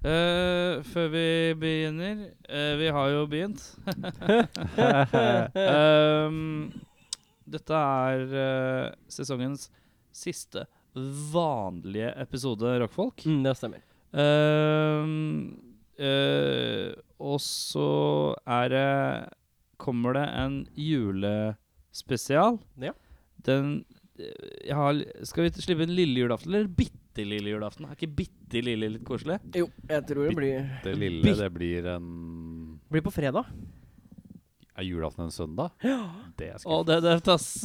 Eh, før vi begynner uh, Vi har jo begynt. um, dette er uh, sesongens siste vanlige episode Rockfolk. Mm, det stemmer. Um, eh, og så er det Kommer det en julespesial. Ja. Den har, Skal vi slippe en lille julaften eller bitte lille julaften? Er ikke bitte lille litt koselig? Jo, jeg tror det blir Bitte lille, Bitt- det blir en Blir på fredag. Er julaften en søndag? Ja. Det er Å, skuffende. det er døvt, ass.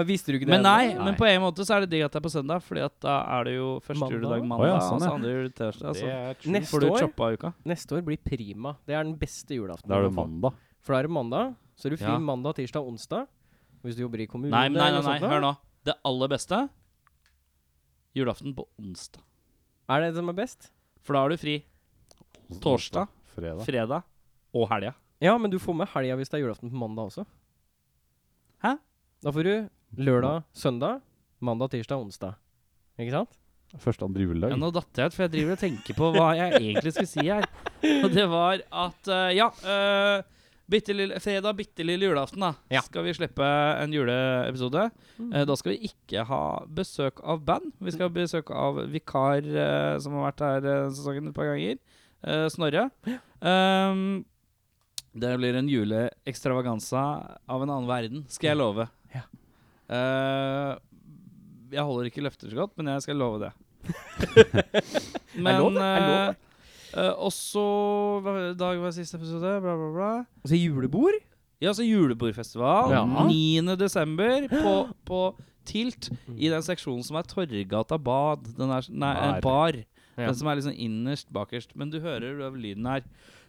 Visste du ikke det? Men nei, Nei. men på en måte så er det digg at det er på søndag, Fordi at da er det jo første Mandag? juledag Å mandag, ja, sånn, og så andre juledag tirsdag. Det Så er true. Neste får du år- choppa uka. Neste år blir prima. Det er den beste julaften. Da er det mandag. For da er det mandag. Så er du fri Ja. mandag, tirsdag, onsdag. Hvis du jobber i kommune Nei, men nei, nei, eller nei, sånt da. hør nå. Det aller beste julaften på onsdag. Er det det som er best? For da har du fri torsdag, Fredag. fredag og helga. Ja, men du får med helga hvis det er julaften på mandag også. Hæ? Da får du lørdag, søndag, mandag, tirsdag, onsdag. Ikke sant? Første andre juledag. Ja, nå datt jeg ut, for jeg driver og tenker på hva jeg egentlig skulle si her. Og det var at uh, Ja, uh, bitte lille, fredag, bitte lille julaften, da. Ja. Skal vi slippe en juleepisode. Mm. Eh, da skal vi ikke ha besøk av band. Vi skal ha besøk av vikar eh, som har vært her uh, sesongen et par ganger. Eh, Snorre. Um, det blir en juleekstravaganza av en annen verden, skal jeg love. Ja. Eh, jeg holder ikke løfter så godt, men jeg skal love det. Er lov. Er lov, eh, Og så Dag var siste episode, bla, bla, bla. Og så julebord. Ja, så julebordfestival. Ja. 9. desember på, på Tilt. I den seksjonen som er Torgata bad. Den er, nei, en Bar. bar. Ja. Den som er liksom innerst bakerst. Men du hører av lyden her.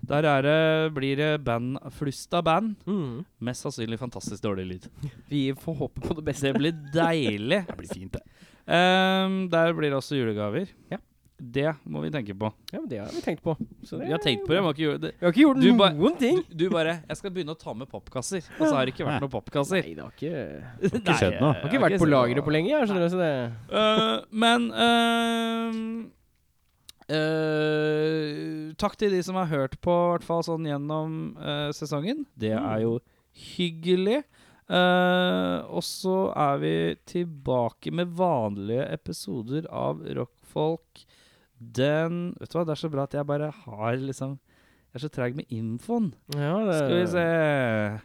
Der er det, blir det band, flust av band. Mm. Mest sannsynlig fantastisk dårlig lyd. Vi får håpe på det beste. Det blir deilig. Det blir fint, det. Um, der blir det også julegaver. Ja. Det må vi tenke på. Ja, men Det har vi tenkt på. Så det Vi har tenkt på det. men har ikke gjort det. Vi har ikke gjort Du noen ting. Du, du bare 'Jeg skal begynne å ta med popkasser', og så har det ikke vært noen popkasser. Nei, det har ikke Det ikke skjedd noe. Har ikke vært på lageret på lenge. Jeg skjønner du, det Eh, men uh, uh, Takk til de som har hørt på, i hvert fall sånn gjennom sesongen. Det er jo hyggelig. Og så er vi tilbake med vanlige episoder av Rockfolk. Den Vet du hva, det er så bra at jeg bare har liksom Jeg er så treg med infoen. Ja, det Skal vi se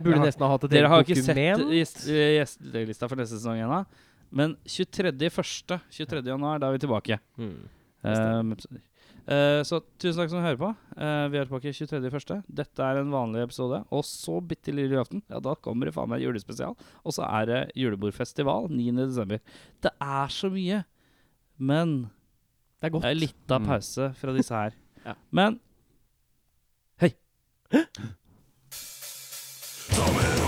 Burde har- nesten ha hatt et dere har har ikke sett dokument. gjest- eh, gjestelista for neste sesong ennå. Men 23.1. 23. januar, da er vi tilbake. Mm. Um, uh. Så tusen takk som hører på. Uh, vi er tilbake 23.1. Dette er en vanlig episode. Og så bitte lille julaften. Ja, da kommer det faen meg julespesial. Og så er det julebordfestival 9.12. Det er så mye. Men Det er godt. det er litt av Mm. pause fra disse her. Ja. Men Hei.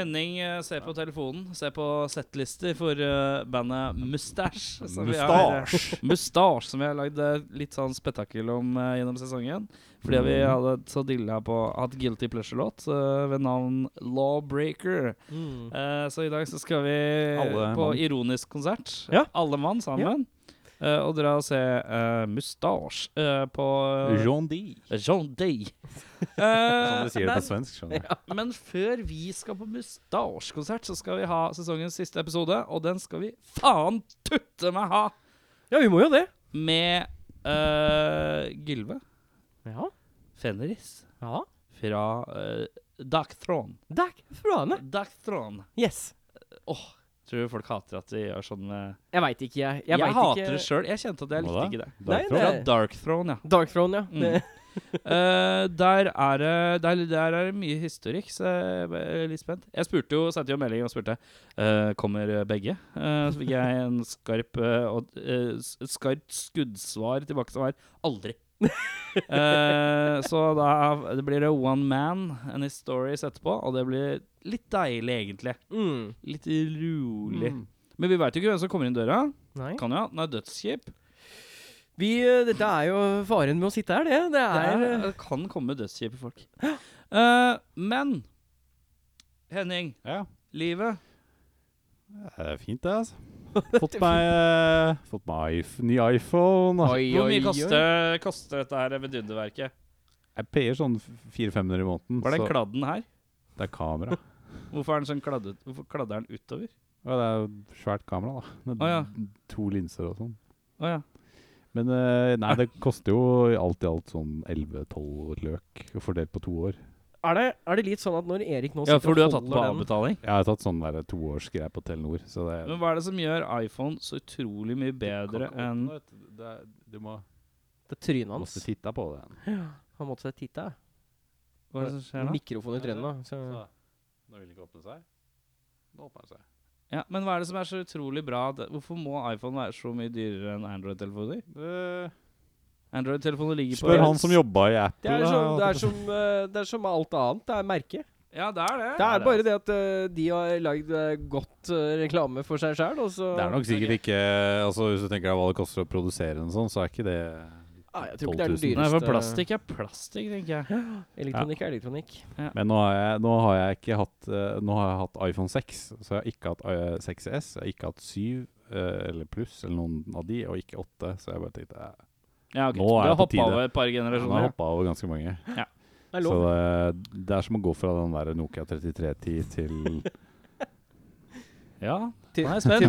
Henning eh, ser på telefonen, ser på settlister for eh, bandet Mustache. som vi har- Mustache. Mustache, som vi har lagd eh, litt sånn spetakkel om gjennom sesongen. Fordi vi hadde så dilla på hatt Guilty Pleasure-låt ved navn Lawbreaker. Mm. Så i dag så skal vi Alle på mann. ironisk konsert. Ja. Alle mann sammen. Eh, og dra og se uh, Mustache uh, på uh, Jean D. Jean D. Som Eh, de sier det på svensk. skjønner du. men før vi skal på Mustache-konsert, så skal vi ha sesongens siste episode. Og den skal vi faen tutte meg ha! Ja, vi må jo det. Med eh, Gylve Ja. Fenris ja. fra uh, Dark Throne. Dark Throne. Yes. Åh, tror du folk hater at de gjør sånn med Jeg veit ikke, jeg. Jeg, Jeg, hater ikke. det sjøl. Jeg kjente at jeg likte ikke det. Nei, Derfra? Det- Dark Throne, ja. Dark Throne, ja. Mm. Eh, der er det der, der er det mye historikk, så jeg er litt spent. Jeg spurte jo, sendte jo melding og spurte uh, Kommer begge. Uh, så fikk jeg en skarp, uh, eh, skarpt skuddsvar tilbake som var aldri. Eh, så da det blir det one man and his stories etterpå, og det blir litt deilig, egentlig. Mm. Litt rolig. Mm. Men vi veit jo ikke hvem som kommer inn døra. Nei. Kan jo er dødskjip. Vi, eh, dette er jo faren med å sitte her, det. Det Det, er, er, eh, det kan komme dødskjipe folk. Uh, men Henning, Ja. livet Det er fint, det, altså. Fått meg, eh, fått meg ny iPhone. Oi, Hvor mye koster, koster dette her vidunderverket? Jeg payer sånn 400-500 i måneden. Var den så kladden her? det er kamera. Hvorfor er den sånn kladdet? Hvorfor kladder den utover? Ja, det er jo svært kamera, da. Med oh, ja. To linser og sånn. Oh, ja. Men eh, nei, det koster jo alt i alt sånn 11-12 løk fordelt på to år. Er det, er det litt sånn at når Erik nå ja, sitter for du har tatt på avbetaling? Jeg har tatt sånn der toårsgreie på Telenor, så det Men hva er det som gjør iPhone så utrolig mye bedre enn Du må Det er trynet måste Måtte titta på det. Ja, Han måtte seg titte. Hva er det som skjer da? Mikrofon i trynet, da. Så. Nå vil den ikke åpne seg. Nå åpner den seg. Ja, men hva er det som er så utrolig bra? Hvorfor må iPhone være så mye dyrere enn Android-telefoner? Eh, Android-telefoner ligger på Spør han som jobba i Apple. Det er, som, det, er som, uh, det er som alt annet. Det er merke. Ja, det er det. Det er bare det at uh, de har lagd eh, godt reklame for seg sjøl, Det er nok sikkert ikke Altså Hvis du tenker deg hva det koster å produsere en sånn, så er ikke det ah, Jeg tror ikke det er den 12 000. Nei, for plastikk er plastikk, tenker jeg. Elektronikk er elektronikk. Men nå har jeg, nå har jeg ikke hatt Nå har jeg hatt iPhone 6, så jeg har ikke hatt eh, 6S. Jeg har ikke hatt 7 eh, eller pluss eller noen av de, og ikke 8. Så jeg bare tenkte Ja, okay. Nå Du er har det på hoppa tide. over et par jeg har generasjoner. hoppa over ganske mange. Det er Så det, det er som å gå fra den der Nokia 3310 til Ja, Til- nå er jeg spent.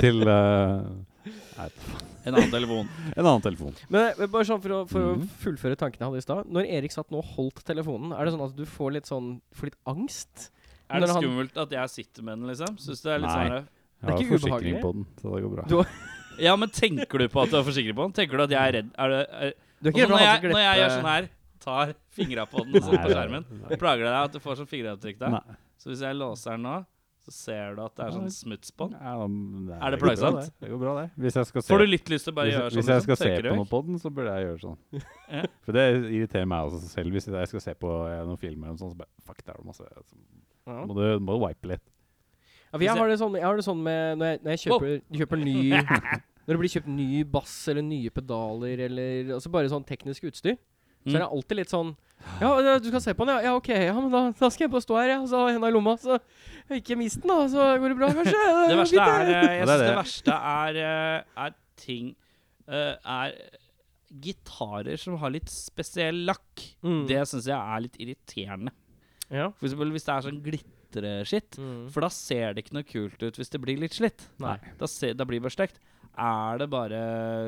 til nei, En annen telefon. en annen telefon. Men, men bare sånn for, å, for mm. å fullføre tankene jeg hadde i stad. Når Erik satt nå og holdt telefonen, er det sånn at du får litt sånn Får litt angst? Er det skummelt at jeg sitter med den, liksom? Syns det er litt Nei. sånn Jeg har ikke forsikring ubehagelig. på den, så det går bra. Ja, men tenker du på at du er forsikret på den? Tenker du at jeg er redd? Er det, er, Du er ikke redd for når, jeg, når jeg gjør sånn her, tar fingra på den og sånn på skjermen, plager det deg at du får sånn fingeravtrykk der? Nei. Så hvis jeg låser den nå, så ser du at det er sånn smuts på den? Ja, Er det plagsomt? Det. det går bra, det. Hvis jeg skal se Får du litt lyst til å bare hvis, gjøre sånn? hvis jeg liksom? skal se på noe på den, så burde jeg gjøre sånn. Ja. For det irriterer meg også selv. Hvis jeg skal se på eh, noen filmer, og sånn, så bare Fuck, der er det masse så må du, må wipe litt. Ja, for jeg har det sånn, jeg har det sånn med Når jeg, når jeg kjøper, kjøper ny Når det blir kjøpt ny bass eller nye pedaler eller altså bare sånn teknisk utstyr, så er det Mm. alltid litt sånn Ja, du skal se på den, ja? Ja, OK. Ja, men da, da skal jeg bare stå her, ja. Så ha henda i lomma. Så ikke mist den, da. Så går det bra, kanskje. Det verste er, eh, jeg er synes det verste er, eh, er ting eh, Er gitarer som har litt spesiell lakk. Mm. Det syns jeg er litt irriterende. Ja. For eksempel hvis det er sånn glitreskitt. Mm. For da ser det ikke noe kult ut hvis det blir litt slitt. Nei. Da, se, da blir det bare stekt. Er det bare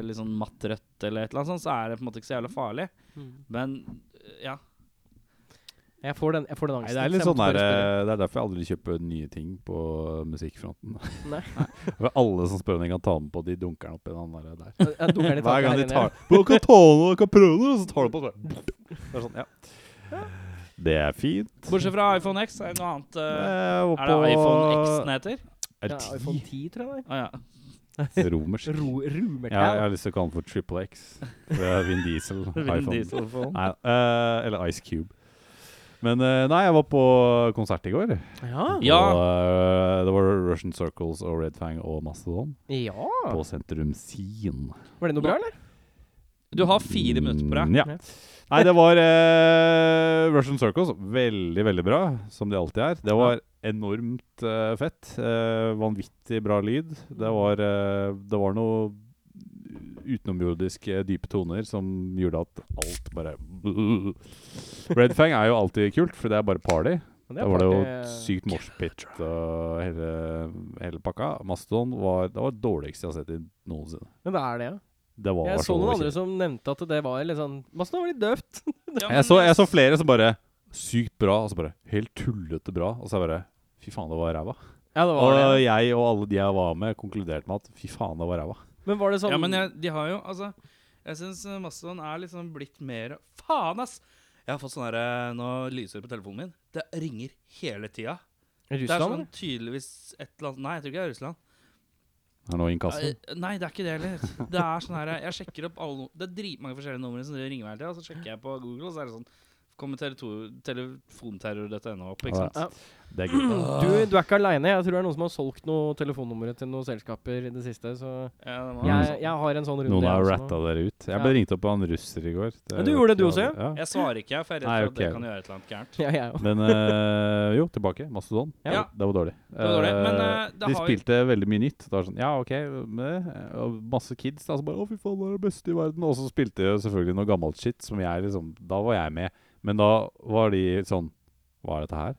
litt sånn matt rødt eller et eller annet sånt, så er det på en måte ikke så jævla farlig. Mm. Men ja. Jeg får den, jeg får den Nei, det er litt sånn der, eh, Det er derfor jeg aldri kjøper nye ting på musikkfronten. Nei. For alle som spør om de kan ta den på, de dunker den opp i den der. der. Jeg den Hver gang de tar den, kan ta den, kan prøve den og så tar du på den Det er sånn, ja. Det er fint. Bortsett fra iPhone X, er det noe annet Uh, Er det iPhone X den heter? Er Ja, iPhone 10, tror jeg det Å ja. Romersk. Ro Ro, Ja, jeg har lyst til å kalle den for Triple X. Det er Vin Diesel. Vin. Diesel-phone. Nei, uh, eller Ice Cube. Men uh, nei, jeg var på konsert i går. Ja. Ja. Og, uh, det var Russian Circles og Red Fang og Mastodon ja. på Sentrum Sin. Var det noe bra, eller? Du har fire minutter på deg. Mm, Ja. Nei, det var eh, Russian Circles. Veldig, veldig bra, som de alltid er. Det var enormt eh, fett. Eh, vanvittig bra lyd. Det var, eh, det var noe utenomjordiske dype toner som gjorde at alt bare Red Fang er jo alltid kult, for det er bare party. Men Da var det jo sykt moshpit og hele, hele pakka. Mastodon var det var dårligste jeg har sett i noensinne. Men det er det, ja. Det var Jeg så noen andre som nevnte at det var litt sånn Massen var litt døvt. Ja, jeg, så, jeg så flere som bare Sykt bra, og så bare helt tullete bra. Og så jeg bare Fy faen, det var ræva. Ja, det Og det. jeg og alle de jeg var med, konkluderte med at fy faen, det var ræva. Men var det sånn Ja, men jeg, de har jo Altså, jeg syns Mastodon er liksom blitt mer Faen, ass! Jeg har fått sånn herre Nå lyser det på telefonen min. Det ringer hele tida. Det er sånn tydeligvis et eller annet Nei, jeg tror ikke det er Russland. Er det noe inkasso? Eh, Nei, det er ikke det heller. Det er sånn her Jeg sjekker opp alle Det er dritmange forskjellige numre som ringer meg hele tida. Så sjekker jeg på Google, og så er det sånn Kommer tele- telefonterror.no opp, ikke sant? Ja. Det er gøy. Du, du er ikke aleine. Jeg tror det er noen som har solgt noe telefonnumre til noen selskaper i det siste. Så Ja, det jeg, jeg har en sånn runde. Noen har ratta dere ut. Jeg Ja. ble ringt opp av en russer i går. men du gjorde det, du også, ja? Jeg svarer ikke, for jeg er redd for at det kan gjøre et eller annet gærent. Ja, jeg. Men eh, jo, tilbake. Mastodon. Ja. Det var dårlig. Det var dårlig, men, eh, det de har jo- spilte veldig mye nytt. Det var sånn, ja, ok, med, og masse kids. Da, så bare, å fy faen, det er det beste i verden. Og så spilte de selvfølgelig noe gammelt shit som jeg liksom Da var jeg med. Men da var de sånn Hva er dette her?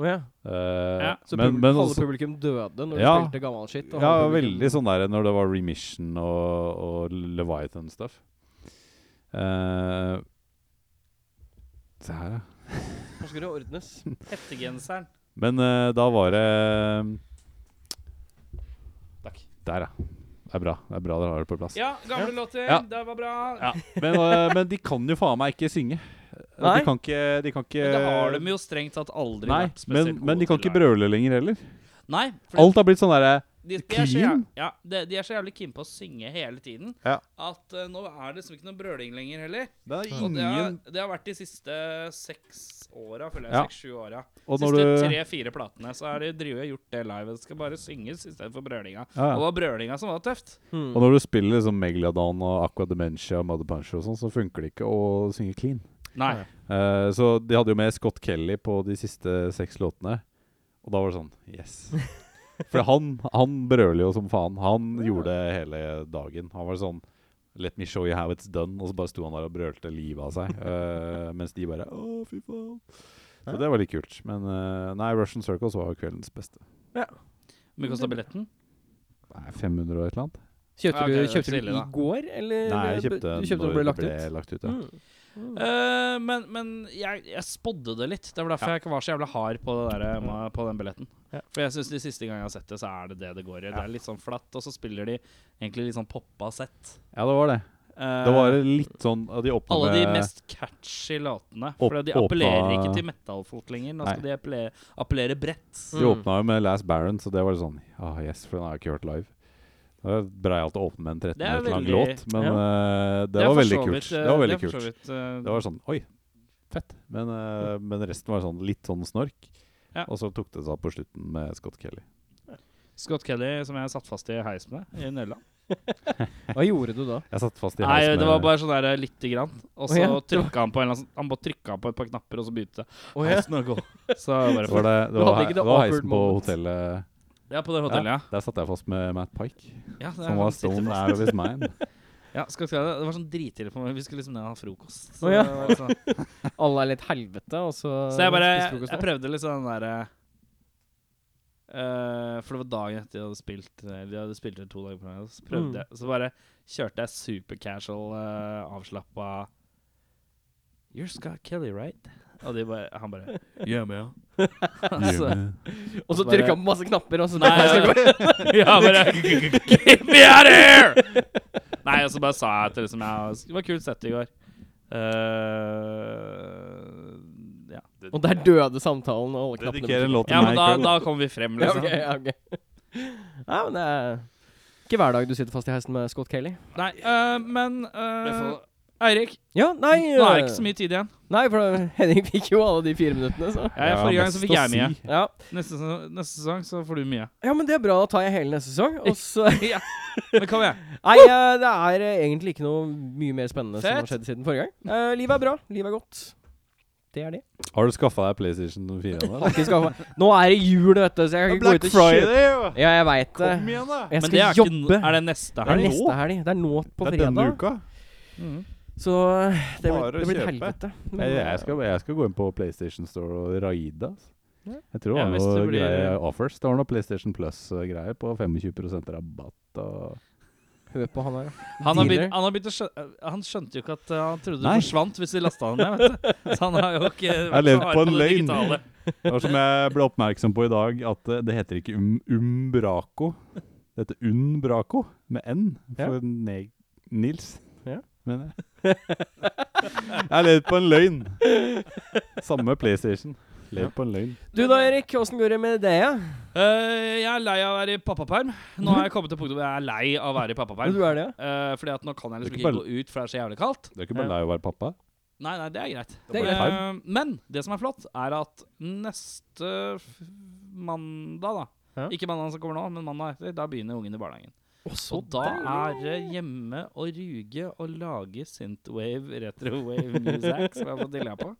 Oh, ja. Uh, Ja, Så men, pub men halve publikum døde når Ja. de spilte gammel shit? og Ja, publikum- veldig sånn der når det var Remission og, og Leviathan-stuff. Uh, se her, ja. Nå skal det ordnes. Hettegenseren. Men uh, da var det Takk. Der, ja. Det er bra. Det er bra dere har det på plass. Ja, gamle låter. Ja. Det var bra. Ja. Men, men de kan jo faen meg ikke synge. Nei. De kan ikke, de kan ikke Men det har de jo strengt tatt aldri Nei, vært men, spesielt men de kan gode ikke brøle lenger heller. Nei, for Alt har blitt sånn derre de, de, er så clean. jævlig, ja, de, de er så jævlig keen på å synge hele tiden Ja. at eh, nå er det liksom ikke noe brøling lenger heller. Det er Og det har, ingen det har vært de siste seks åra, føler jeg. Ja. Seks-sju åra. Og når Siste du tre-fire platene så har de drivet og gjort det live. Det skal bare synges istedenfor brølinga. ja, Og det ja. var brølinga som var tøft. Hmm. Og når du spiller liksom Megalodon og Aqua Dementia og Mother Punch og sånn, så funker det ikke å synge clean. Nei. Eh, så de hadde jo med Scott Kelly på de siste seks låtene. Og da var det sånn Yes. For han, han brøler jo som faen. Han gjorde det hele dagen. Han var sånn Let me show you how it's done. Og så bare sto han der og brølte livet av seg. eh, mens de bare Å, fy faen. Så det var litt kult. Men eh, nei, Russian Circles var kveldens beste. Ja. Hvor mye kosta billetten? Nei, 500 og et eller annet. Kjøpte Ja, ok, du, det er kjøpte ikke så du ille, i da. går, eller? Nei, jeg kjøpte du kjøpte når det ble lagt ut? lagt ut ja. Mm. Mm. Eh, men men jeg, jeg spådde det litt. Det var derfor Ja. jeg ikke var så jævla hard på, det der, på den billetten. Ja. For jeg synes de siste gangene jeg har sett det, så er det det det går i. Det er litt sånn flatt, og så spiller de egentlig litt sånn poppa sett. ja, det var det. Uh, Det var litt sånn ja, De åpna alle de mest catchy låtene. For de appellerer åpna- ikke til metal-folk lenger. Nå skal Nei. de appellere, appellere bredt. De Mm. åpna jo med Last Baron, så det var sånn Ah, yes, for den har jeg ikke hørt live. Det er breialt å åpne med en 13 Det er minutter lang låt, men Ja. uh, det, var veldig kult. vidt, Det var veldig kult. vidt, uh, Det var sånn Oi, fett. Men, uh, men resten var sånn litt sånn snork. Ja. Og så tok det seg opp på slutten med Scott Kelly. Scott Kelly, som jeg satt fast i heis med i Nederland. Hva gjorde du da? Jeg satt fast i heis Nei, heis det var bare sånn der lite grann. Og så oh, ja. trykka han på en eller annen sånn- Han bare trykka på et par knapper, og så begynte oh, ja. heisen å gå. Så bare det var, det, det var, det det var heisen på moment. hotellet. Ja, på det hotellet, ja. Der satt jeg fast med Matt Pike, ja. det som var stone out of his mind. Ja, skal jeg si det, det var sånn drittidlig for meg. Vi skulle liksom ned og ha frokost. Så, oh, ja. det sånn. Alle er litt helvete, og så så jeg bare Jeg, jeg prøvde litt sånn derre uh, For det var dagen etter de hadde spilt eh, De hadde spilt det to dager på meg. Så prøvde Mm. jeg Så bare kjørte jeg supercasual, uh, avslappa You're Scott Kelly, right? Og de bare, han bare Yeah, man. altså, Og så trykka han på masse knapper, og så Nei, ja, bare Get me out of here! Nei, og så bare sa jeg til liksom jeg, Det var kult sett i går. Uh, ja. Og der døde samtalen, og alle knappene Dedikere en låt til ja, men da, da kom vi frem, Ja, liksom. ok, ja, okay. Nei, men det er ikke hver dag du sitter fast i heisen med Scott Kelly. Nei, uh, men øh, Eirik, Ja, nei nå er det øh, ikke så mye tid igjen. Nei, for Henning fikk jo alle de fire minuttene, så Ja, Ja, forrige gang så fikk jeg mye. si. Ja, Neste, neste sesong så får du mye. ja men det er bra. Da tar jeg hele neste sesong. Og så ja. Men kom igjen. Nei, eh, det er eh, egentlig ikke noe mye mer spennende som har skjedd siden forrige gang. Uh, livet er bra. Livet er godt. Det er det. Har du skaffa deg PlayStation 4 nå? Nå er det jul, vet du, så jeg kan ikke gå ut og kjøpe jo! Ja, jeg veit det. Kom igjen, da! Jeg Men det er, jobbe. Ikke, er det neste Det er neste helg. Det er nå på fredag. Det er denne uka. Mhm. Så eh, det blir, Bare det blir et helvete. Men, Jeg, eh, jeg, skal, jeg skal gå inn på PlayStation Store og raide. Altså. Jeg tror det var noe blir- offers. Det var noe PlayStation Plus-greier på 25% rabatt. Og Hør på han her. Han, har begynt, han, har begynt å skjø han skjønte jo ikke at han trodde Nei. det forsvant hvis vi lasta han ned. vet du. Så han har jo ikke vært levd på en løgn. det var som jeg ble oppmerksom på i dag, at eh, det heter ikke um, Umbraco. Det heter Unbraco, med N, for ja. Nils. Ja. Mener jeg. levde på en løgn. Samme PlayStation. Levd på en løgn. Du da, Erik. Åssen går det med deg? Ja? Eh, jeg er lei av å være i pappaperm. Nå har jeg kommet til punktet hvor jeg er lei av å være i pappaperm. Du er det, ja? Eh, fordi at nå kan jeg liksom ikke ikke bare- gå ut, for det er så jævlig kaldt. Du er ikke bare lei av å være pappa? Nei, nei, det er greit. Det er greit. Eh, men det som er flott, er at neste mandag, da Ja. Ikke mandag som kommer nå, men mandag etter, da begynner ungen i barnehagen. Å, så Og da er det hjemme og ruge og lage synthwave, retrowave music, som jeg har fått dilla på.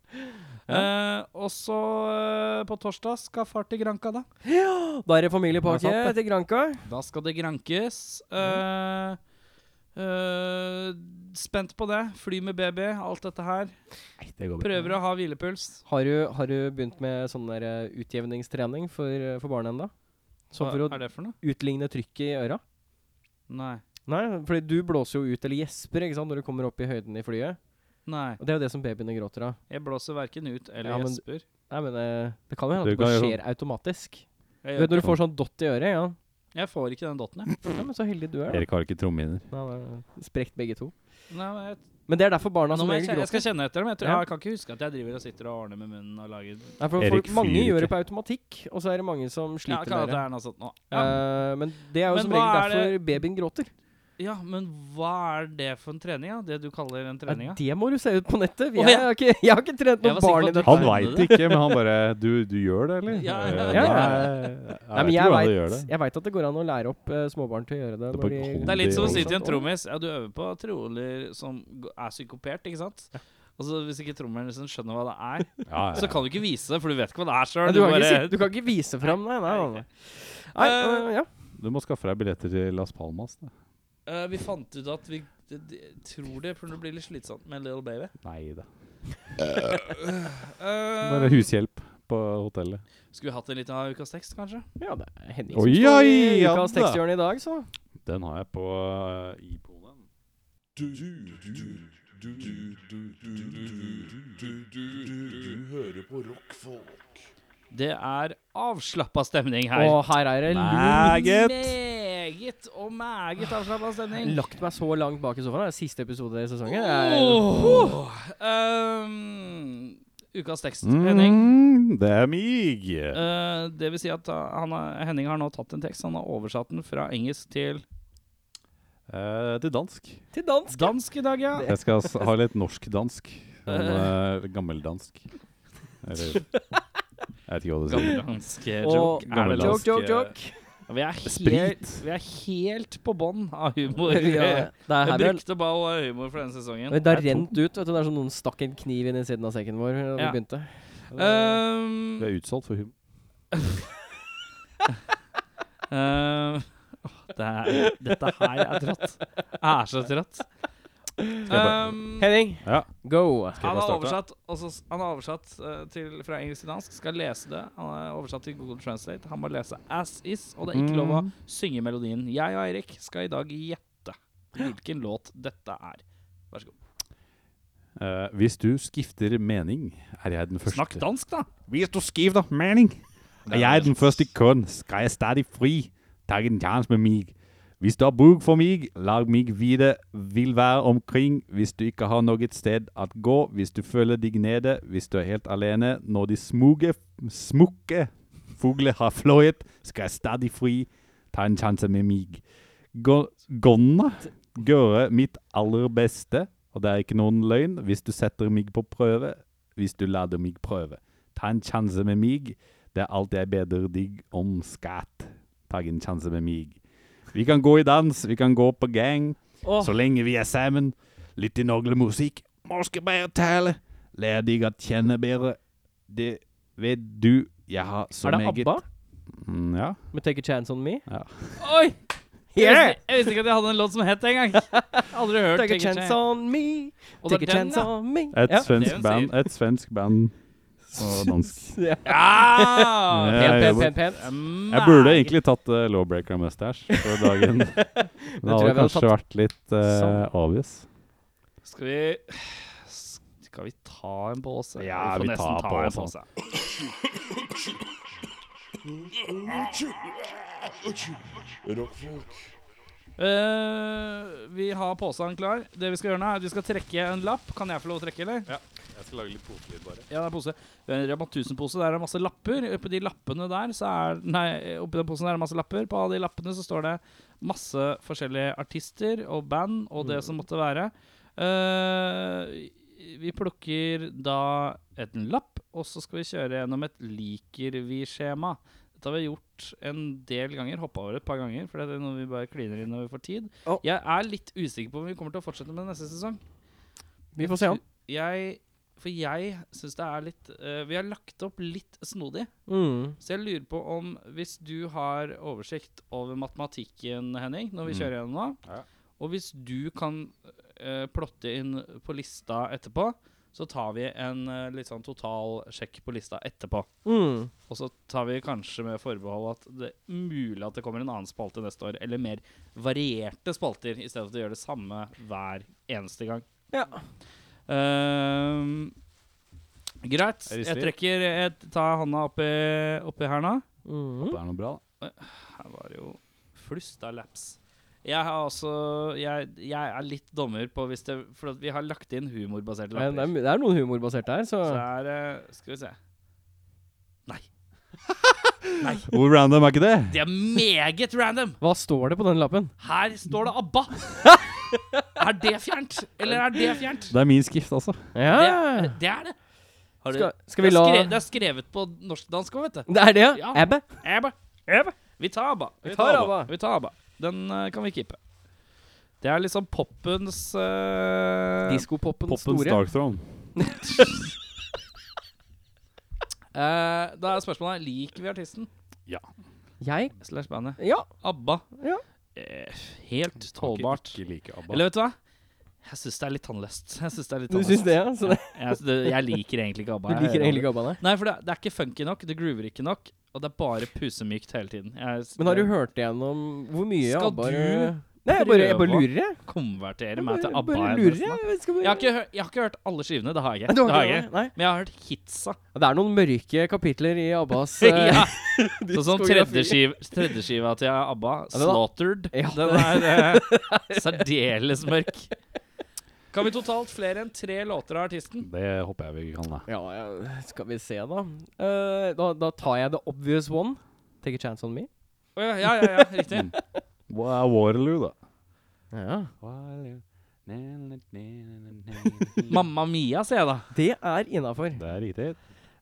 Eh, og så eh, på torsdag skal far til Granka, da. Da er det familiepakke til Granka. Da skal det grankes. Eh, eh, spent på det. Fly med baby, alt dette her. Nei, det. Prøver å ha hvilepuls. Har du, har du begynt med sånn der utjevningstrening for, for barna ennå? Sånn Hva for å er det for noe? utligne trykket i øra? Nei. Nei, fordi du blåser jo ut eller gjesper ikke sant, når du kommer opp i høyden i flyet. Nei. Og det er jo det som babyene gråter av. Jeg blåser verken ut eller Ja, men- gjesper. Nei, men eh, Det kan jo hende at det kan bare gjøre skjer automatisk. Jeg, Du gjør vet når du får sånn dott i øret? Ja. det. jeg får ikke den dotten, jeg. ja men Så heldig du er. da. Erik har ikke trommehinner. Det er Sprekt begge to. Nei, men jeg, Men det er derfor barna som regel gråter. jeg skal kjenne etter dem. Jeg, tror, Ja. jeg kan ikke huske at jeg driver og sitter og ordner med munnen og lager Nei, for folk, mange ikke. gjør det på automatikk, og så er det mange som sliter ja, med det det. er noe sånt nå. Ja. Uh, men det er jo Men som regel er derfor det- babyen gråter. Ja, men hva er det for en trening, da? Det du kaller en trening? Ja, det må du se ut på nettet. Jeg, ja. jeg, har ikke, jeg har ikke trent noe barn i dette. Han veit ikke, men han bare Du, du gjør det, eller? Ja, ja, Eh, ja. Ja, ja. Nei, Nei, men vet jeg det. jeg vet at det går an å lære opp uh, småbarn til å gjøre det. Det når de- Det er litt som å si til en trommis Ja, du øver på trommer som er psykopert, ikke sant? Og så Hvis ikke trommelen liksom skjønner hva det er, Ja, ja. så kan du ikke vise det, for du vet ikke hva det er sjøl. du, du kan ikke vise fram det. nei, nei. nei. nei uh, ja. Du må skaffe deg billetter til Las Palmas. Da. Eh, vi fant ut at vi de, de, tror det for det blir litt slitsomt med Little Baby. Nei da. Eh, Bare hushjelp på hotellet. skulle vi hatt en liten av ukas tekst, kanskje? ja, det er Henning Oi, som står i ja ukas da. teksthjørne i dag, så. Den har jeg på uh, iPonen. Du, du, du, du, du, du, du, du, du hører på rockfolk. Det er avslappa stemning her. Og her er det. Meget. Meget og meget avslappa stemning. Lagt meg så langt bak i sofaen. Det er siste episode i sesongen. Oh. er, Åh. Um, ukas tekst, Henning. Mm, det er mig. Uh, det vil si at uh, han har, Henning har nå tatt en tekst. Han har oversatt den fra engelsk til Eh, til dansk. til dansk. dansk i dag, ja. Jeg skal ha litt norsk-dansk. Sånn uh, gammeldansk. Eller Jeg vet ikke hva du sier. Gammeldansk joke. Er det gammeldansk, joke, joke, joke. Vi er helt, vi er helt på bånn av humor. Ja, det er Jeg brukte ball av humor for denne sesongen. det har rent ut. vet du Det er som noen stakk en kniv inn i siden av sekken vår da vi begynte. Um, Vi er utsolgt for humor. um, det er, dette her er trått. Er så trått. Um, Henning, Ja. go! han bare har oversatt, også, han har oversatt uh, til, fra engelsk til dansk. Skal lese det. Han har oversatt til Google Translate. Han må lese as is, og det er ikke lov å Mm. synge melodien. Jeg og Eirik skal i dag gjette hvilken låt dette er. Vær så god. Uh, hvis du skifter mening, er jeg den første. Snakk dansk, da! Hvis du skifter mening, er jeg den første kun. Skal jeg stadig fri? Ta en sjanse med mig. Hvis du har bruk for meg, lag meg vite. Vil være omkring hvis du ikke har noe sted at gå. Hvis du føler deg nede, hvis du er helt alene. Når de smukke, smukke fugler har fløyet, skal jeg stadig fri. Ta en sjanse med meg. Gonna gjøre mitt aller beste, og det er ikke noen løgn, hvis du setter meg på prøve, hvis du lader meg prøve. Ta en sjanse med meg, det er alt jeg beder deg om skatt. Ta en sjanse med mig. Vi kan gå i dans, vi kan gå på gang, Oh. så lenge vi er sammen. Litt i nogle musikk, Morske bare tale. Lær deg å kjenne bedre. Det vet du, jeg har så er det meget ABBA Mm, ja. med 'Take a Chance On Me'? Ja. Oi! Jeg Yeah! visste, jeg visste ikke at jeg hadde en låt som het det engang. Aldri hørt Take a Take a chance Chance. on me, take a chance on me. Et Ja. svensk band, et svensk band på dansk. Ja. pen, pen, Pent, jeg pent, pent, pent. Jeg burde egentlig tatt uh, Lawbreaker Mustache for dagen. Det tror jeg hadde kanskje tatt vært litt uh, obvious. Skal vi Skal vi ta en pose? Ja, vi nesten tar ta en oss, pose. Rockfolk. Eh, vi har posen klar. Det vi skal gjøre nå, er at vi skal trekke en lapp. Kan jeg få lov å trekke, eller? Ja. Jeg skal lage litt poselyd, bare. Ja, det er pose. Rema 1000-pose. Der er det masse lapper. Oppi de lappene der så er Nei, oppi den posen der er det masse lapper. På alle de lappene så står det masse forskjellige artister og band og det som måtte være. Uh, vi plukker da en lapp, og så skal vi kjøre gjennom et liker vi-skjema. Dette har vi gjort en del ganger. Hoppa over et par ganger, for det er noe vi bare kliner inn når vi får tid. Oh. Jeg er litt usikker på om vi kommer til å fortsette med det neste sesong. Vi får se om. Jeg, for jeg syns det er litt uh, Vi har lagt opp litt snodig. Mm. Så jeg lurer på om hvis du har oversikt over matematikken, Henning, når vi Mm. kjører gjennom nå, Ja. og hvis du kan uh, plotte inn på lista etterpå, så tar vi en uh, litt sånn total sjekk på lista etterpå. Mm. Og så tar vi kanskje med forbehold at det er mulig at det kommer en annen spalte neste år, eller mer varierte spalter, i stedet for å gjøre det samme hver eneste gang. Ja. Uh, greit. Jeg trekker Jeg tar hånda oppi, oppi her nå. Mm. Det er noe bra, da. Her var det jo flust av laps. Jeg også jeg, jeg er litt dommer på hvis det For vi har lagt inn humorbaserte lapper. det, er, det er noen humorbaserte her, så Så er det Skal vi se. Nei. Nei. Hvor random er ikke det? Det er meget random! Hva står det på den lappen? Her står det ABBA. er det fjernt? Eller er det fjernt? Det er min skrift, altså. Ja. Det, det er det. Har du, Skal, skal vi la det, det er skrevet på norsk-dansk òg, vet du. Det er det, ja? Ja. Ebbe? ABBA. ABBA. Vi tar ABBA. Vi tar ABBA. Vi tar ABBA. Den eh, kan vi kippe. Det er liksom poppens uh, Diskopoppens Poppens store. Dark Throne. uh, Da er spørsmålet liker vi artisten Ja. Jeg? slash bandet. Ja. ABBA. Ja. Uh, helt tålbart. Ikke, like ABBA. Eller vet du hva? Jeg syns det er litt tannløst. Jeg synes det er litt tannløst. Du syns det, ja? Så det, Jeg, jeg, jeg liker egentlig ikke ABBA. du liker egentlig ikke ABBA, nei? Nei, for det, det er ikke funky nok, det groover ikke nok, og det er bare pusemykt hele tiden. Jeg, Men har du hørt igjennom hvor mye Skal ABBA du Nei, jeg bare, jeg bare lurer, jeg. konvertere meg til ABBA? bare lurer, jeg. Jeg Jeg har, ikke, jeg har ikke hørt alle skivene, det har jeg ikke. har Det har ikke. Men jeg har hørt hitsa. Det er noen mørke kapitler i ABBAs ja. eh, Sånn som tredjeskiva tredje til ABBA, Ja, 'Slaughtered'. Ja. Den er uh, særdeles mørk. Kan vi totalt flere enn tre låter av artisten? Det håper jeg vi kan, da. Ja, ja, skal vi se, da. Uh, da. Da tar jeg The Obvious One. Take a chance on me. Oh, ja, ja, ja, ja, riktig. Hva er Waterloo, da? Ja. Mamma Mia, sier jeg da. Det er innafor. Det er riktig.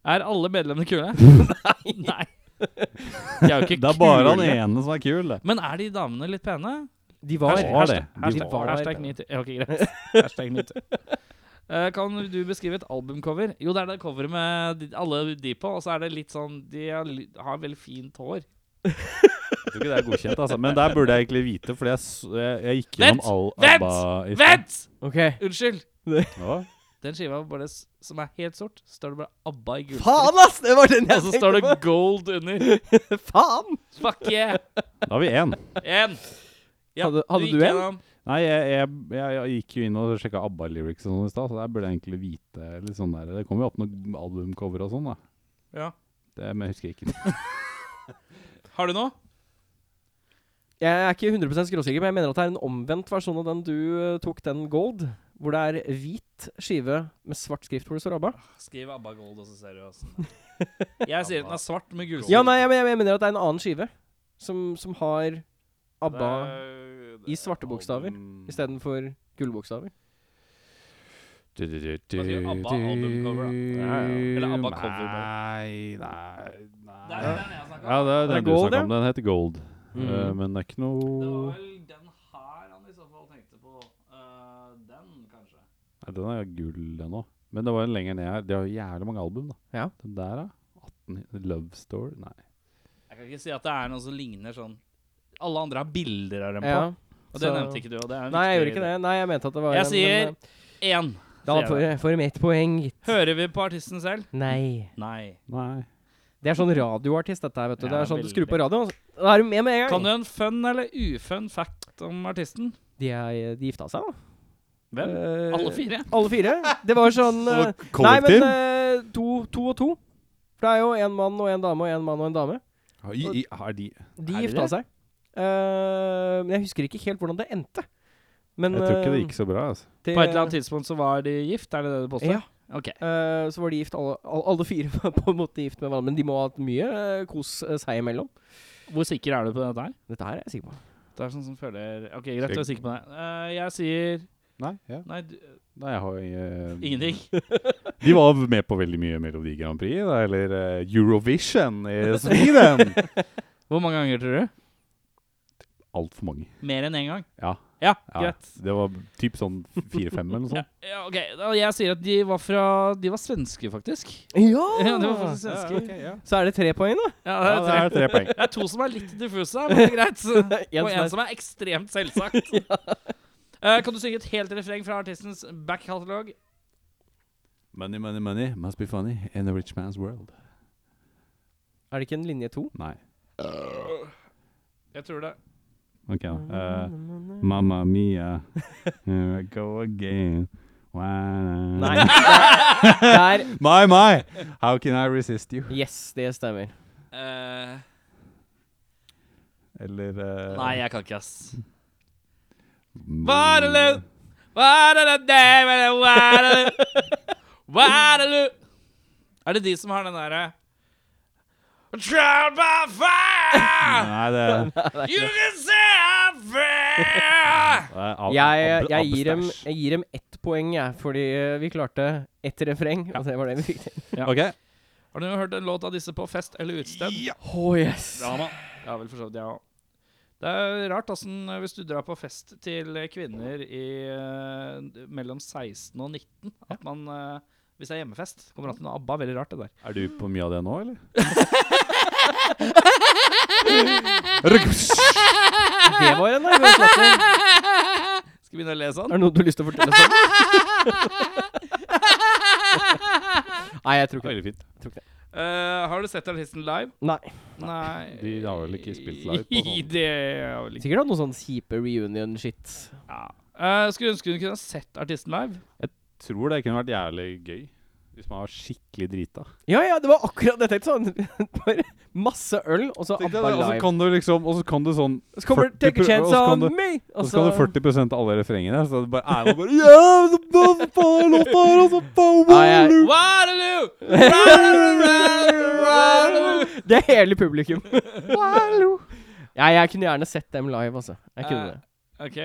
Er alle medlemmene kule? Nei. De er jo ikke Det er bare han ene som er kul, det. Men er de damene litt pene? De var Hashtag- var det. De Hashtag, var hashtag metoo. Ja, ok, greit. Hashtag metoo. Eh, kan du beskrive et albumcover? Jo, det er det coveret med alle de på, og så er det litt sånn De har, har veldig fint hår. Jeg tror ikke det er godkjent, altså. Men der burde jeg egentlig vite, fordi jeg, jeg, jeg gikk gjennom all Vent! ABBA. Vent! Okay. Unnskyld! Ja. Den skiva bare som er helt sort, står det bare ABBA i gult. Faen, ass! Det var den jeg Og så står det gold under. Faen! Fuck yeah! Da har vi én. En. Ja, Hadde- hadde du, du en? gjennom. Nei, jeg, jeg, jeg, jeg gikk jo inn og sjekka ABBA-lyrics og sånn i stad, så der burde jeg egentlig vite litt sånn der Det kommer jo opp noen albumcover og sånn, da. Ja. Det men jeg husker ikke. Har du noe? Jeg er ikke 100 skråsikker, men jeg mener at det er en omvendt versjon av den du eh, tok, den gold. Hvor det er hvit skive med svart skrift hvor det står ABBA. Skriv ABBA gold, og så ser du åssen Jeg sier den er svart med gulskrift. Ja, nei, jeg, jeg mener at det er en annen skive som, som har ABBA i svarte bokstaver istedenfor gullbokstaver. Du, du, du, du, ABBA albumcover, da? Ja, ja. Eller ABBA cover. Nei, nei, Det er den jeg snakket om. Ja, det er den du snakka om. Den heter Gold. Mm. Eh, men det er ikke Det var noe vel den her han i så fall tenkte på. Eh, den, kanskje. Nei, Den er gull, den òg. Men det var en lenger ned her. De har jævlig mange album, da. Ja. Den der, da? 18 Love Story? Nei. Jeg kan ikke si at det er noe som ligner sånn Alle andre har bilder av dem på. Ja. Og det så- nevnte ikke du. Og det er en Nei, jeg gjorde ikke det. Nei, jeg mente at det var Jeg en, sier men, Én. eh, Da får vi får jeg ett poeng, gitt. Hører vi på artisten selv? Nei. Nei. Nei. Det er sånn radioartist, dette her, vet du. Ja, det er sånn du skrur på radioen, så- da er du med med en gang. Kan du en fun eller ufun fact om artisten? De, er, de gifta seg, da. Hvem? Uh, Alle fire? Alle fire. Det var sånn uh, Nei, men uh, to, to og to. For det er jo en mann og en dame og en mann og en dame. I, i, har de De gifta det? seg. Eh, men jeg husker ikke helt hvordan det endte. Men Jeg tror ikke det eh, gikk så bra. altså. det- På et eller annet tidspunkt så var de gift, er det det du påstår? Ja. Ok. Uh, så var de gift, alle, alle, fire var på en måte gift med hverandre. Men de må ha hatt mye uh, kos seg imellom. Hvor sikker er du på dette her? Dette her er jeg sikker på. Det er sånn som føler Ok, greit, du er sikker på det. Eh, jeg sier Nei, ja. Nei, du, Nei jeg har uh, ingenting. De var med på veldig mye Melodi Grand Prix, da, eller Eurovision i Sweden. Hvor mange ganger, tror du? Altfor mange. Mer enn én gang? Ja. Ja, ja. greit. Det var typ sånn fire-fem eller noe sånt. ja, ok, da, Jeg sier at de var fra De var svenske, faktisk. Ja! Ja, de var faktisk svenske. ja. Så er det tre poeng, da. Ja, Ja, det er tre poeng. Det er to som er litt diffuse, men det er greit. En Og er- en som er ekstremt selvsagt. uh, kan du synge et helt refreng fra artistens back catalog Money, money, money must be funny in a rich man's world. Er det ikke en linje to? Nei. Jeg tror det. Ok, da. Uh, Mamma mia, here I go again. Wow. Nei. Der. My, my! How can I resist you? Yes, det stemmer. Eh, Eller uh, nei, jeg kan ikke, ass. Waterloo, Waterloo, Waterloo, Waterloo, Waterloo. Er det de som har den derre Trial by fire, Nei, det you can say I'm fair. det er ab- Jeg, ab- jeg, gir dem, jeg gir dem ett poeng, jeg, fordi eh, vi klarte ett refreng. Og det var det vi fikk til. Ok. Har du hørt en låt av disse på fest eller utested? Oh, yes. Ja, man. ja vel, for så vidt, ja. Det er rart åssen hvis du drar på fest til kvinner i eh, mellom 16 og 19 At man eh, Hvis det er hjemmefest, kommer an til noe ABBA. Veldig rart, det der. Er du på mye av det nå, eller? Det var en nervøs latter. Skal vi begynne å le sånn? Er det noe du har lyst til å fortelle sånn? Nei, jeg tror ikke det. Veldig fint. Eh, har du sett artisten live? Nei. Nei De har vel ikke spilt live på sånn. Det har vel ikke Sikkert hatt noe sånn kjipe reunion-shit. ja. Eh, Skulle ønske du kunne ha sett artisten live. Tror det kunne vært jævlig gøy. Hvis man var skikkelig drita. Ja, ja, det var akkurat det jeg tenkte sånn. Bare masse øl, og så ABBA Live. Og så kan du liksom Og så kan du sånn Så kommer 40 Take a chance on du- me! Og så kan du 40 av alle refrengene. Så det bare er man bare Ja, så bare faen, låta her, og så faen, Ja, jeg- Waterloo! Waterloo, Waterloo, Waterloo. Det er hele publikum. ja, jeg kunne gjerne sett dem live, altså. Jeg kunne Eh, det. OK.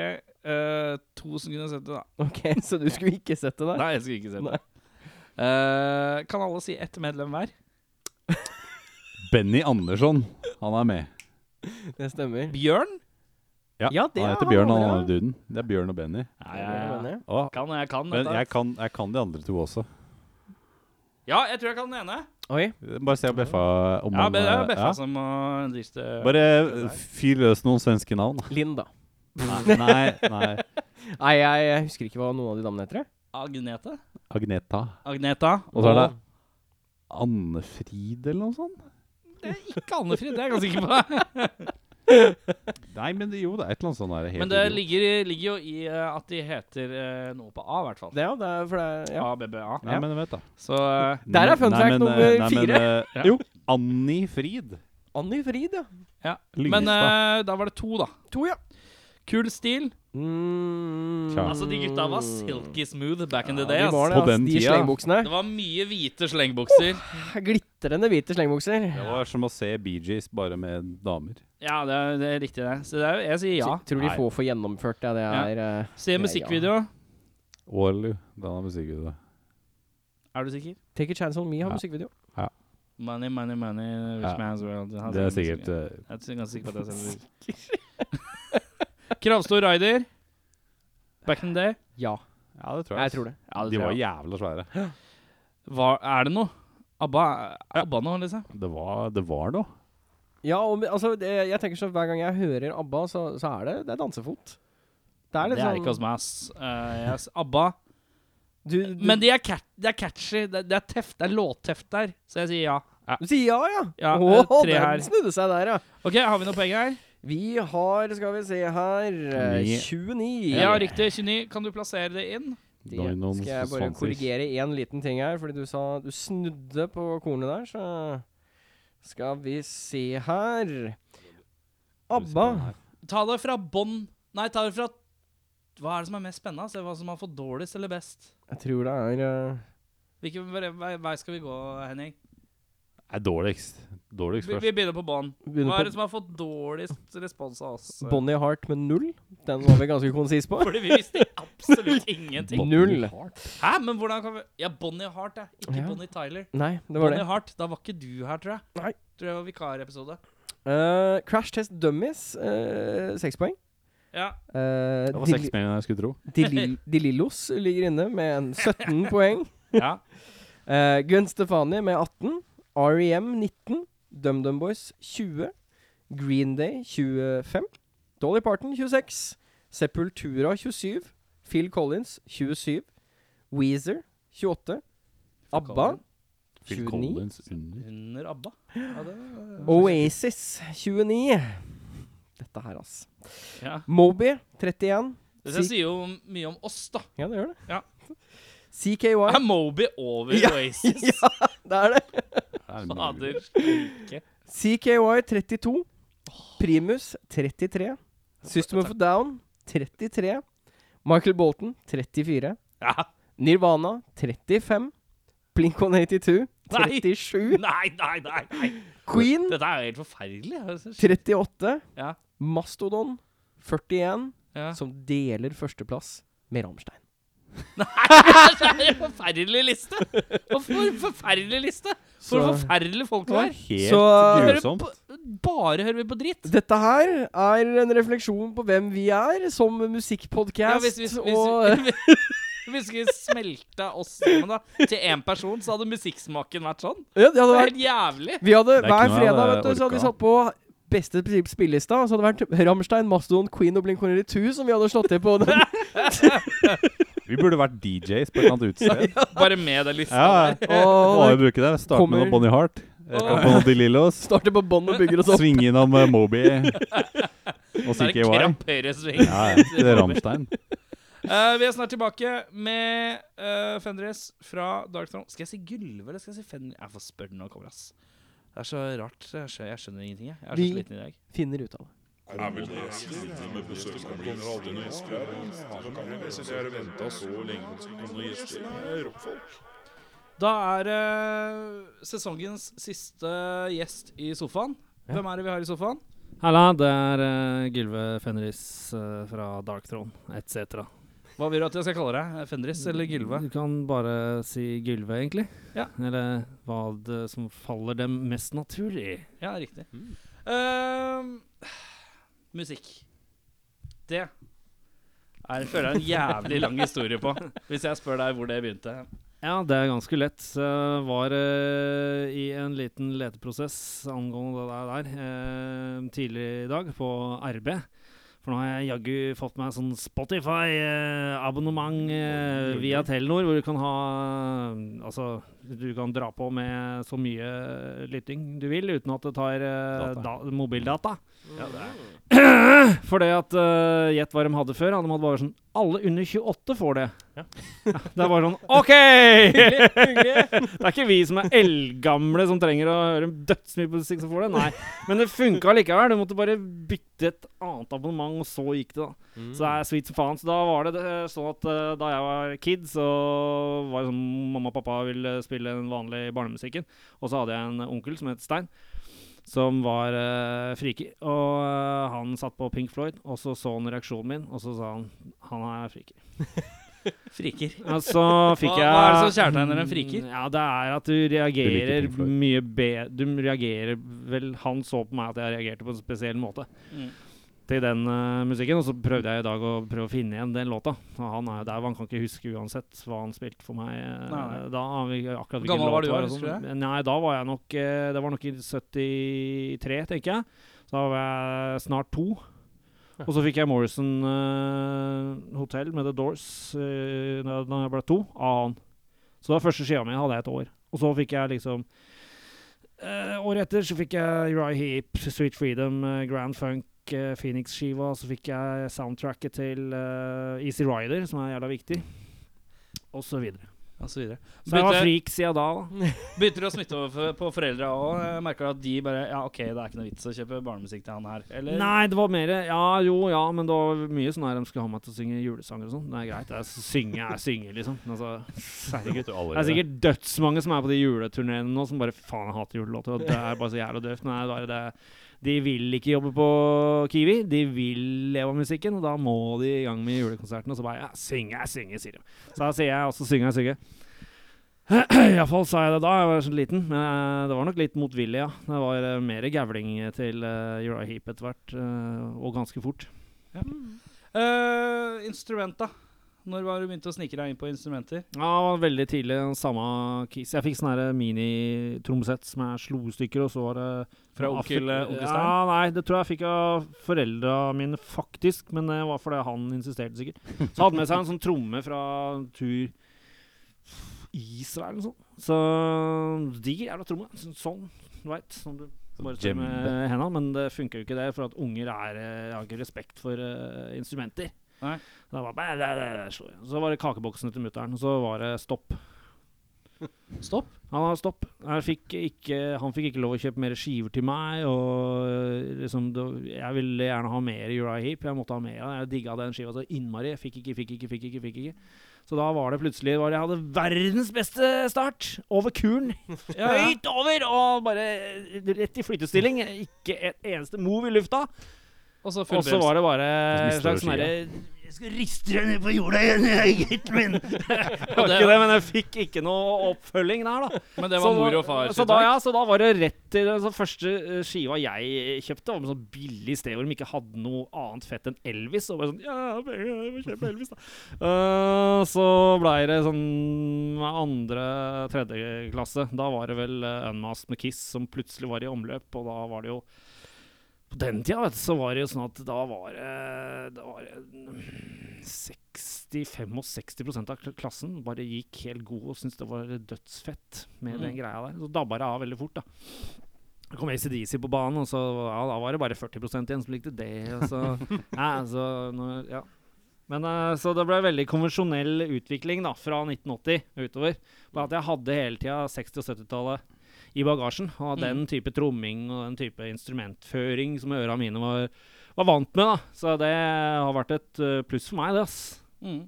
uh, to som kunne sett det, da. Ok, Så du skulle ikke sett det da? Nei, jeg skulle ikke sett det. Nei. Eh, kan alle si ett medlem hver? Benny Andersson, han er med. Det stemmer. Bjørn? Ja, Ja, det han er heter Bjørn, han andre duden. Det er Bjørn og Benny. Ja, ja, ja. Å, Kan, jeg kan men dette. jeg kan, jeg kan de andre to også. Ja, jeg tror jeg kan den ene. Oi. Bare se Beffa om Ja, han det er eh, Beffa ja. som må driste Bare fyr løs noen svenske navn. Linda. Nei, nei, nei. Nei, jeg, jeg husker ikke hva noen av de damene heter. jeg. Agnete? Agneta. Agneta. Og så er det Annefrid eller noe sånt? Det er ikke Annefrid, det er jeg ganske sikker på. Nei, men det, jo, det er et eller annet sånt der. Men det ligger, ligger jo i uh, at de heter uh, noe på A, i hvert fall. Det, ja, det er for det ja. A, B, B, A. Nei, men vet da. Så uh, Der er fun fact nummer fire. nei, men, Jo, Annie Frid. Annie Frid, ja. ja. Men da var det to, da. To, ja. Kul stil. Mm. Altså, de gutta var silky smooth back in the Ja, day. de var det, På den de slengbuksene. Det var mye hvite slengbukser. Glitrende hvite slengbukser. Det var som å se Gees bare med damer. Ja, det er, det er riktig, det. Så det er, jeg sier ja. Så- Tror de få får få gjennomført det. Det er ja. Se Ja, musikkvideo. Waterloo. Den har musikkvideo. Er du sikker? Take a chance on me har Ja. musikkvideo. Money, money, money, rich Ja. man's world. Det er sikkert eh, Jeg er ganske sikker på at jeg selv Kravstor Rider. Back in the day. Ja, Ja, det tror jeg. jeg tror det. Ja, det De tror var jeg. jævla svære. Hva, er det noe? ABBA, ABBA nå, liksom? Det var, det var noe. Ja, og, altså, det, jeg tenker så hver gang jeg hører ABBA, så, så er det, det er dansefot. Det er Det er sånn ikke hos meg, ass. Uh, yes, ABBA. du, du, Men de er, cat, de er catchy. Det, er teft. Det er låtteft der. Så jeg sier ja. Du sier ja, ja? Ja, tre den her. snudde seg der, ja. OK, har vi noen poeng her? Vi har, skal vi se her eh, 29. Ja, riktig. 29. Kan du plassere det inn? Det skal jeg bare korrigere én liten ting her, fordi du sa du snudde på kornet der, så skal vi se her. ABBA. Ta det fra bånn Nei, ta det fra Hva er det som er mest spennende? Se hva som har fått dårligst eller best. Jeg tror det er uh... Hvilken vei, vei- vei skal vi gå, Henning? Er dårligst. Dårligst Vi, først. vi begynner på bånn. Begynner Hva er på det som har fått dårligst respons av oss? Bonnie Hart med null. Den var vi ganske konsis på. Fordi vi visste absolutt ingenting. Null. Hæ, men hvordan kan vi Ja, Bonnie Hart, ja. Ikke Ja. Bonnie Tyler. Nei, det var Bonnie det. Hart, da var ikke du her, tror jeg. Nei. Tror jeg var vikarepisode. Uh, Crash Test Dummies, uh, poeng. Ja. Uh, Det var seks mer enn jeg skulle tro. De Lillos ligger inne med en 17 poeng. ja. Uh, Gwen Stefani med 18. REM 19. DumDum Boys 20. Green Day 25. Dolly Parton 26. Sepultura 27. Phil Collins 27. Weezer 28. ABBA Phil 29. Collins under. Under ABBA. Ja, det det Oasis 29. Dette her, ass. ja. Moby 31. Det sier jo mye om oss, da. Ja, det gjør det. Ja. CKY. Er Moby over Ja, Oasis? ja, det er det. Er. Fader. Ikke. CKY 32. Primus 33. System of a Down 33. Michael Bolton 34. Ja. Nirvana 35. Blink-182 37. Nei, nei, nei. nei. Queen Dette er jo helt forferdelig. Altså, 38. Ja. Mastodon 41. Ja. Som deler førsteplass med Rammstein. Det er en forferdelig liste! For en forferdelig liste? For Så- forferdelige folk Det er. helt Så- Hører grusomt. på, bare hører vi på dritt. Dette her er en refleksjon på hvem vi er som Ja, musikkpodkast. hvis, hvis, hvis, hvis vi smelta oss sammen da til én person, så hadde musikksmaken vært sånn. ja, det hadde vært jævlig. Vi hadde er hver fredag vet du, så hadde vi satt på beste sp- spillelista. Og så hadde det vært Rammstein, Mastodon, Queen og Blink-182 som vi hadde slått til på. Den. Vi burde vært DJs på et eller annet utested. Bare med den lista Ja, der. ja. Må bruke det. Starte med noe Bonnie Hart. eh, Åh. På noe De Lillos. starter på bånn og bygger oss opp. Svinge innom uh, Moby og CKY. Ja, ja. Det er Rammstein. Uh, vi er snart tilbake med uh, Fenris fra Dark Throne. Skal jeg si Gylve, eller skal jeg si Fenris? Jeg får spørre når det kommer, ass. Det er så rart. Jeg skjønner, jeg skjønner ingenting, jeg. Jeg er så Vi- sliten i dag. Finner ut av det. Er vel det med aldri noen gjester her. Så lenge på noen gjester. Er rockfolk. Da er det sesongens siste gjest i sofaen. Ja. Hvem er det vi har i sofaen? Halla, det er eh, Gylve Fenris eh, fra Dark Throne etc. Hva vil du at jeg skal kalle deg? Fenris eller Gylve? Du kan bare si Gylve, egentlig. Ja. Eller hva det som faller dem mest naturlig. Ja, riktig. Ehm, musikk. Det er, føler jeg en jævlig lang historie på. Hvis jeg spør deg hvor det begynte. Ja, det er ganske lett. Jeg var uh, i en liten leteprosess angående det der uh, tidlig i dag på RB. For nå har jeg jaggu fått meg sånn Spotify-abonnement eh, via Telenor, hvor du kan ha Altså, du kan dra på med så mye lytting du vil, uten at det tar eh, da, mobildata. Ja, det er. For det at eh, Gjett hva de hadde før. De hadde bare sånn Alle under 28 får det. Ja. det er bare sånn OK! det er ikke vi som er eldgamle som trenger å høre dødsmye på musikk som får det. Nei. Men det funka likevel. Du måtte bare bytte et annet abonnement, og så gikk det, da. Så det er sweet som faen. Så da var det, det sånn at eh, da jeg var kid, så var det sånn mamma og pappa ville spille den vanlige barnemusikken. Og så hadde jeg en onkel som het Stein som var uh, friki. Og uh, han satt på Pink Floyd, og så så han reaksjonen min, og så sa han han er friker. Friker. Altså, fikk jeg hva er det som kjærtegner en friker? Mm, Ja, det er at du reagerer du mye bedre Du reagerer vel Han så på meg at jeg reagerte på en spesiell måte Mm. til den uh, musikken, og så prøvde jeg i dag å prøve å finne igjen den låta. Og han er jo der, han kan ikke huske uansett hva han spilte for meg eh, Nei, nei. da. vi- Akkurat hvilken gammel var du husker du Nei, da var jeg nok eh, Det var nok i 73, tenker jeg. Så da var jeg snart to. Og så fikk jeg Morrison uh, Hotel med The Doors uh, da jeg ble to, av han. Så da første skia mi hadde jeg et år. Og så fikk jeg liksom uh, Året etter så fikk jeg Uriah Heap, Sweet Freedom, eh, Grand Funk, eh, Phoenix-skiva. Så fikk jeg soundtracket til eh, Easy Rider, som er jævla viktig. Og så videre. Og så videre. Så jeg var frik freak siden da. da. begynte det å smitte over på foreldra òg? Merka at de bare Ja, OK, det er ikke noe vits å kjøpe barnemusikk til han her. Eller? Nei, det var mer Ja, jo, ja, men det var mye sånn her de skulle ha meg til å synge julesanger og sånn. Det er greit. Jeg synger, jeg synger, liksom. Altså, herregud. Det er sikkert dødsmange som er på de juleturneene nå, som bare Faen, jeg hater julelåter. Og det er bare så jævla døvt. Nei, det er det De vil ikke jobbe på Kiwi. De vil leve av musikken, og da må de i gang med julekonserten. Og så bare Ja, synge, jeg synger, sier de. Så da sier jeg også synge, jeg synger. Iallfall sa jeg det da jeg var så liten. Men eh, det var nok litt motvillig, ja. Det var uh, mer gavling til uh, Uriah Heap etter hvert, uh, og ganske fort. Ja. Uh, da? Når var du begynte å snike deg inn på instrumenter? Ja, veldig tidlig. den Samme kis. Jeg fikk sånn her mini-tromsett som jeg slo i stykker, og så var det Fra onkel, fyr- eh, Stein? Ja, nei, det tror jeg fikk av foreldra mine, faktisk. Men det var fordi han insisterte, sikkert. Så hadde med seg en sånn tromme fra tur Israel eller noe sånt. Så diger jævla tromme. Så- Sånn, du veit. Sånn du bare spiller med hendene. Men det funker jo ikke det, for at unger er, eh, har ikke respekt for uh, instrumenter. Nei. Så, var bæ, det, bæ, slo så var det kakeboksene til mutter'n, og så var det stopp. Stopp? Han har stopp. Jeg fikk ikke, han fikk ikke lov å kjøpe mer skiver til meg. Og liksom, det, jeg ville gjerne ha mer Uriah Heap. Jeg måtte ha mer. Jeg digga den skiva så innmari. Fikk ikke, fikk ikke, fikk ikke. fikk ikke Så da var det plutselig var det, Jeg hadde verdens beste start! Over kuren. Ja, ja. Høyt over! Og bare rett i flytestilling. Ikke et eneste move i lufta. Og så var det bare en slags sånn Jeg skal riste deg ned på jorda igjen, gutten min! Det var det- ikke det, men jeg fikk ikke noe oppfølging der, da. Men det var Så mor og far Så da, ja, så da var det rett til den Første eh, skiva jeg kjøpte, var med sånn billig sted hvor de ikke hadde noe annet fett enn Elvis. Og bare sånn Ja, jeg må kjøpe Elvis, da. Uh, så blei det sånn andre, tredje klasse. Da var det vel uh, Unmasked med Kiss som plutselig var i omløp, og da var det jo på den tida vet du, så var det jo sånn at da var det Da var det 60-65 av klassen bare gikk helt god og syntes det var dødsfett med den Mm. greia der. Så dabba det av veldig fort, da. Så kom ACDC på banen, og så ja, da var det bare 40 igjen som likte det. Så, ja, så, når, ja. Men uh, Så det ble veldig konvensjonell utvikling da, fra 1980 utover. Bare at jeg hadde hele tida 60- og 70-tallet i bagasjen. Av Mm. den type tromming og den type instrumentføring som øra mine var, var vant med. da Så det har vært et eh, pluss for meg, det. ass Mm.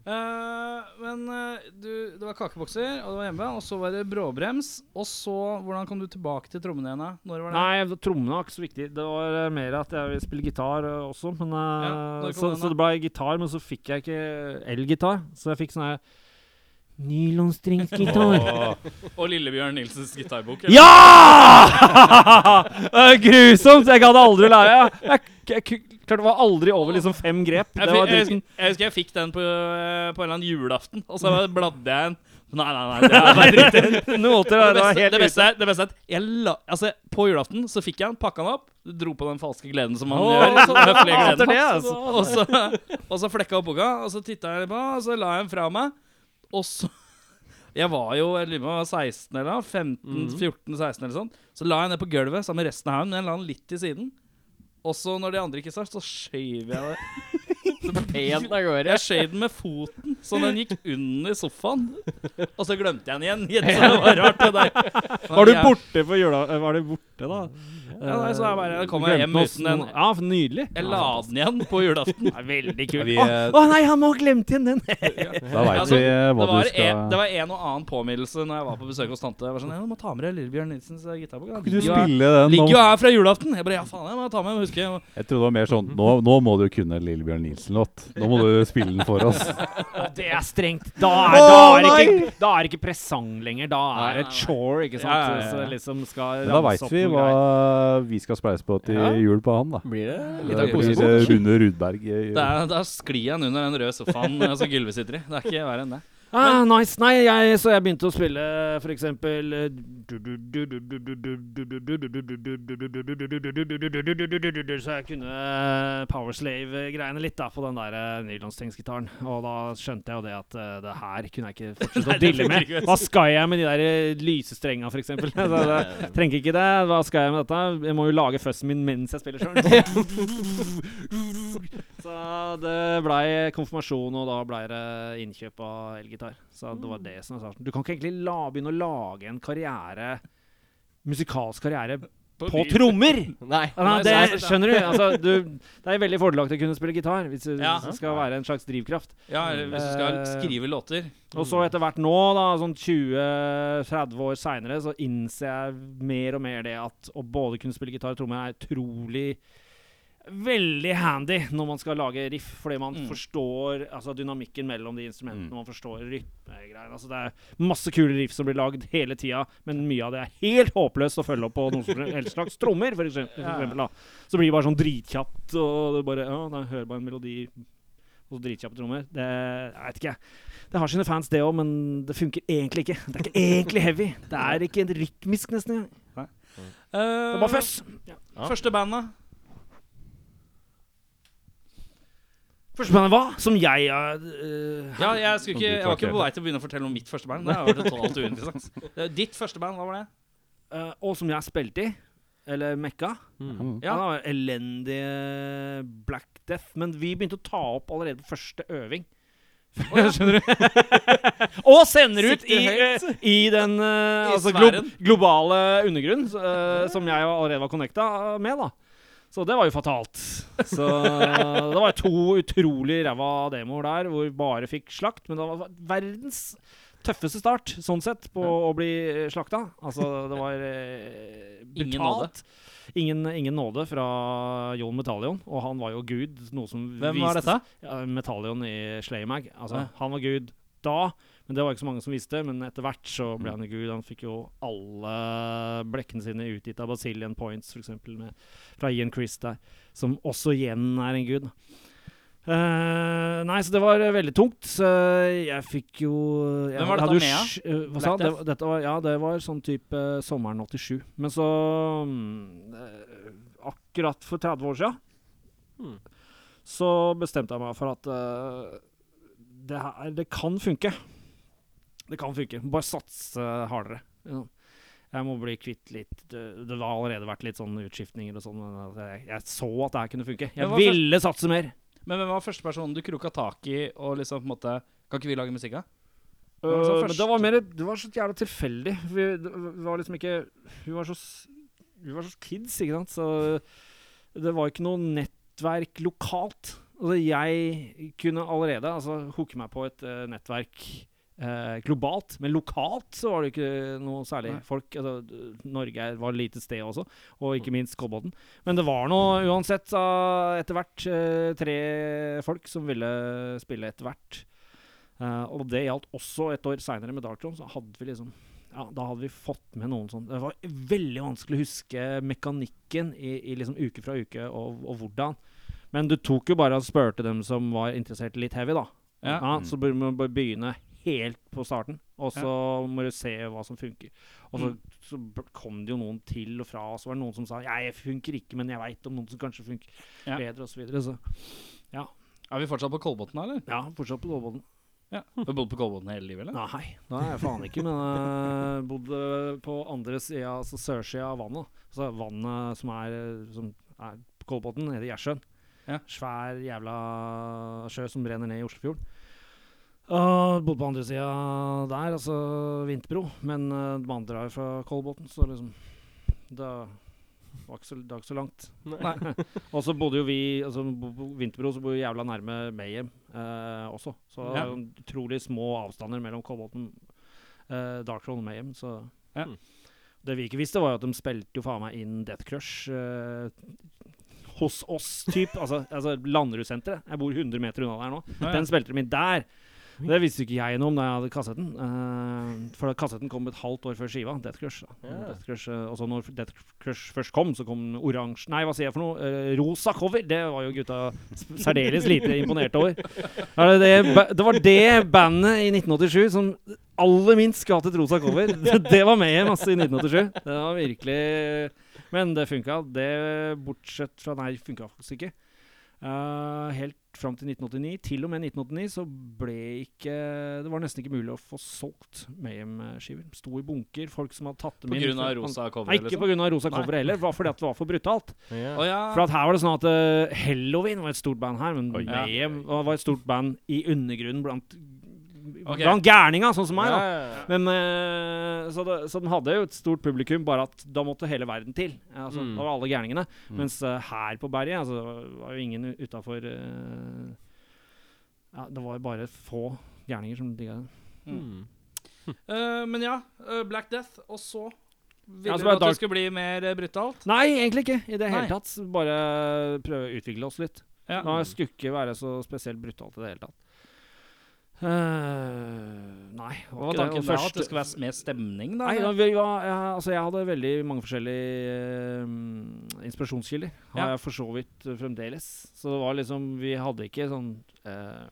Uh, men eh, du, det var kakebokser, og det var hjemme. Og så var det bråbrems. Og så Hvordan kom du tilbake til trommene igjen? Når var det? Nei, trommene var ikke så viktig. Det var mer at jeg ville spille gitar også. Men, uh, Ja, så, så det ble gitar, men så fikk jeg ikke elgitar. Så jeg fikk sånn her nylonstringsgitar. Og Lillebjørn Nilsens gitarbok? Ja! Det er Grusomt! Jeg hadde aldri lært lære. Jeg, jeg, jeg det var aldri over liksom fem grep. Jeg, Det fikk, var jeg, dritten. husker, jeg husker jeg fikk den på, eh, på en eller annen julaften, og så bladde jeg en Nei, nei, nei. Det er bare dritt. Noen måter Det det var beste, helt det, beste er, det beste er at jeg la, altså, På julaften så fikk jeg den, pakka den opp, dro på den falske gleden som man Åh, gjør. så hater gleden. det, altså. Og så, og så flekka opp boka, og så titta jeg litt på, og så la jeg den fra meg. Og så Jeg var jo jeg lurer på om jeg var 16 eller noe, 15-14-16 eller sånn. Så la jeg ned på gulvet sammen med resten av haugen, men jeg la den litt til siden. Og så når de andre ikke sa, så skjøv jeg det. Pent av gårde. Jeg skjøv den med foten, så den gikk under sofaen. Og så glemte jeg den igjen. Så det var rart, det der. Var du borte på jula... Var du borte, da? Ja, nei, så jeg bare jeg kom jeg hjem uten den. Ja, nydelig. Jeg la den igjen på julaften. Det er veldig kult. Vi, Å eh, å nei, han må ha glemt igjen den! Da veit Altså, vi eh, Det hva var, du skal en, det var en og annen påminnelse når jeg var på besøk hos tante. Jeg var sånn, ja, du må ta med deg Lillebjørn Nilsens eh, gitarbok. Kan ikke du ligger jo her- spille den? ligger nå? jo her fra julaften. Jeg bare, ja faen, jeg må ta med den, husker jeg. Jeg trodde det var mer sånn Nå, nå må du kunne Lillebjørn Nilsen-låt. Nå må du spille den for oss. Det er strengt. Da er, Å, da er, nei! ikke, da er ikke presang lenger. Da er Nei, det nei, chore, ikke sant? Ja, ja, ja, ja. Så liksom skal Men da ramse veit opp vi noen hva greier. Vi skal spleise på til Ja. jul på han, da. Blir det Det litt av blir eh, Rune Rudberg. eh, Da, da sklir han under den røde sofaen eh, som Gylve sitter i. Det er ikke verre enn det. Ah, nice. Nei, jeg, så jeg begynte å spille for eksempel eh, Så jeg kunne Powerslave-greiene litt da på den der nylonstengsgitaren. Og da skjønte jeg jo det at eh, det her kunne jeg ikke fortsette å dille med. Hva skal jeg med de der eh, lysestrenga, for eksempel? Det- Trenger ikke det. Hva skal jeg med dette? Jeg må jo lage føssen min mens jeg spiller sjøl. Så det blei konfirmasjon, og da blei det innkjøp av elgitar. Så det var det som var starten. Du kan ikke egentlig la, begynne å lage en karriere musikalsk karriere på trommer! Nei. nei, det, skjønner du? Altså, du? Det er veldig fordelaktig å kunne spille gitar hvis det Ja. skal være en slags drivkraft. Ja, eller hvis du skal Eh, skrive låter. Og så etter hvert nå, da, sånn 20-30 år seinere, så innser jeg mer og mer det at å både kunne spille gitar og trommer er utrolig Veldig handy når man skal lage riff, fordi man Mm. forstår altså, dynamikken mellom de instrumentene. Mm. Man forstår rytmegreiene. Altså, det er masse kule riff som blir lagd hele tida, men mye av det er helt håpløst å følge opp på noen som helst slags trommer, for eksempel. For eksempel. Så blir det bare sånn dritkjapt, og det bare Ja, hører bare en melodi og så dritkjappe trommer. Det Jeg vet ikke. Det har sine fans, det òg, men det funker egentlig ikke. Det er ikke egentlig heavy. Det er ikke rytmisk, nesten engang. Det er bare føss. Ja. Første bandet. Første bandet hva? Som jeg uh, Ja, jeg, ikke, jeg var ikke på vei til å begynne å fortelle om mitt første band. Det var totalt uinteressant. Eh, Ditt første band, hva var det? Uh, Og som jeg spilte i. Eller mekka. Mm. Ja. Ja. Det var elendig Black Death. Men vi begynte å ta opp allerede på første øving. Skjønner du? og sender ut i, øh, i den uh, I altså glo globale undergrunn, uh, som jeg allerede var connecta med, da. Så det var jo fatalt. Så det var to utrolig ræva demoer der hvor vi bare fikk slakt. Men det var verdens tøffeste start, sånn sett, på å bli slakta. Altså, det var eh, Ingen nåde. brutalt. Ingen, ingen nåde fra Jon Metallion, og han var jo gud. Noe som Hvem var dette? Ja, Metallion i Slaymag. Altså, Ja. Han var gud da, men det var ikke så mange som visste. Men etter hvert så ble han jo gud. Han fikk jo alle blekkene sine utgitt av Basilian Points, f.eks. fra Ian Chris der, som også igjen er en gud. Uh, nei, så det var eh, veldig tungt. Så jeg fikk jo jeg Hvem var dette med, da? eh, hva sa han? Det, dette var, ja, det var sånn type sommeren 87. Men så um, Akkurat for 30 år sia hmm. så bestemte jeg meg for at det, her, det kan funke. Det kan funke. Bare satse hardere. Jeg må bli kvitt litt Det, har allerede vært litt sånn utskiftninger og sånn, jeg, jeg så at det her kunne funke. Jeg ville først, satse mer. Men hvem var første personen du kroka tak i og liksom på en måte Kan ikke vi lage musikk av? Uh, men det var mer Det var så jævla tilfeldig. Vi, vi var liksom ikke Vi var så Vi var så kids, ikke sant. Så det var ikke noe nettverk lokalt. Altså, jeg kunne allerede altså, hooke meg på et uh, nettverk eh, globalt, men lokalt så var det ikke noe særlig Nei. folk. Altså, Norge var et lite sted også, og ikke minst Kolbotn. Men det var nå uansett etter hvert eh, tre folk som ville spille etter hvert. Eh, og det gjaldt også et år seinere med Darktron. Så hadde vi liksom ja, Da hadde vi fått med noen sånn Det var veldig vanskelig å huske mekanikken i, i liksom uke fra uke og, og hvordan. Men du tok jo bare og spurte dem som var interessert litt heavy, da. Ja. Ja, så bør man begynne helt på starten, og så må du se hva som funker. Og så, Mm. så kom det jo noen til og fra, og så var det noen som sa ja, jeg funker ikke, men jeg veit om noen som kanskje funker Ja. bedre, osv. så videre. Så Er vi fortsatt på Kolbotn, eller? ja, fortsatt på Kolbotn. Ja. Du har bodd på Kolbotn hele livet, eller? Nei, da har jeg faen ikke. Men jeg bodde på andre sida, altså sørsida av vannet. Altså vannet som er, som er på Kolbotn, i Gjersjøen. Ja. Svær jævla sjø som renner ned i Oslofjorden. Og bodde på andre sida der, altså Vinterbro. Men uh, de andre er fra Kolbotn, så liksom Det var ikke så, det var ikke så langt. Og så bodde jo vi altså på Vinterbro så bor vi jævla nærme Mayhem uh, også. Så Ja. jo utrolig små avstander mellom Kolbotn, eh, Darkthrone og Mayhem. Så Ja. Det vi ikke visste, var jo at de spilte jo faen meg inn Death Crush eh, hos oss, typ. altså, altså Landrussenteret. Jeg bor 100 meter unna der nå. Ja, ja. Den spilte de inn der. Det visste ikke jeg noe om da jeg hadde kassetten. Uh, for kassetten kom et halvt år før skiva. Death Crush. Ja. Death Crush uh, og så når Death Crush først kom, så kom oransje Nei, hva sier jeg for noe? Uh, rosa cover. Det var jo gutta særdeles lite imponerte over. Er det, det, det var det bandet i 1987 som aller minst skulle hatt et rosa cover. Det, det var med masse i 1987. Det var virkelig Men det funka. Det bortsett fra Nei, funka faktisk ikke. Uh, helt fram til 1989. Til og med 1989 så ble ikke Det var nesten ikke mulig å få solgt Mayhem-skiver. Sto i bunker. Folk som hadde tatt dem På grunn av rosa Nei, cover, ikke liksom? på grunn av rosa cover heller. Det var fordi at det var for brutalt. Yeah. Oh, ja. For at her var det sånn at uh, Halloween var et stort band her, men Oi. Mayhem var et stort band i undergrunnen blant Ok. Blant gærninga, sånn som meg. da Ja, ja, ja. men uh, så, det, så den hadde jo et stort publikum, bare at da måtte hele verden til. Altså, Mm. Da var alle gærningene. Mm. Mens uh, her på berget altså, det var jo ingen utafor ja, Det var jo bare få gærninger som digga det. Mm. Eh, men ja, Black Death, og så ville Ja, du at det det skulle bli mer brutalt? Nei, egentlig ikke. I det Nei. hele tatt. Bare prøve å utvikle oss litt. Ja. Det skulle ikke være så spesielt brutalt i det hele tatt. Eh, nei. det Hva var tanken der? At det skulle være mer stemning, da? Nei, da, vi ja, altså jeg hadde veldig mange forskjellige uh, inspirasjonskilder. Har Ja. jeg for så vidt uh, fremdeles. Så det var liksom Vi hadde ikke sånn eh,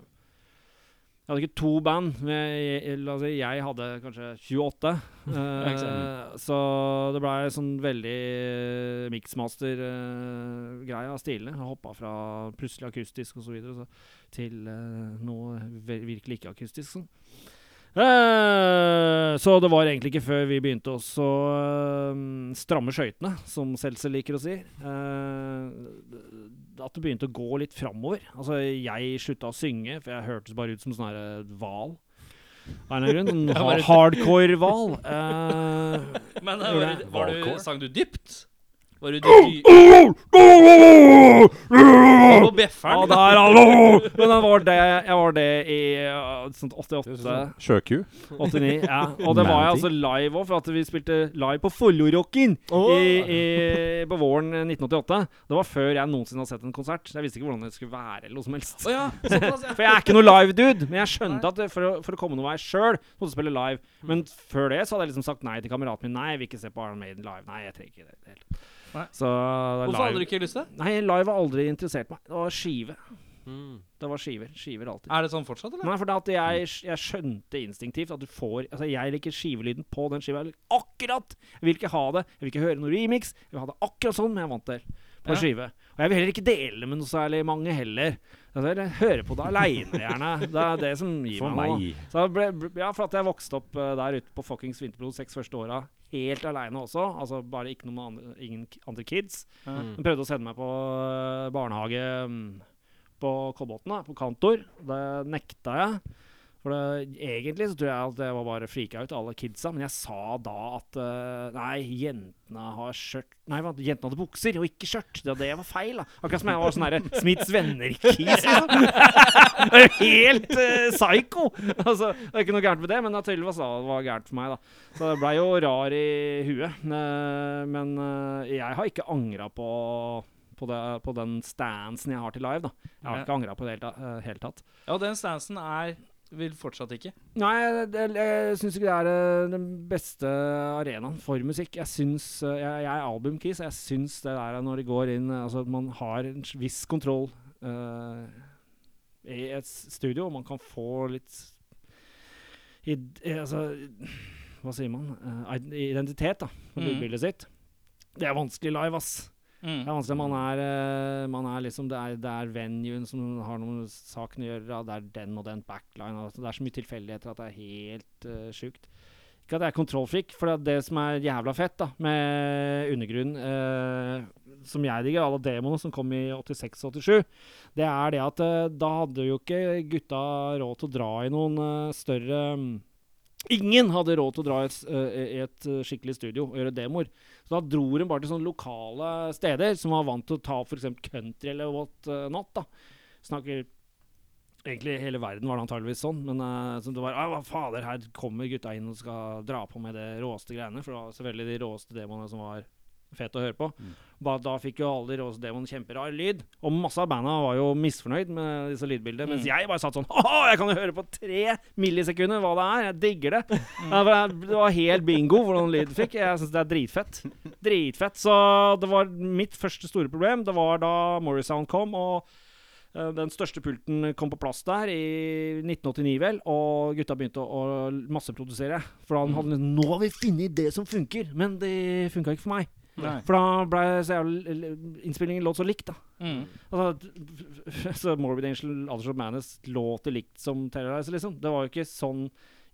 Jeg hadde ikke to band. Men jeg, la oss si, jeg hadde kanskje 28. ikke eh, så det blei sånn veldig mixmaster-greie av stilene. Jeg hoppa fra plutselig akustisk og så videre så til eh, noe virkelig ikke akustisk. Sånn. Eh, så det var egentlig ikke før vi begynte å så, eh, stramme skøytene, som Seltzer liker å si, eh, at det begynte å gå litt framover. Altså, jeg slutta å synge, for jeg hørtes bare ut som sånn her hval. Av en eller annen grunn. Hardcore-hval. Uh, Men eh, var, var du, sang du dypt? Var du på Ja, bjefferen? der, hallo! Men jeg var det, jeg var det i uh, sånn 88. Sjøku. 89, ja. Og det var jeg altså live òg, for at vi spilte live på Follo-rocken i, i, på våren 1988. Det var før jeg noensinne hadde sett en konsert. Så jeg visste ikke hvordan det skulle være. eller noe som helst ja. For jeg er ikke noe live-dude. Men jeg skjønte at for, å, for å komme noen vei sjøl, måtte spille live. Men før det så hadde jeg liksom sagt nei til kameraten min. Nei, jeg vil ikke se på Iron Maiden live. Nei, jeg trenger ikke det. det. Nei. Så Hvorfor hadde du ikke lyst til det? Nei, live har aldri interessert meg. Det var skive. Mm. Det var skiver. Skiver alltid. Er det sånn fortsatt, eller? Nei, for det at jeg, jeg skjønte instinktivt at du får Altså, jeg liker skivelyden på den skiva. Akkurat! Jeg vil ikke ha det. Jeg vil ikke høre noe remix. Jeg vil ha det akkurat sånn men jeg er vant til på Ja. skive. Og jeg vil heller ikke dele med noe særlig mange heller. Altså, høre på det aleine, gjerne. Det er det som gir For meg noe. ble, ja, for at jeg vokste opp uh, der ute på fuckings Vinterblod seks første åra, helt aleine også. Altså bare ikke noen andre, ingen andre kids. Mm. De prøvde å sende meg på eh, barnehage mm, på Kolbotn, på kantor. Det nekta jeg. For det, egentlig så tror jeg at jeg var bare frika ut, alle kidsa. Men jeg sa da at uh, nei, jentene har skjørt Nei, jentene hadde bukser og ikke skjørt. Det, det var feil, da. Akkurat som jeg var sånn herre Smiths venner-kis, liksom. det helt uh, psycho! Altså, det er ikke noe gærent med det, men det tydeligvis da det var gærent for meg, da. Så det blei jo rar i huet. Eh, men uh, jeg har ikke angra på på, det, på den stansen jeg har til live. da Jeg har Ja. ikke angra på det i det eh, hele tatt. Ja, den stansen er Vil fortsatt ikke. Nei, det, jeg syns ikke det er eh, den beste arenaen for musikk. Jeg syns eh, Jeg, jeg er albumkis, jeg syns det der når det går inn eh, Altså at man har en viss kontroll uh, i et studio, og man kan få litt i, Altså Hva sier man? Uh, identitet, da, på Mm. lydbildet sitt. Det er vanskelig live, ass. Mm. Det er vanskelig. Man er, eh, man er liksom Det er, det er venuen som har noe med saken å gjøre. Det er den og den backline. Altså, det er så mye tilfeldigheter at det er helt uh, sjukt. Ikke at det er kontrollfrik, for det, som er jævla fett da med Undergrunn, uh, som jeg digger, alle demoene som kom i 86-87, det er det at uh, da hadde jo ikke gutta råd til å dra i noen større um, Ingen hadde råd til å dra i et, i et skikkelig studio og gjøre demoer. Så da dro hun bare til sånne lokale steder som var vant til å ta f.eks. country eller what not. da. Snakker Egentlig hele verden var det antageligvis sånn, men uh, så det var hva fader, her kommer gutta inn og skal dra på med det råeste greiene. For det var selvfølgelig de råeste demoene som var fete å høre på. Mm. Ba, da fikk jo alle de råeste demoene kjemperar lyd. Og masse av banda var jo misfornøyd med disse lydbildene. Mens Mm. jeg bare satt sånn Haha, jeg kan jo høre på tre millisekunder hva det er! Jeg digger det! Ja, det- var helt bingo hvordan lyd fikk. Jeg syns det er dritfett. Dritfett. Så det var mitt første store problem. Det var da Morrisound kom, og eh, den største pulten kom på plass der i 1989, vel. Og gutta begynte å, å masseprodusere. For han hadde de Nå har vi funnet det som funker! Men det funka ikke for meg. Nei. For da ble så jævlig Innspillingen låt så likt, da. Mm. Altså, så Morbid Angel, Others of Madness låter likt som Terrorizer, liksom. Det var jo ikke sånn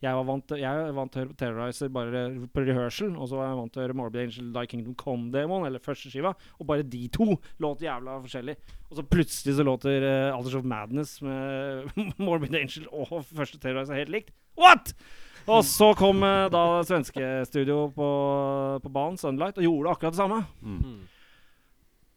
jeg var vant jeg var vant til å høre Terrorizer bare på rehearsal, og så var jeg vant til å høre Morbid Angel Die Kingdom Come-demoen, eller første skiva, og bare de to låt jævla forskjellig. Og så plutselig så låter uh, Others of Madness med Morbid Angel og første Terrorizer helt likt. What?! Og så kom eh, da svenske studio på, på banen, Sunlight, og gjorde akkurat det samme. Mm.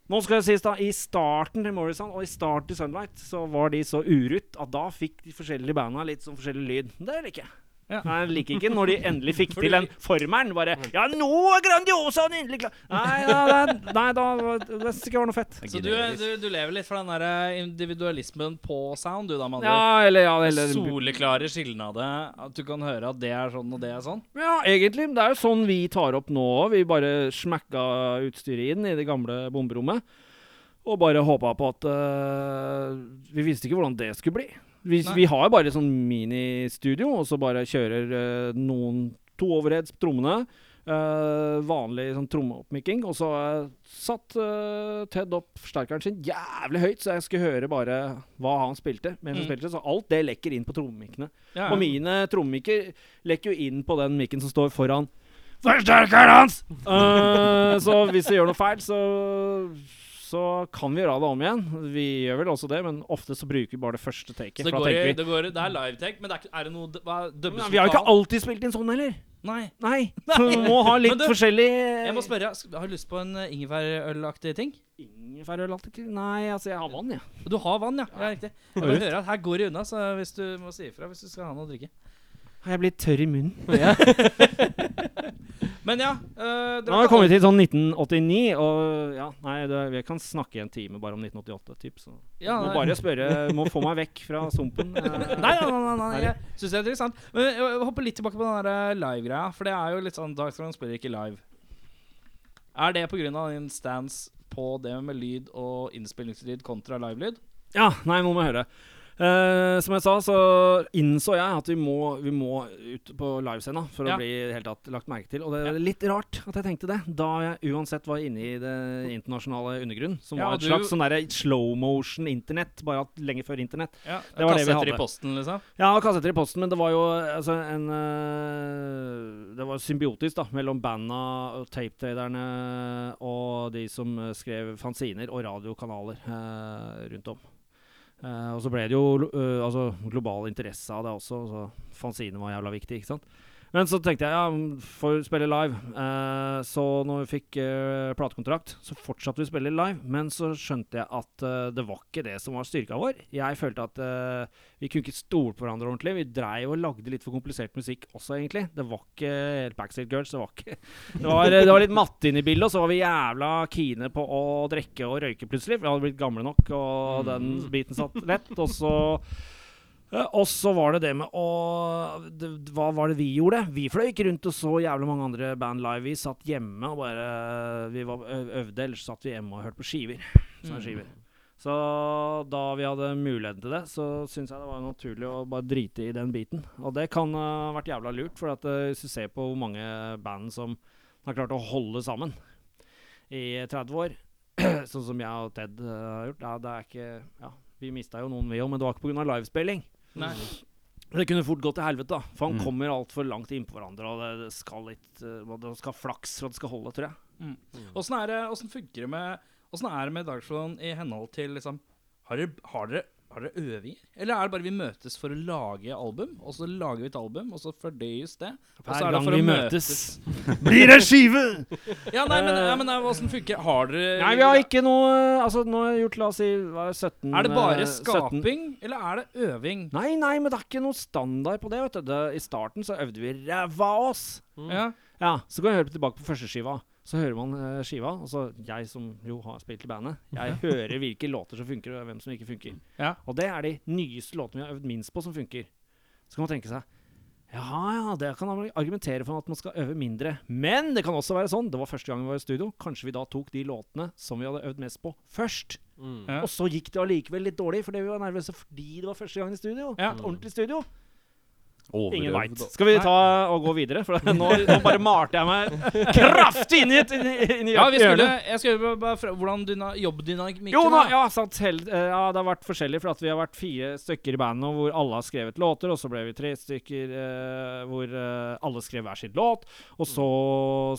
Nå skal det sies da, I starten til Morrison og i starten til Sunlight så var de så urutt at da fikk de forskjellige banda litt sånn forskjellig lyd. Det liker jeg. Ja. Nei, Jeg liker ikke når de endelig fikk til den formelen. Bare Ja, nå er Grandiosaen endelig klar! Nei, nei, nei, nei, da det skal ikke være noe fett. Så du, du, du lever litt for den der eh, individualismen på sound, du da, Madrid? Ja, eller ja, eller Soleklare skilnader. At du kan høre at det er sånn og det er sånn. Ja, egentlig. Det er jo sånn vi tar opp nå òg. Vi bare smakka utstyret inn i det gamle bomberommet. Og bare håpa på at uh, Vi visste ikke hvordan det skulle bli. Vi, vi har bare sånn ministudio, og så bare kjører uh, noen to overheads på trommene. Uh, vanlig sånn trommeoppmikking. Og så uh, satt uh, Ted opp forsterkeren sin jævlig høyt, så jeg skulle høre bare hva han spilte. Mm. spilte, Så alt det lekker inn på trommemikkene. Ja. Og mine trommemikker lekker jo inn på den mikken som står foran forsterkeren hans! Så hvis jeg gjør noe feil, så så kan vi gjøre det om igjen. Vi gjør vel også det, men ofte så bruker vi bare det første taket. Så det går, vi, det, går, det er live-take, men det er, er det noe hva, ja, vi har jo ikke alltid spilt inn sånn heller. Nei. Nei. Så vi må ha litt Men du, forskjellig Jeg må spørre, har du lyst på en eh, ingefærølaktig ting? Ingefærølaktig? Nei, altså, jeg har vann, jeg. Du har vann, ja. ja riktig. Jeg bare hører at her går det unna, så hvis du må si ifra hvis du skal ha noe å drikke. Har jeg blitt tørr i munnen? Men ja øh, Nå har vi kommet til sånn 1989, og ja, nei, det, vi kan snakke i en time bare om 1988, typ. Så Ja, må bare spørre Må få meg vekk fra sumpen. eh. Nei, nei, nei, nei, nei. jeg syns det er interessant. Men jeg jeg hopper litt tilbake på den der eh, live-greia, for det er jo litt sånn Darkthrone spiller ikke live. Er det pga. din stance på det med lyd og innspillingslyd kontra live-lyd? Ja, nei, nå må jeg høre. Eh, som jeg sa, så innså jeg at vi må, vi må ut på livescena for Ja. å bli helt tatt lagt merke til. Og det er litt rart at jeg tenkte det, da jeg uansett var inne i det internasjonale undergrunn, som Ja, var et du- slags sånn derre slow motion internett, bare at lenge før internett. Ja, Det var det vi Kassetter i hadde. posten, liksom? Ja, kassetter i posten, men det var jo altså, en uh, Det var symbiotisk da, mellom banda, og tapetraderne og de som skrev fanziner og radiokanaler uh, rundt om. Eh, og så ble det jo eh, altså, global interesse av det også, så fanzine var jævla viktig, ikke sant. Men så tenkte jeg ja, får spille live. Eh, så når vi fikk eh, platekontrakt, så fortsatte vi å spille live. Men så skjønte jeg at eh, det var ikke det som var styrka vår. Jeg følte at vi kunne ikke stole på hverandre ordentlig. Vi dreiv og lagde litt for komplisert musikk også, egentlig. Det var ikke helt Backstreet Girls. Det var ikke Det var, det var litt matte inne i bildet, og så var vi jævla kine på å drikke og røyke plutselig. For vi hadde blitt gamle nok, og den biten satt lett. Og så og så var det det med å det, Hva var det vi gjorde? Vi fløy ikke rundt og så jævlig mange andre band live. Vi satt hjemme og bare Vi var, øvde, ellers satt vi hjemme og hørte på skiver. Sånne skiver. Så da vi hadde muligheten til det, så syns jeg det var naturlig å bare drite i den biten. Og det kan ha vært jævla lurt, for at uh, hvis du ser på hvor mange band som har klart å holde sammen i 30 år, sånn som jeg og Ted uh, har gjort, ja, det er ikke Ja, vi mista jo noen, vi òg, men det var ikke pga. livespilling. Nei. Det kunne fort gått til helvete, da. For han Mm. kommer altfor langt innpå hverandre, og det, det skal litt eh, Det skal flaks for at det skal holde, tror jeg. Åssen er det, åssen funker det med Åssen er det med Darkthrone i henhold til liksom Har dere, har dere, har dere øvinger? Eller er det bare vi møtes for å lage album, og så lager vi et album, og så fordøyes det? Og så Hver er det gang for å vi møtes. møtes, blir det skive! Ja, nei, men, ja, men åssen funker Har dere Nei, vi har ikke noe Altså, nå har jeg gjort, la oss si, hva er det, 17 Er det bare eh, 17 skaping, eller er det øving? Nei, nei, men det er ikke noe standard på det, vet du. Det, I starten så øvde vi ræva av oss. Ja. Ja, så kan vi høre tilbake på første skiva. Så hører man eh, skiva, og så jeg som jo har spilt i bandet, jeg hører hvilke låter som funker, og hvem som ikke funker. Ja. Og det er de nyeste låtene vi har øvd minst på, som funker. Så kan man tenke seg Jaha, ja, det kan man argumentere for at man skal øve mindre. Men det kan også være sånn, det var første gang vi var i studio, kanskje vi da tok de låtene som vi hadde øvd mest på, først. Ja. Og så gikk det allikevel litt dårlig fordi vi var nervøse fordi det var første gang i studio. Ja. Et ordentlig studio. Ingen veit. Skal vi ta og gå videre? For nå, nå bare malte jeg meg kraftig inn i inn inn i Ja, vi skulle, jeg skulle bare- fra, Hvordan dyna, jobbdynamikken Jo, nå, ja. Hel, eh, ja, det har vært forskjellig, for vi har vært fire stykker i bandet nå hvor alle har skrevet låter, og så ble vi tre stykker eh, hvor eh, alle skrev hver sin låt. Og så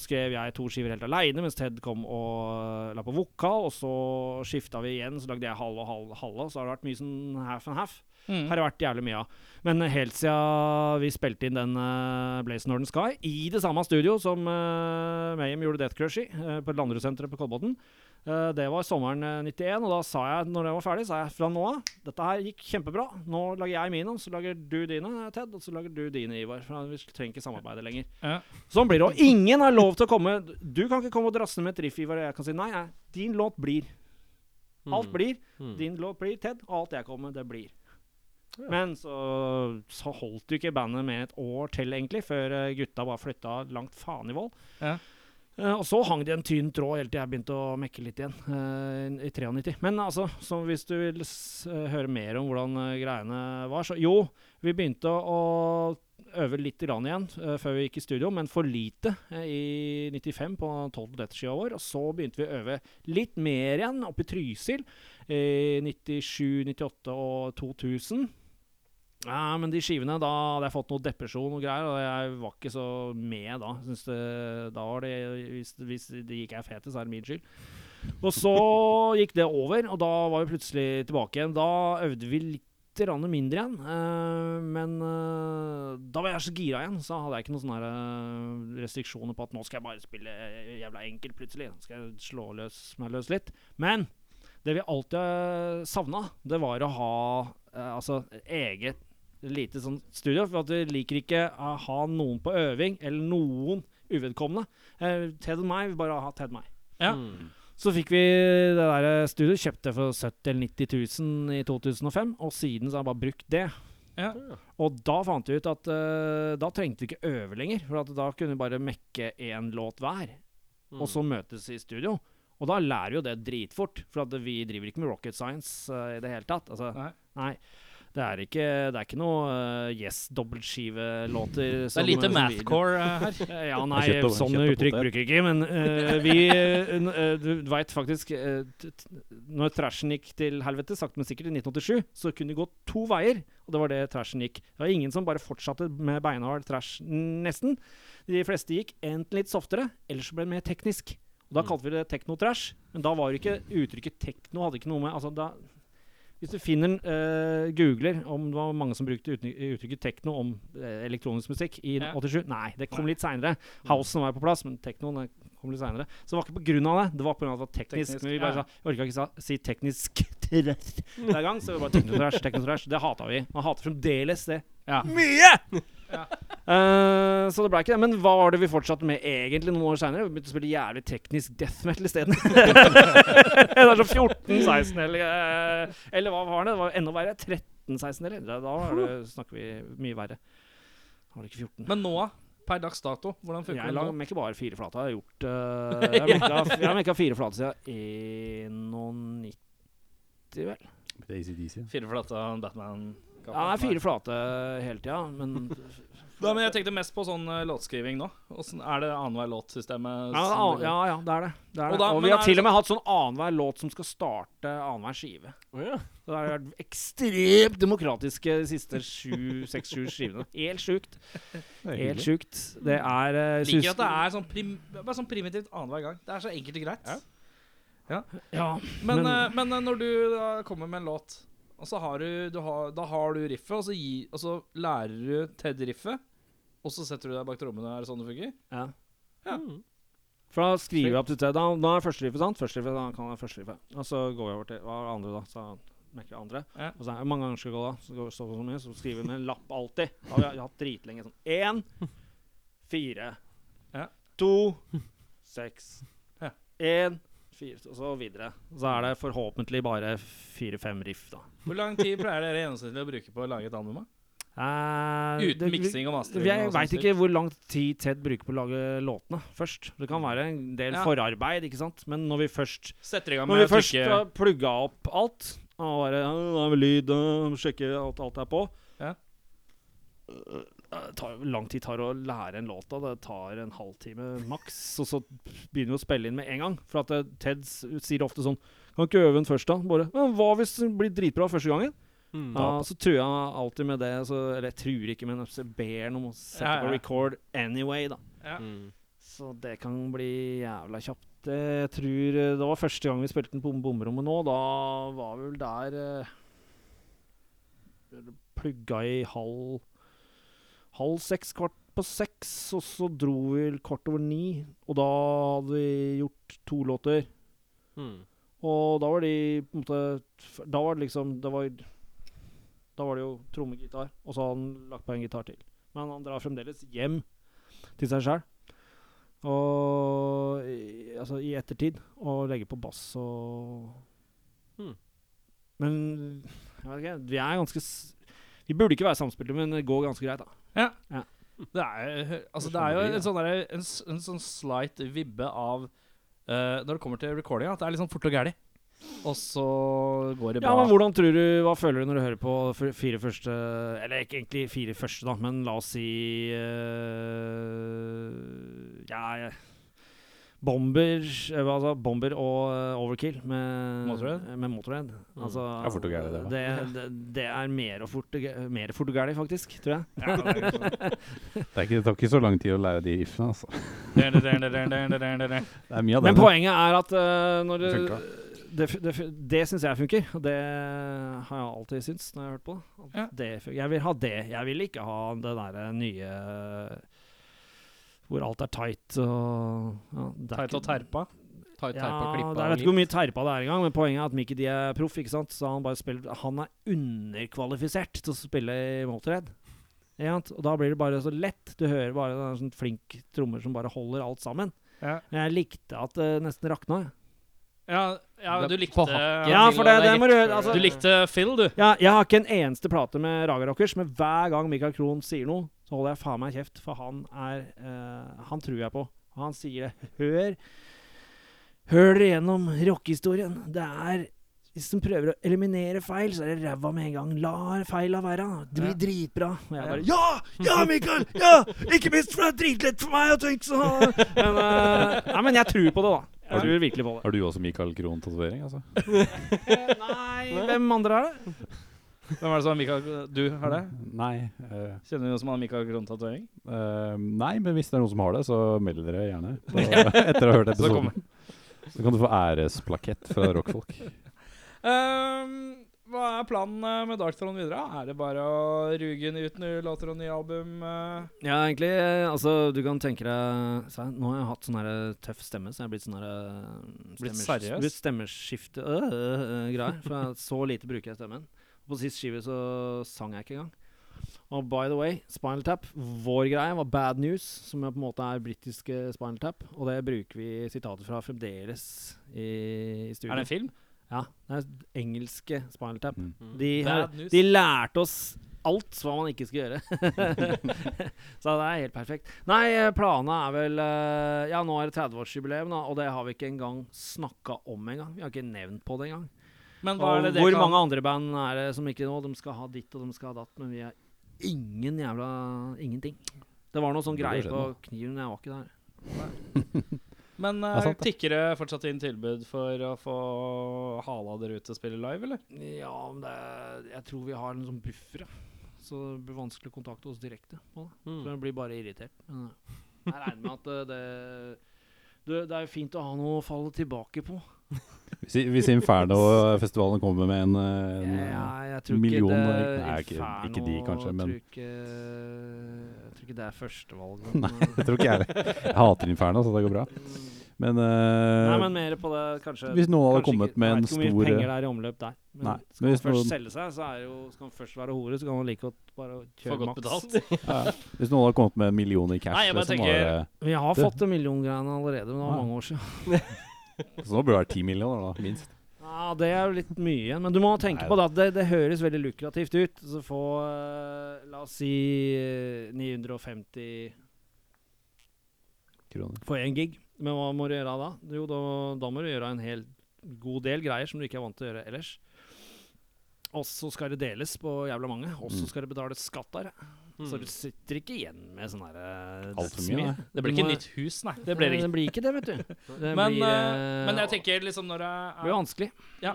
skrev jeg to skiver helt aleine, mens Ted kom og eh, la på vokal. Og så skifta vi igjen, så lagde jeg halve og halv, halve. Og så har det vært mye sånn half and half. Mm. Har det vært jævlig mye av. Men helt siden vi spilte inn den uh, Blaze Northern Sky i det samme studio som uh, Mayhem gjorde Death Crush i, uh, på Landrusenteret på Kolbotn. uh, det var sommeren eh, 91, og da sa jeg når det var ferdig, sa jeg fra nå av Dette her gikk kjempebra. Nå lager jeg mine, så lager du dine, Ted, og så lager du dine, Ivar. For vi trenger ikke samarbeide lenger. Ja. Sånn blir det. Og ingen har lov til å komme Du kan ikke komme og drasse med et riff, Ivar, og jeg kan si nei. nei din låt blir. Alt blir. Mm. Din låt blir Ted, og alt jeg kommer med, det blir. Men så, så holdt jo ikke bandet med et år til, egentlig, før eh, gutta bare flytta langt faen i vold. Ja. Uh, og så hang det en tynn tråd helt til jeg begynte å mekke litt igjen, uh, i 93. Men altså, så hvis du vil høre mer om hvordan uh, greiene var, så jo, vi begynte å øve litt grann igjen før vi gikk i studio, men for lite i 95 på 12 Death-skiva vår. Og så begynte vi å øve litt mer igjen oppe i Trysil i 97, 98 og 2000. Ja, men de skivene, da hadde jeg fått noe depresjon og greier, og jeg var ikke så med da. Synes det, da var det, hvis, hvis det gikk jeg fete, så er det min skyld. Og så gikk det over, og da var vi plutselig tilbake igjen. Da øvde vi litt mindre igjen, eh, men eh, da var jeg så gira igjen, så hadde jeg ikke noen sånne eh, restriksjoner på at nå skal jeg bare spille jævla enkelt plutselig. Nå skal jeg slå løs meg løs litt. Men det vi alltid savna, det var å ha altså eget lite sånn studio. For at vi liker ikke å ha noen på øving, eller noen uvedkommende. Eh, Ted og meg vil bare ha Ted og meg. Ja. Mm. Så fikk vi det der studioet, kjøpte for 70 eller 90 000 i 2005, og siden så har jeg bare brukt det. Ja. Og da fant vi ut at uh, da trengte vi ikke øve lenger, for at da kunne vi bare mekke én låt hver, Mm. og så møtes i studio. Og da lærer jo det dritfort, for at vi driver ikke med rocket science uh, i det hele tatt. Altså, Nei. nei. Det er ikke, det er ikke noe uh, yes dobbeltskivelåter Det er lite mathcore eh, her. Eh, Ja, nei, Kjøtt sånne kjøtt uttrykk potet. bruker jeg ikke, men uh, vi uh, eh, Du veit faktisk eh, t- Når trashen gikk til helvete, sakte, men sikkert, i 1987, så kunne det gå to veier, og det var det trashen gikk. Det var ingen som bare fortsatte med beinhard trash, nesten. De fleste gikk enten litt softere, eller så ble det mer teknisk. Og Da Mm. kalte vi det teknotrash, men da var det ikke uttrykket tekno hadde ikke noe med altså da, Hvis du finner uh, googler om det var mange som brukte uttrykket tekno om uh, elektronisk musikk i Ja. 87 Nei, det kom litt seinere. Housen var på plass, men teknoen kom litt seinere. Så det var ikke på grunn av det. Det var av at det var teknisk. Teknisk, men vi bare ja. sa, orka ikke si teknisk hver gang, så var bare teknotrash. teknotrash. Det hata vi. Man hater fremdeles det. Ja. Mye! Eh, så det ble ikke det. Men hva var det vi fortsatte med egentlig noen år seinere? Vi begynte å spille jævlig teknisk death metal isteden. det er sånn 14-16 eller eh, Eller hva var det? Det var enda verre. 13-16 eller? Da, da var det, snakker vi mye verre. Da var det ikke 14. Men nå, per dags dato, hvordan funker Jeg det Jeg mekker bare fire flate. Jeg har gjort uh, Jeg har mekka- fire flate siden 91, vel. Fire flate Batman Ja, det er fire flate hele tida, men Da, men jeg tenkte mest på sånn uh, låtskriving nå. Åssen er det annenhver låtsystemet? ja, som ja, dere- ja, ja, det er det. det, er Og det. da- Og men vi har er til og med hatt sånn annenhver låt som skal starte annenhver skive. Å ja. Så det har vært ekstremt demokratiske de siste sju, seks, sju skivene. Helt sjukt. Helt sjukt. Det er uh, Liker at det er sånn, prim, bare sånn primitivt annenhver gang. Det er så enkelt og greit. Ja. Ja, Men, Men- eh, men eh, når du da kommer med en låt, og så har du, du har, da har du riffet, og så, gi, og så lærer du Ted riffet, og så setter du deg bak trommene. Er det sånn det funker? ja. Ja. Mm. For da skriver jeg opp til Ted. Da, da er første riffet, sant? Første riffet, da kan jeg første riffet. Og så går jeg over til hva er det andre, da. Så mekker jeg andre. Ja. Og så er det mange ganger skal gå da. Så går så så mye, så skriver jeg med en lapp alltid. Da har jeg hatt dritlenge sånn. Én, fire, Ja. to, seks, Ja. én, fire, og så videre. Så er det forhåpentlig bare fire-fem riff, da. Hvor lang tid pleier dere gjennomsnittlig å bruke på å lage et album? Eh, Uten miksing og mastering? Jeg veit ikke hvor lang tid Ted bruker på å lage låtene først. Det kan være en del Ja. forarbeid, ikke sant. Men når vi først Setter i gang med Når vi først trykke har plugga opp alt og bare vi lyd, sjekke alt, alt er på Ja. Det tar lang tid tar å lære en låt. av. Det tar en halvtime maks. Og så begynner vi å spille inn med en gang. For at eh, Ted sier ofte sånn Kan ikke øve den først, da? Bare Men Hva hvis det blir dritbra første gangen? Mm. Ja, så tror jeg alltid med det så, Eller jeg tror ikke, men jeg ber noen om å sette Ja, på record anyway, da. Mm. Så det kan bli jævla kjapt. Jeg tror eh, Det var første gang vi spilte den på bomrommet nå. Da var vi vel der eh, Plugga i halv Halv seks, kvart på seks, og så dro vi kvart over ni. Og da hadde vi gjort to låter. Mm. Og da var de på en måte Da var det liksom Det var Da var det jo trommegitar, og så hadde han lagt på en gitar til. Men han drar fremdeles hjem til seg sjæl. Og i, altså i ettertid. Og legger på bass og Hmm. Men jeg vet ikke, vi er ganske Vi burde ikke være samspilte, men det går ganske greit, da. Det er, altså, det er jo en sånn, der, en, en sånn slight vibbe av uh, Når det kommer til recording, at det er litt sånn fort og gæli. Og så går det bra. Ja, men hvordan tror du, Hva føler du når du hører på fire første Eller ikke egentlig fire første, da, men la oss si uh, Ja, jeg- Bomber eh, altså Bomber og eh, Overkill med Motorhead? Med Motorhead. Mm. Altså, Det er fort og gærlig, det, det, det, det er mer og fort mer fort og gærlig, faktisk, tror jeg. Ja, det. Det, ikke, det tar ikke så lang tid å lære de riffene, altså. Det Det er mye av Men poenget er at uh, når det Funka. Det, det, det syns jeg funker, og det har jeg alltid syntes når jeg har hørt på det. At Ja. det funker. Jeg vil ha det. Jeg vil ikke ha det derre nye hvor alt er tight og ja, Teit og terpa. Tight, Ja, terpa, klippa. det- jeg vet ikke hvor mye terpa det er engang, men poenget er at Mickey D er proff, ikke sant? Så han bare spiller Han er underkvalifisert til å spille i Motorhead. Ja. Og da blir det bare så lett. Du hører bare en sånn flink trommer som bare holder alt sammen. Ja. Men jeg likte at det nesten rakna. Ja, ja, du likte Ja, for det- det må du altså- Du likte Phil, du. Ja, jeg har ikke en eneste plate med Raga Rockers, men hver gang Michael Krohn sier noe, så holder jeg faen meg kjeft, for han er uh, Han tror jeg på. Og han sier det. Hør Hør dere gjennom rockehistorien. Det er Hvis de prøver å eliminere feil, så er det ræva med en gang. La feila være. Det blir dritbra. Og jeg bare Ja! Ja, Mikael! Ja! Ikke minst for det er dritlett for meg å tenke sånn. Men, uh, nei, men jeg tror på det, da. Jeg tror virkelig på det. Har du også Michael Krohn-tatovering, altså? Nei, hvem andre er det? Hvem er det som har Michael Du har det? Nei. eh, Kjenner du noen som har Michael Krohn-tatovering? eh, nei, men hvis det er noen som har det, så meld dere gjerne. på- etter å ha hørt Så kommer episoden. Så kan du få æresplakett fra rockfolk. Ehm, hva er planen eh, med Dark Throne videre? Er det bare å ruge ut nye låter og nye album? eh? Ja, egentlig. eh, Altså, du kan tenke deg så, Nå har jeg hatt sånn tøff stemme, så jeg er blitt sånn Blitt seriøs? Blitt stemmeskifte øh, øh, øh, greier. For jeg, så lite bruker jeg stemmen. På sist skive så sang jeg ikke engang. Og by the way, Spinal Tap, vår greie, var Bad News, som på en måte er britiske Spinal Tap. Og det bruker vi sitater fra fremdeles i, i studio. Er det en film? Ja. Det er engelske Spinal Tap. Mm. De, Bad de lærte oss alt hva man ikke skal gjøre. så det er helt perfekt. Nei, eh, planene er vel eh, Ja, nå er det 30-årsjubileum, da, og det har vi ikke engang snakka om engang. Vi har ikke nevnt på det engang. Men hva Og er det det hvor kan mange andre band er det som ikke nå? De skal ha ditt og de skal ha datt, men vi er ingen jævla Ingenting. Det var noe sånn greier på kniven, men jeg var ikke der. Men er uh, sant, tikker det fortsatt inn tilbud for å få hala dere ut og spille live, eller? Ja, men det, jeg tror vi har en sånn buffer, ja. Så det blir vanskelig å kontakte oss direkte på det. Mm. Så jeg blir bare irritert. Men eh, jeg regner med at eh, det, det Det er jo fint å ha noe å falle tilbake på. Hvis, hvis Inferno-festivalen kommer med en, en ja, jeg tror million ikke det Nei, ikke- Inferno, ikke de kanskje, men- tror ikke, tror ikke det er førstevalget. Nei, det tror ikke jeg heller. Jeg hater Inferno, så det går bra. Men, uh, Nei, men mer på det, kanskje hvis noen hadde kommet ikke- med jeg vet ikke hvor mye penger det er i omløp der. Men Nei, skal men man først noen- selge seg, så er jo Skal man først være hore, så kan man like godt bare kjøre godt maks. ja, Hvis noen hadde kommet med en million i cash, Nei, jeg bare liksom, tenker- var Vi har Det- fått million greiene allerede, men det var Ja. mange år siden. så nå burde det være ti millioner, da, minst. Ja, det er jo litt mye. igjen. Men du må tenke Nei. på det at det, det høres veldig lukrativt ut. Så få uh, La oss si eh, 950 Kroner. for én gig. Men hva må du gjøre da? Jo, da, da må du gjøre en hel god del greier som du ikke er vant til å gjøre ellers. Og så skal det deles på jævla mange. Og så Mm. skal det betales skatt der. Så du sitter ikke igjen med sånn herre Altfor mye, nei. Det blir ikke må- nytt hus, nei. Det blir det blir ikke det, vet du. Det Men, blir, eh, eh, men jeg tenker liksom når Det det blir er vanskelig. Ja.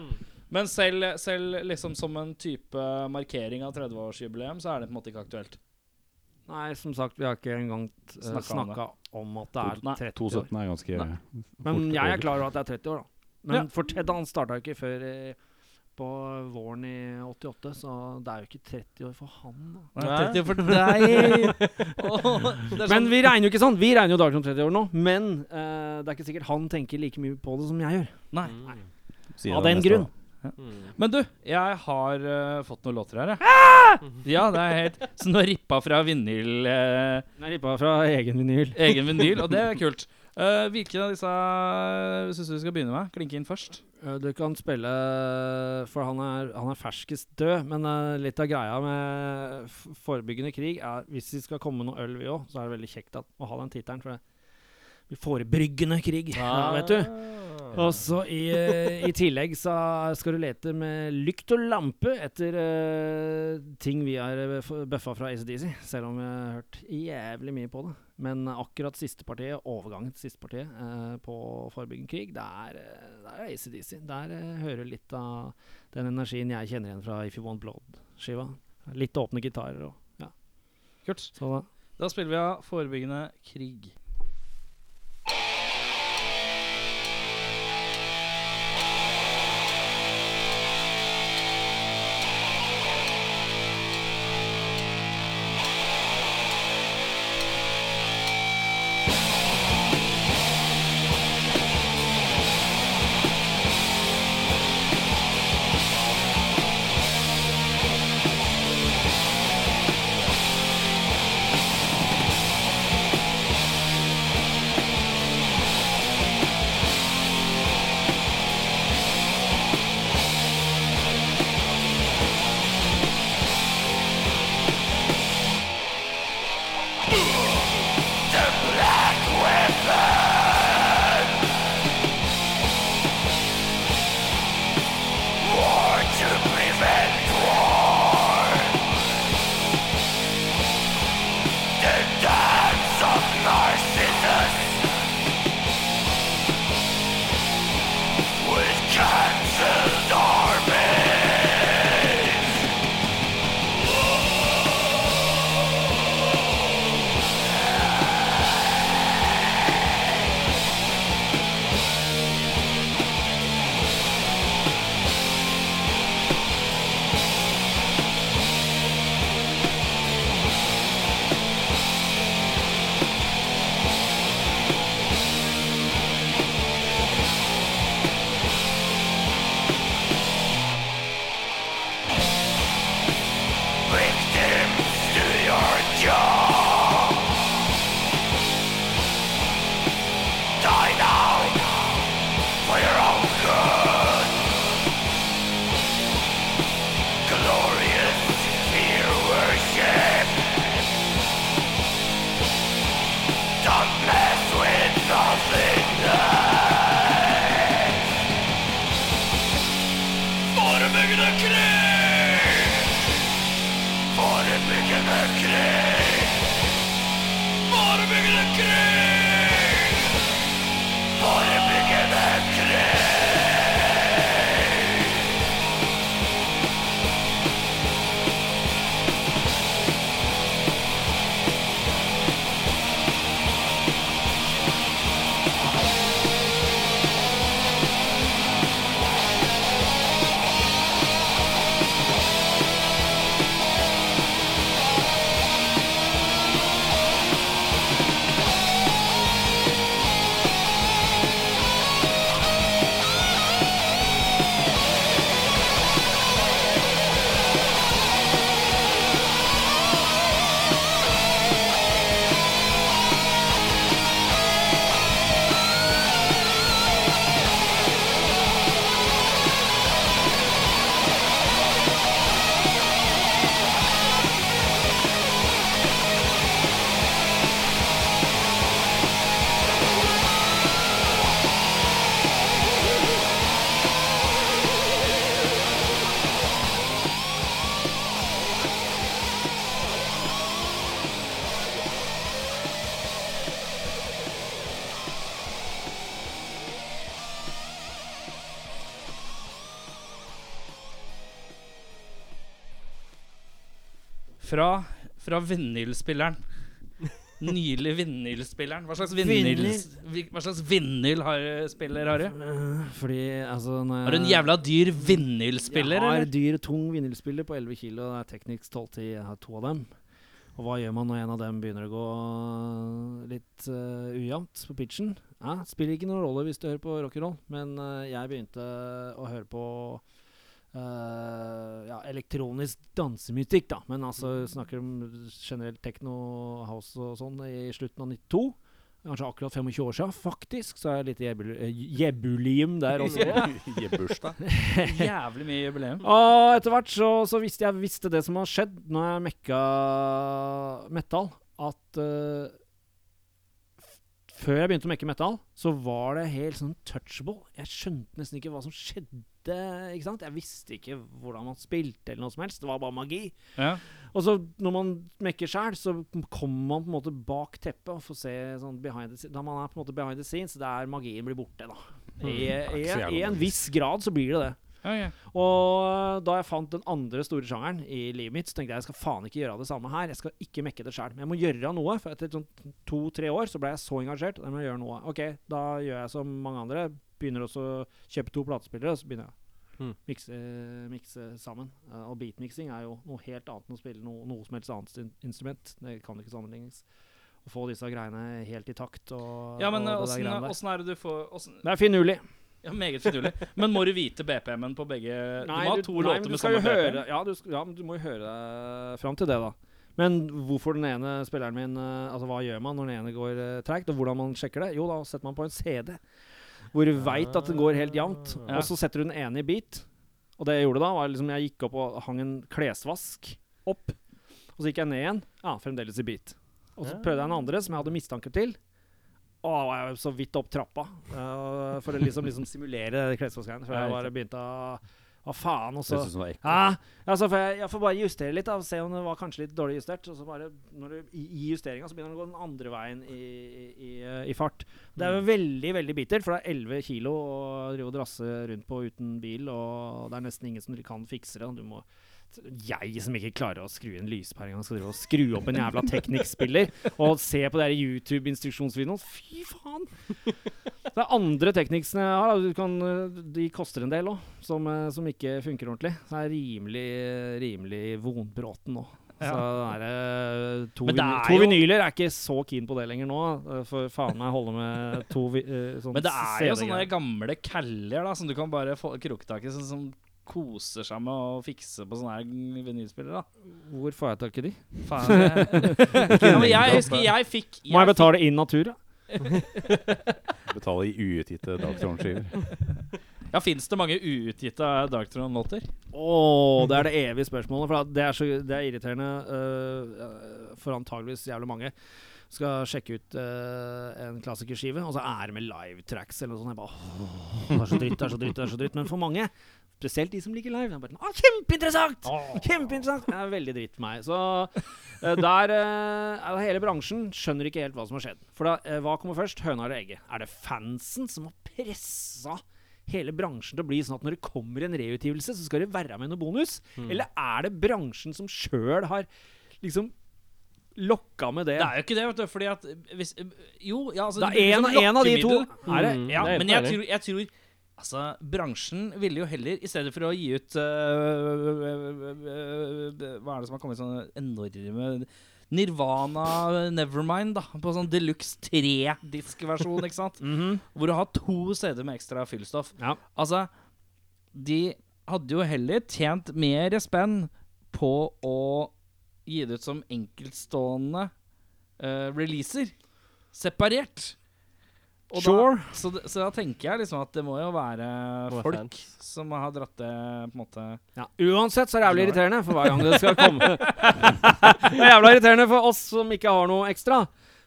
Men selv, selv liksom som en type markering av 30-årsjubileum, så er det på en måte ikke aktuelt. Nei, som sagt, vi har ikke engang uh, snakka om at det er 30 år. 217 er ganske. Men jeg er klar over at det er 30 år, da. Men Ja. for Ted han starta ikke før eh, på våren i 88, så det er jo ikke 30 år for han. da. Nei. 30 år for deg! oh, er Men sånn- vi regner jo ikke sånn. Vi regner jo dager som 30 år nå. Men uh, det er ikke sikkert han tenker like mye på det som jeg gjør. Nei. Nei. Av den grunn. da. Men du, jeg har uh, fått noen låter her, jeg. Ja, det er helt Så nå rippa fra vinyl uh, Nei, rippa fra egen vinyl. Egen vinyl, og det er kult. Uh, hvilken av disse syns du vi skal begynne med? Klinke inn først. Uh, Du kan spille For han er, han er ferskest død, men uh, litt av greia med forebyggende krig er Hvis vi skal komme med noe øl, vi òg, så er det veldig kjekt at, å ha den tittelen. For det blir forebryggende krig, ja, vet du. Og så i, eh, i tillegg så skal du lete med lykt og lampe etter uh, ting vi har eh, bøffa fra ACDC, selv om vi har hørt jævlig mye på det. Men akkurat siste partiet, overgangen til siste partiet uh, på forebyggende krig, der, er, eh, er ACDC. Der uh, hører litt av den energien jeg kjenner igjen fra If You Want Blood-skiva. Litt åpne gitarer og ja. Kult. Så Da spiller vi av Forebyggende krig. Fra, fra vinylspilleren. Nylig vinylspilleren. Hva slags vinyl, hva slags vinyl har, spiller har du? Eh, Fordi altså Har du en jævla dyr vinylspiller, Jeg har eller? dyr, tung vinylspiller på 11 kilo. Det er Technics 1210. Jeg har to av dem. Og hva gjør man når en av dem begynner å gå litt uh, ujevnt på pitchen? Ja, spiller ikke noen rolle hvis du hører på rock'n'roll, men uh, jeg begynte å høre på eh, ja, elektronisk dansemusikk, da. Men altså snakker om generelt techno, house og sånn i slutten av 92. Kanskje akkurat 25 år siden, faktisk. Så er det litt jebulium der også. Gi bursdag. Jævlig mye jubileum. Og etter hvert så, så visste jeg visste det som har skjedd når jeg mekka metal, at uh, f- før jeg begynte å mekke metal, så var det helt sånn touchable. Jeg skjønte nesten ikke hva som skjedde. Ikke sant? Jeg visste ikke hvordan man spilte eller noe som helst. Det var bare magi. Ja. Og så når man mekker sjæl, så kommer man på en måte bak teppet og får se sånn behind the scenes. Da man er på en måte behind the scenes, der magien blir borte, da. I, i, ikke I en viss grad så blir det det. Ok. Og da jeg fant den andre store sjangeren i livet mitt, så tenkte jeg jeg skal faen ikke gjøre det samme her. Jeg skal ikke mekke det sjæl. Men jeg må gjøre noe. For etter sånn to-tre år så ble jeg så engasjert. Da må jeg gjøre noe. Ok, da gjør jeg som mange andre. Begynner også å kjøpe to platespillere, og så begynner jeg Mm. mikse, mikse sammen. Uh, og beatmixing er jo noe helt annet enn å spille noe, noe som helst annet in instrument. Det kan ikke sammenlignes. Å få disse greiene helt i takt og, Ja, men og åssen åssen er det du får åssen- Det er finurlig. Ja, Meget finurlig. Men må du vite BPM-en på begge Du må ha to nei, låter med samme BPM? ja, du, ja, men du må jo høre deg fram til det, da. Men hvorfor den ene spilleren min eh, Altså hva gjør man når den ene går uh, treigt, og hvordan man sjekker det? Jo, da setter man på en CD hvor du veit at den går helt jevnt, og så setter du den ene i bit. Og det jeg gjorde da, var liksom jeg gikk opp og hang en klesvask opp, og så gikk jeg ned igjen. Ja, fremdeles i bit. Og så prøvde jeg en andre som jeg hadde mistanke til. Og da var jeg så vidt opp trappa Uh, for å liksom, liksom simulere klesvaskgreiene. Før jeg bare begynte å Hva faen? Og så jeg ja, får jeg, jeg får bare justere litt, da, se om det var kanskje litt dårlig justert. Og så bare, når du, I i justeringa så begynner den å gå den andre veien i, i, i, eh, fart. Det er jo veldig veldig bittert, for det er 11 kilo å drive og drasse rundt på uten bil, og det er nesten ingen som kan fikse det. Du må jeg som ikke klarer å skru inn lyspære engang, skal drive og skru opp en jævla Technic-spiller og se på de YouTube-instruksjonsvideoene. Fy faen! Det er andre tekniksene jeg har. Du kan, de koster en del òg, som, eh, som ikke funker ordentlig. Så det er rimelig, rimelig vonbråten nå. Så det er, to, det er to vinyler er ikke så keen på det lenger nå. For faen meg holde med to sånne Men det er jo sånne gamle caller da som du kan bare få kroke tak i, sånn som koser seg med å fikse på sånne vinylspillere. da Hvor får jeg tak i de? Faen, jeg, ja, men jeg husker jeg fikk Må jeg betale in natura? Betale i uutgitte Dagtron-skiver. Ja, Fins det mange uutgitte Dagtron-låter? Å, det er det evige spørsmålet. For det, er så, det er irriterende øh, for antageligvis jævlig mange. Skal sjekke ut uh, en klassikerskive, og så er det med live-tracks eller noe sånt. Jeg bare, åh, det er så dritt, det er så dritt, det er så dritt. Men for mange, spesielt de som liker live, bare å, kjempeinteressant! Kjempeinteressant! Det er veldig dritt for meg. Så uh, der er hele bransjen skjønner ikke helt hva som har skjedd. For da, øh, hva kommer først? Høna eller egget? Er det fansen som har pressa hele bransjen til å bli sånn at når det kommer en reutgivelse, så skal det være med noe bonus? Eller er det bransjen som sjøl har liksom lokka med det? Det er jo ikke det, vet du. Fordi at hvis Jo, ja, altså er en, en av de to. Er det? Mm. Ja, Det er men jeg tror, jeg tror Altså, bransjen ville jo heller, i stedet for å gi ut uh, Hva er det som har kommet sånne enorme Nirvana Nevermind, da. På sånn deluxe 3-diskversjon, ikke sant? Mhm. Hvor du har to CD med ekstra fyllstoff. Ja. Altså, de hadde jo heller tjent mer spenn på å gi det ut som enkeltstående uh, releaser. Separert. Og Sure. Da, så, så da tenker jeg liksom at det må jo være Må folk fans. som har dratt det på en måte Ja. Uansett så er det jævlig irriterende for hver gang det skal komme. det er jævla irriterende for oss som ikke har noe ekstra.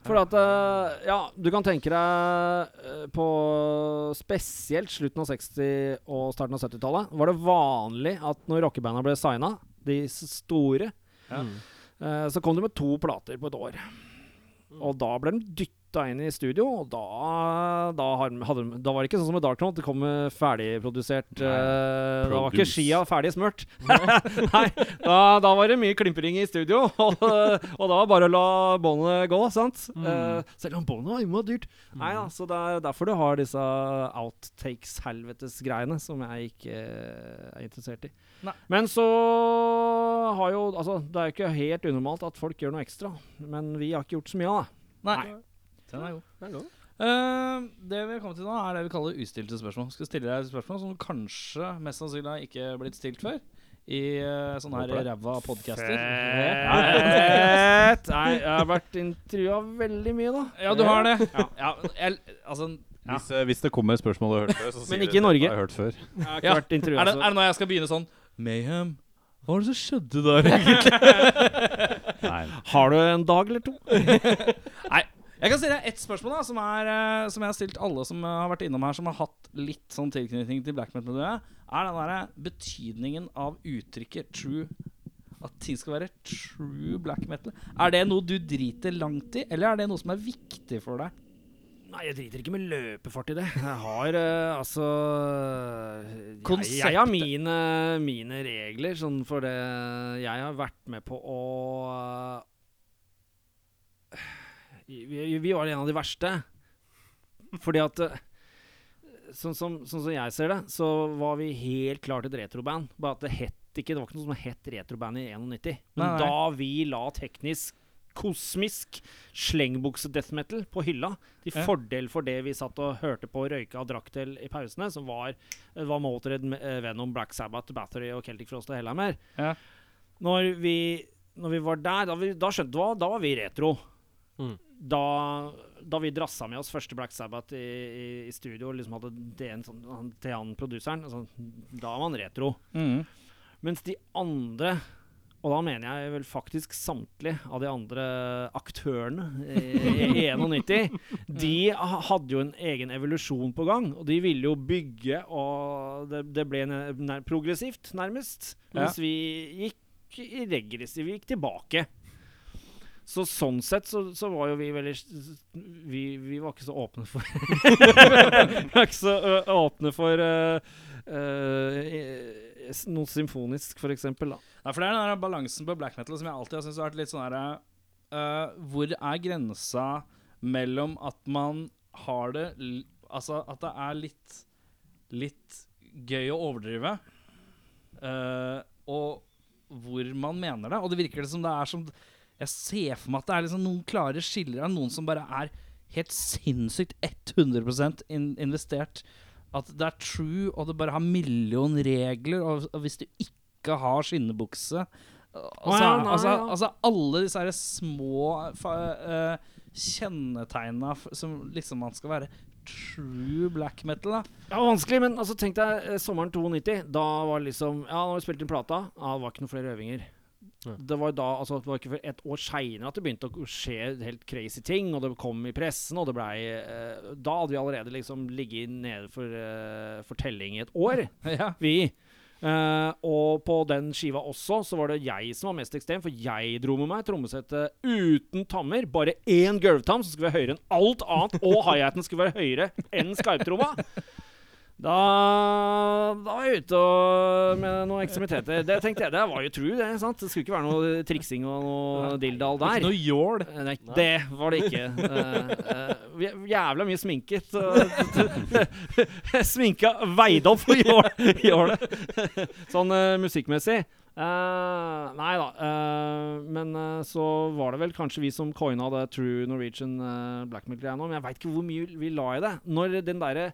For at eh, Ja, du kan tenke deg eh, på spesielt slutten av 60- og starten av 70-tallet, var det vanlig at når rockebanda ble signa, de store, Ja. Eh, så kom de med to plater på et år. Og da ble de dytta flytta inn i studio, og da, da, hadde, da var det ikke sånn som med Dark Knot. Det kom med ferdigprodusert uh, Da var ikke skia ferdig smurt. Nei, da, da var det mye klimpering i studio, og, og da var det bare å la båndet gå, sant? Eh, selv om båndet var innmari dyrt. Nei da, så det er derfor du har disse outtakes-helvetes-greiene som jeg ikke eh, er interessert i. Nei. Men så har jo Altså, det er jo ikke helt unormalt at folk gjør noe ekstra, men vi har ikke gjort så mye av det. Nei. Nei. Den er god. Det er god. Uh, det vi har kommet til nå, er det vi kaller ustilte spørsmål. Skal stille deg et spørsmål som kanskje mest sannsynlig har ikke blitt stilt før. I uh, sånne her ræva podcaster. Fett! Nei, jeg har vært intervjua veldig mye, da. Ja, du har det. Ja, jeg, altså Ja. Hvis, uh, hvis det kommer spørsmål du har hørt før, så Men sier ikke i Norge. Det har hørt før. Jeg har ikke Ja. vært intervjua Er det, er det nå jeg skal begynne sånn Mayhem? Hva var det som skjedde der, egentlig? Nei. Har du en dag eller to? Nei. Jeg kan stille deg ett spørsmål da som, er, eh, som jeg har stilt alle som eh, har vært innom her, som har hatt litt sånn tilknytning til black metal-miljøet. Er den der betydningen av uttrykket true At ting skal være true black metal. Er det noe du driter langt i, eller er det noe som er viktig for deg? Nei, jeg driter ikke med løpefart i det. Jeg har eh, altså jeg, jeg har mine, mine regler, sånn for det Jeg har vært med på å vi, vi var en av de verste. Fordi at eh, Sånn som, sånn som jeg ser det, så var vi helt klart et retroband. Bare at det het ikke Det var ikke noe som het retroband i 91. Men Nei, nei. da vi la teknisk kosmisk slengbukse-death metal på hylla, til Ja. fordel for det vi satt og hørte på, røyka og drakk til i pausene, som var, det var Motorhead, eh, Venom, Black Sabbath, Battery og Celtic Frost og Hellhammer. Ja. Når, vi, når vi var der, da, vi, da skjønte du hva, da var vi retro. Mm. Da, da vi drassa med oss første Black Sabbath i, i, i studio, liksom hadde det en sånn, til han produseren, altså, da var han retro. Mm. Mens de andre, og da mener jeg vel faktisk samtlige av de andre aktørene i, i 91, de hadde jo en egen evolusjon på gang. Og de ville jo bygge, og det, det ble nær, progressivt, nærmest. Mens vi gikk i regressiv, vi gikk tilbake. Så sånn sett så, så var jo vi veldig Vi, vi var ikke så åpne for Vi var ikke så åpne for ø, ø, noe symfonisk, for eksempel, da. Nei, for det er den der balansen på black metal som jeg alltid har syntes har vært litt sånn herre Hvor er grensa mellom at man har det Altså at det er litt Litt gøy å overdrive, og hvor man mener det. Og det virker det som det er som Jeg ser for meg at det er liksom noen klare skiller av noen som bare er helt sinnssykt 100 in investert. At det er true, og det bare har million regler, og, og hvis du ikke har skinnebukse Altså, ja, nei, altså, ja. altså alle disse her små uh, kjennetegna som liksom man skal være true black metal, da. Ja, vanskelig, men altså, tenk deg eh, sommeren 92. Da var liksom Ja, nå har vi spilt inn plata. Ja, det var ikke noen flere øvinger. Det var da, altså det var ikke før et år seinere at det begynte å skje helt crazy ting, og det kom i pressen, og det blei eh, Da hadde vi allerede liksom ligget nede for, eh, for telling i et år, ja. vi. Eh, og på den skiva også så var det jeg som var mest ekstrem, for jeg dro med meg trommesettet uten tammer. Bare én gulvtam som skulle være høyere enn alt annet, og hi-haten skulle være høyere enn skarptromma. Da, da var jeg ute og, med noen ekstremiteter. Det tenkte jeg, det var jo true, det. sant? Det skulle ikke være noe triksing og noe dildal der. Ikke noe jål. Nei, det var det ikke. Uh, uh, jævla mye sminket. Sminka veide opp for jål- jålet. sånn uh, musikkmessig. Nei da. men så var det vel kanskje vi som coina det True Norwegian blackmail-greia nå. Men jeg veit ikke hvor mye vi la i det. Når den derre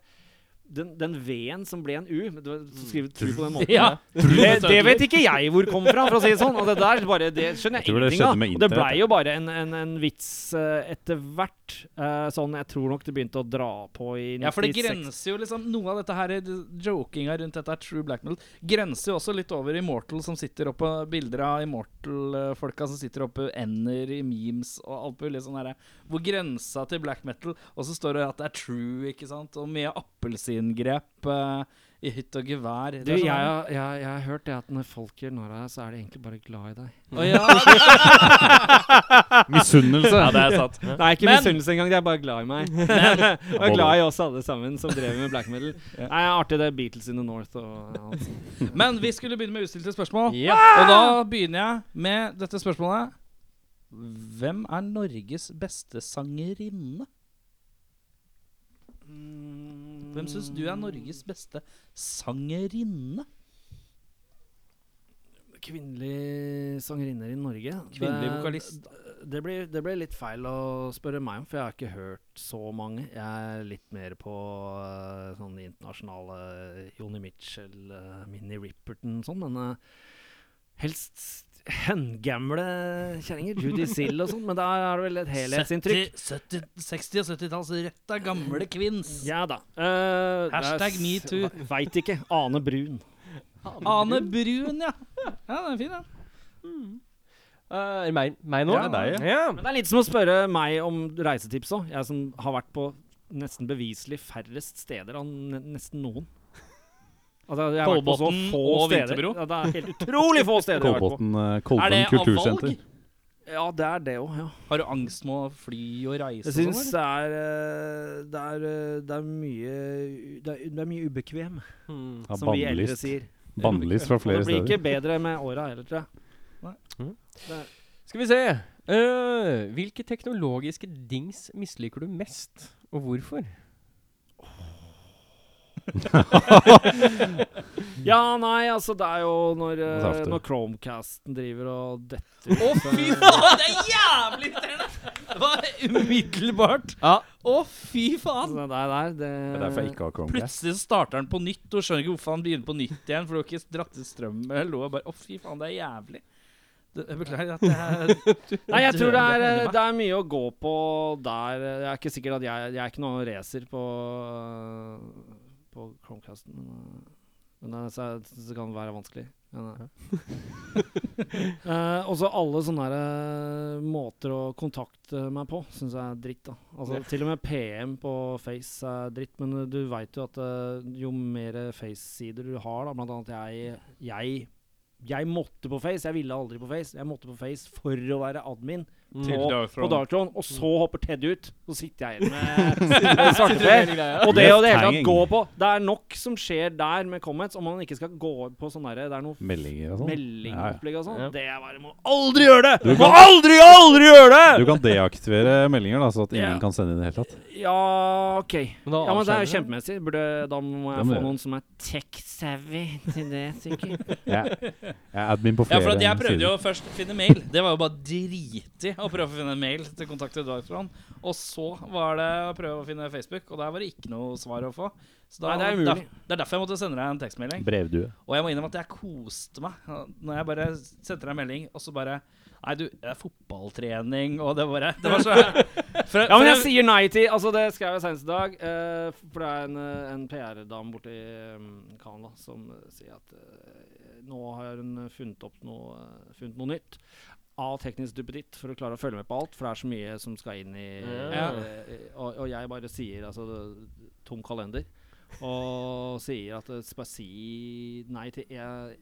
den, den V-en som ble en U Du var Skrevet true på den måten. Ja. Det, det vet ikke jeg hvor kom fra, for å si det sånn. Og det der bare, det skjønner jeg, Jeg det ingenting av. det blei jo bare en, en, en vits eh, etter hvert. Uh, sånn, jeg tror nok det begynte å dra på i 96. Ja, for det grenser jo liksom Noe av dette her det- jokinga rundt dette er true black metal grenser jo også litt over Immortal, som sitter oppe bilder av Immortal-folka som sitter oppe ender i memes og alt mulig sånn herre. Hvor grensa til black metal Og så står det at det er true, ikke sant? Og mye appelsingrep eh, i hytt og gevær. Du, Det er jeg, sånn- har- jeg, jeg har hørt det at når folk gjør narr av deg, så er de egentlig bare glad i deg. Oh, ja. Misunnelse. ja, det er sant. Er ikke misunnelse engang, de er bare glad i meg. og er glad i oss alle sammen som drev med black metal. Ja. Nei, Artig det er Beatles in the North og altså. Men vi skulle begynne med utstilte spørsmål. Ja. Og da begynner jeg med dette spørsmålet. Hvem er Norges beste sangerinne? Hvem syns du er Norges beste sangerinne? Kvinnelige sangerinner i Norge? Kvinnelig Det- vokalist. Det blir, det blir litt feil å spørre meg om, for jeg har ikke hørt så mange. Jeg er litt mer på uh, sånn internasjonale Joni Mitchell, uh, Minnie Ripperton sånn, men uh, helst hengamle kjerringer. Judy Sill og sånn, men da er det vel et helhetsinntrykk. 70, 60- og 70-talls røtta gamle kvinns. Ja da. Uh, Hashtag metoo. Veit ikke. Ane Brun. Ane Brun, ja. Ja, den er fin, den. Eh, er det meg, meg nå? Ja, det deg, ja. Men det er litt som å spørre meg om reisetips òg. Jeg som har vært på nesten beviselig færrest steder av nesten noen. Altså, jeg har vært på så få og steder. Vinterbro. Ja, det er helt utrolig få steder jeg har vært på. Kolbotn, eh, Er Kolbotn kultursenter. Ja, det er det òg, ja. Har du angst med å fly og reise? Jeg og sånn, syns det er eh, det er, eh, det er mye det er, det er mye ubekvem, Hmm. Ja, som vi eldre sier. Bannlyst fra flere steder. det blir ikke bedre med åra heller, tror jeg. Mm. Det, Skal vi se. Uh, hvilke teknologiske dings misliker du mest, og hvorfor? ja, nei, altså, det er jo når, uh, når Chromecasten driver og detter Å, fy faen! Det er jævlig irriterende! Det var umiddelbart. Ja. Å, fy faen! det der, der det, Det er derfor jeg ikke har Chromecast. Plutselig så starter den på nytt, og skjønner ikke hvorfor han begynner på nytt igjen. For du har ikke dratt ut strøm. Å, oh, Å, fy faen, det er jævlig. Jeg beklager at det er Nei, jeg tror det er, eh, det er mye å gå på der. Jeg er ikke sikker at jeg Jeg er ikke noen racer på På Chromecasten. Men, øh, men det, så, så kan det være vanskelig. Men, øh. Eh, også alle sånne øh, måter å kontakte meg på syns jeg er dritt. da Altså Til og med PM på Face er dritt, men du veit jo at jo mer Face-sider du har, da blant annet jeg, jeg jeg måtte på Face. Jeg ville aldri på Face. Jeg måtte på Face for å være admin Til på, Darkthrone. på Darkthrone. Og så hopper Ted ut. Så sitter jeg igjen med svarteper. Og det å det hele tatt gå på Det er nok som skjer der med comments, om man ikke skal gå på sånn derre Det er noe Meldinger og sånn. meldingopplegg og sånn. Ja. Det er bare Må aldri gjøre det! Du Må kan- aldri, aldri gjøre det! Du kan deaktivere meldinger, da, så at ingen Ja. kan sende inn i det hele tatt. Ja, OK. Men da Ja, men det er jo kjempemessig. Burde, da må jeg må få noen som er tech-savvy til det, sikkert. Jeg, jeg er admin på Ja, flere for at jeg prøvde jo først å finne mail. Det var jo bare driti å prøve å finne en mail til kontakt til Darkthrone. Og så var det å prøve å finne Facebook, og der var det ikke noe svar å få. Så da, Nei, det er umulig. det er derfor jeg måtte sende deg en tekstmelding. Brevdue. Og jeg må innrømme at jeg koste meg når jeg bare sendte deg en melding, og så bare Nei, du, det er fotballtrening, og det bare Det var så for, Ja, men jeg sier nei til Altså, det skrev jeg senest i dag. Uh, for det er en, eh, en PR-dame borti um, Canada som uh, sier at uh, nå har hun funnet opp noe, funnet noe nytt. Av teknisk duppeditt for å klare å følge med på alt, for det er så mye som skal inn i Ja. eh, og, og jeg bare sier altså tom kalender. Og sier at eh, bare si nei til jeg,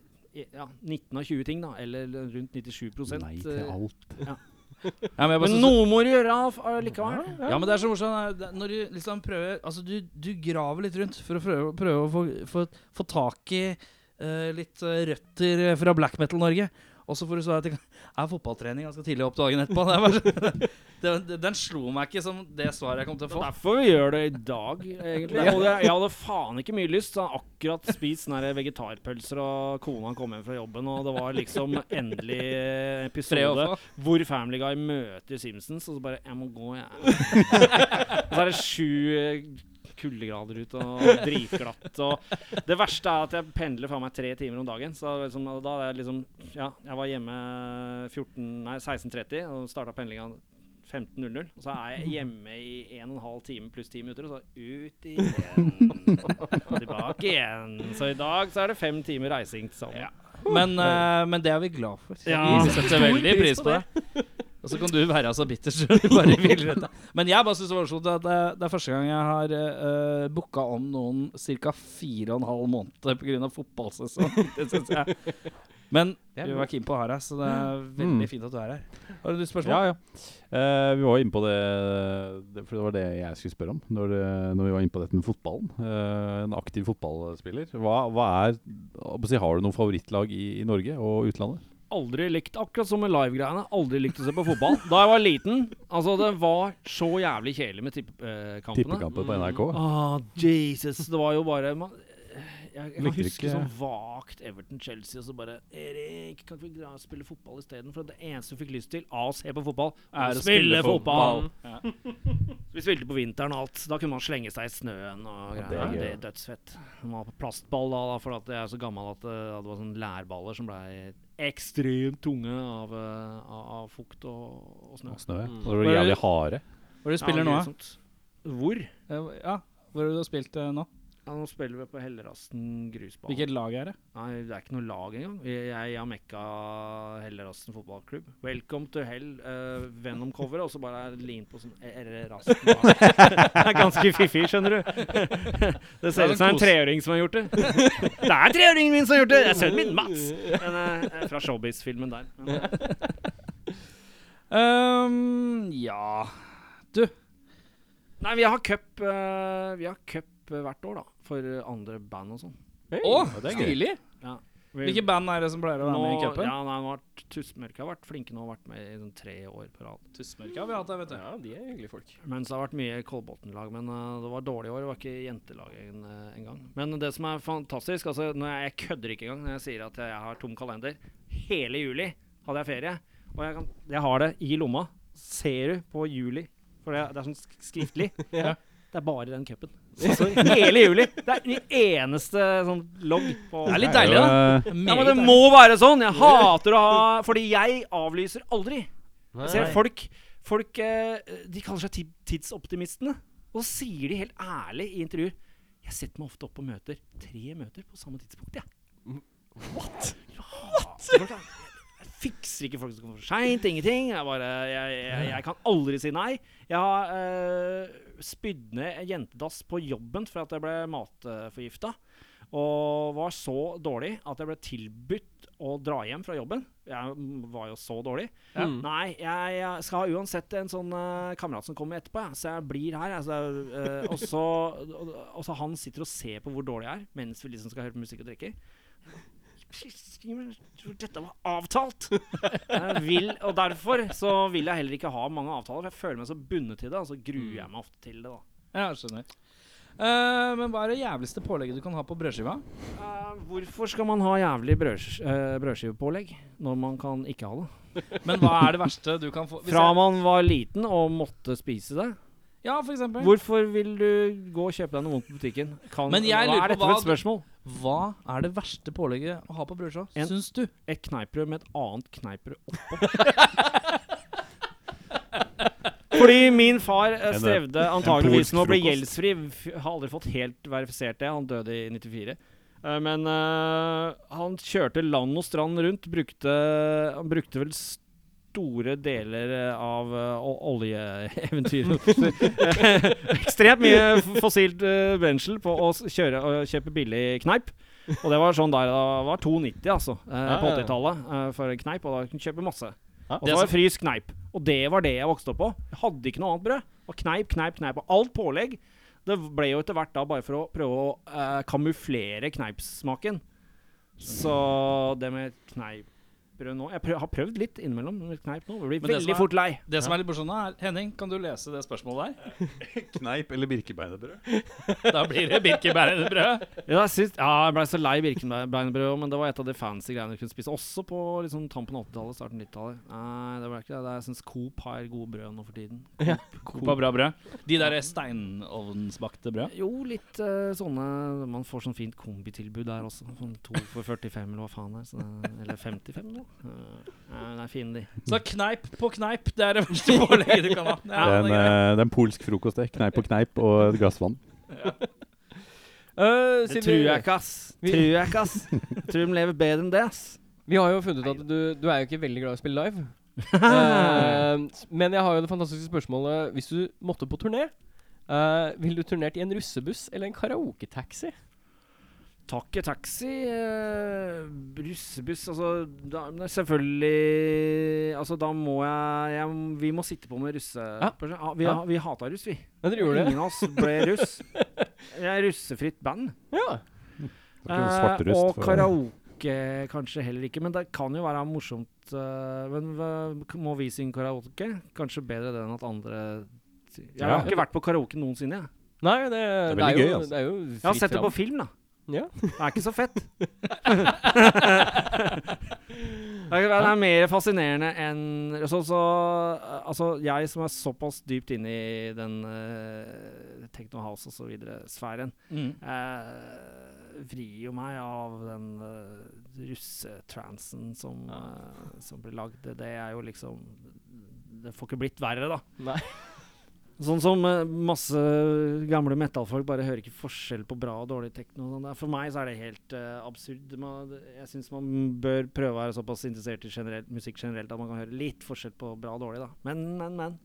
ja, 19 av 20 ting, da. Eller rundt 97 Nei til eh, alt. ja, men Men noe må du gjøre av- av likevel. Ja, men det er så morsomt når du liksom prøver Altså, du, du graver litt rundt for å prøve, prøve å få, få, få tak i uh, litt røtter fra black metal-Norge. Og så får du svar at er fotballtrening ganske tidlig opp dagen etterpå. Det er bare, det, det, den slo meg ikke som det svaret jeg kom til å Det få. er derfor vi gjør det i dag, egentlig. Jeg jeg, jeg hadde faen ikke mye lyst. Så jeg akkurat spist vegetarpølser, og kona kom hjem fra jobben, og det var liksom endelig episode hvor Family Guy møter Simpsons, og så bare Jeg må gå, jeg. og så er det sju kuldegrader ute og dritglatt. Og det verste er at jeg pendler faen meg tre timer om dagen. Så liksom, da er jeg liksom Ja, jeg var hjemme 14, nei, 16.30 og starta pendlinga 15.00. Og så er jeg hjemme i 1 12 time pluss 10 minutter, og så ut igjen. Tilbake igjen. Så i dag så er det fem timer reising til sammen. Men, uh, men det er vi glad for. Ja. vi setter veldig pris på det. Og så kan du være så bitter så du bare vil dette. Men jeg bare synes det var sånn at det, det er første gang jeg har uh, booka om noen ca. fire og en halv måned pga. fotballsesong. Det synes jeg. Men vi var keen på å ha deg, så det er veldig Mm. fint at du er her. Har du spørsmål? Ja, ja. Uh, vi var inne på det, det, for det var det jeg skulle spørre om når, når vi var inne på dette med fotballen. Uh, en aktiv fotballspiller. Hva, hva er Har du noe favorittlag i, i Norge og utlandet? Aldri likt, akkurat som med live-greiene, aldri likt å se på fotball. Da jeg var liten, altså det var så jævlig kjedelig med tippekampene. Tippekamper på NRK? Ah, Jesus. Det var jo bare man, Jeg, jeg kan Likte huske sånn vagt Everton-Chelsea, og så bare Erik, kan vi dra og spille fotball isteden? For det eneste vi fikk lyst til av å se på fotball, Er å spille fotball. Ja. Vi spilte på vinteren og alt. Da kunne man slenge seg i snøen og greier. det er Det, er dødsfett. Man var på plastball da, da for at jeg er så gammel at eh, det var sånne lærballer som ble ekstremt tunge av, eh, av, av fukt og, og snø. Og snø? Mm. Og det var jævlig harde. Hvor du spiller Ja, nå, da? Hvor? Eh, Ja, hvor har du spilt eh, nå? Ja, nå spiller vi på Hellerasten grusbane. Hvilket lag er det? Nei, det er ikke noe lag engang. Jeg har mekka Hellerasten fotballklubb. Welcome to hell, uh, Venom-coveret, og så bare limt på sånn Hellerasten. det er ganske fiffig, skjønner du. Det ser Det er ut som en treåring som har gjort det. Det er treåringen min som har gjort det! Det er sønnen min, Mats! Men, uh, fra Showbiz-filmen der. Men, eh, Ehm, ja Nei, vi har cup Uh, Vi har cup eh, hvert år, da. For eh, andre band og sånn. Hey. Å, stilig! Ja. Hvilke band er det som pleier å være med i cupen? Ja, nei, nå har Tussmørke har vært flinke nå, har vært med i sånn tre år på rad. Tussmørke har vi hatt der, vet du. Ja, de er hyggelige folk. Mens det har vært mye Kolbotn-lag, men uh, det var dårlig år. Det var ikke jentelag en, uh, engang. Men det som er fantastisk altså, når jeg, jeg kødder ikke engang når jeg sier at jeg har tom kalender. Hele juli hadde jeg ferie, og jeg, kan, jeg har det i lomma. Ser du på juli? For det, det er sånn skriftlig. Ja. Det er bare den cupen. Hele juli. Det er den eneste sånn logg på Det er litt deilig, da. Ja, men det må være sånn! Jeg hater å ha Fordi jeg avlyser aldri. Jeg ser folk Folk eh, De kaller seg tidsoptimistene. Og så sier de helt ærlig i intervjuer Jeg setter meg ofte opp på møter tre møter på samme tidspunkt, jeg. What? What? Jeg fikser ikke folk som kommer for seint. Ingenting. Jeg, bare, jeg, jeg, jeg kan aldri si nei. Jeg har uh, spydd ned en jentedass på jobben for at jeg ble matforgifta. Og var så dårlig at jeg ble tilbudt å dra hjem fra jobben. Jeg mm, var jo så dårlig. Ja. Nei, jeg, jeg skal ha uansett en sånn uh, kamerat som kommer etterpå, ja. så jeg blir her. Altså, uh, eh, og, så, og, og så han sitter og ser på hvor dårlig jeg er, mens vi liksom skal høre på musikk og drikke. Dette var avtalt! Vil, og derfor så vil jeg heller ikke ha mange avtaler. For jeg føler meg så bundet til det, og så gruer jeg meg ofte til det. da Ja, skjønner. uh, men hva er det jævligste pålegget du kan ha på brødskiva? Uh, hvorfor skal man ha jævlig brød, uh, brødskivepålegg når man kan ikke ha det? Men hva er det verste du kan få? Fra man var liten og måtte spise det. Ja, for eksempel. Hvorfor vil du gå og kjøpe deg noe vondt på butikken? Kan, Men jeg hva lurer er på dette for hva et spørsmål? Hva er det verste pålegget å ha på brødskiva, En- syns du? Et kneippbrød med et annet kneippbrød oppå. Fordi min far eh, En, eh, strevde en antageligvis polsk med å bli frokost. gjeldsfri. F- Har aldri fått helt verifisert det. Han døde i 94. Eh, Men eh, han kjørte land og strand rundt. Brukte, han brukte vel store deler eh, av uh, oljeeventyret Ekstremt mye fossilt uh, brensel på å kjøre og kjøpe billig kneip. Og det var sånn der det var 2,90 altså, eh, Ja, på ja, ja. 80-tallet eh, for en kneip. Og da kunne du kjøpe masse. Ja. Og så var det frys kneip. Og det var det jeg vokste opp på. Jeg hadde ikke noe annet brød. Og kneip, kneip, kneip. Og alt pålegg. Det ble jo etter hvert da bare for å prøve å uh, kamuflere kneipsmaken. Så det med kneippbrød nå Jeg prøv, har prøvd litt innimellom kneip nå. Jeg blir Men det som veldig er- fort lei. Det som er litt morsomt er Henning, kan du lese det spørsmålet der? Kneip eller birkebeinerbrød? Da blir det birkebærbrød. Ja, jeg, syns- ja, jeg ble så lei birkenbeinerbrød, men det var et av de fancy greiene du kunne spise. Også på liksom, tampen av 80-tallet, starten 90-tallet. Nei, det ble ikke det. det jeg syns Coop har gode brød nå for tiden. Coop har bra brød. De der steinovnsbakte brød. Jo, litt eh, sånne Man får sånn fint kombitilbud der også. Sånn to for 45 eller hva faen det er. Så det, eller 55 nå. Uh, det er fine, de. Så kneip på kneip, det er det verste pålegget du kan ha. Ja, det, er en, det er eh, det er en polsk frokost, det. Kneip på kneip og et glass vann. Uh, Det tror jeg ikke, ass. Tror jeg ikke, ass. Tror de lever bedre enn det, ass. Vi har jo funnet ut at du, du er jo ikke veldig glad i å spille live. uh, men jeg har jo det fantastiske spørsmålet Hvis du måtte på turné, uh, ville du turnert i en russebuss eller en karaoketaxi? Takke taxi, eh, russebuss Altså, da, selvfølgelig Altså, da må jeg, jeg Vi må sitte på med russe... Ja. Ja, vi, Ja. vi hata russ, vi. Ja, dere gjorde det? Ingen av oss ble russ. Jeg er russefritt band. Ja. Det Eh, og karaoke kanskje heller ikke. Men det kan jo være morsomt. eh, men må vi synge karaoke? Kanskje bedre det enn at andre Jeg Ja. har ikke vært på karaoke noensinne. Jeg, Nei, det, er det, veldig gøy, jo, altså. det er jo jeg har sett det på film, da. Ja. Det er ikke så fett. det, er, er mer fascinerende enn så, så, eh, Altså, jeg som er såpass dypt inne i den uh, techno house og så videre sfæren, Mm. uh, vrir jo meg av den uh, russetransen som, uh, som blir lagd. Det, det er jo liksom Det får ikke blitt verre, da. Nei. Sånn som eh, masse gamle metallfolk bare hører ikke forskjell på bra og dårlig tekno. og sånn. For meg så er det helt uh, absurd. Man, jeg syns man bør prøve å være såpass interessert i generelt, musikk generelt at man kan høre litt forskjell på bra og dårlig. da. Men, men, men.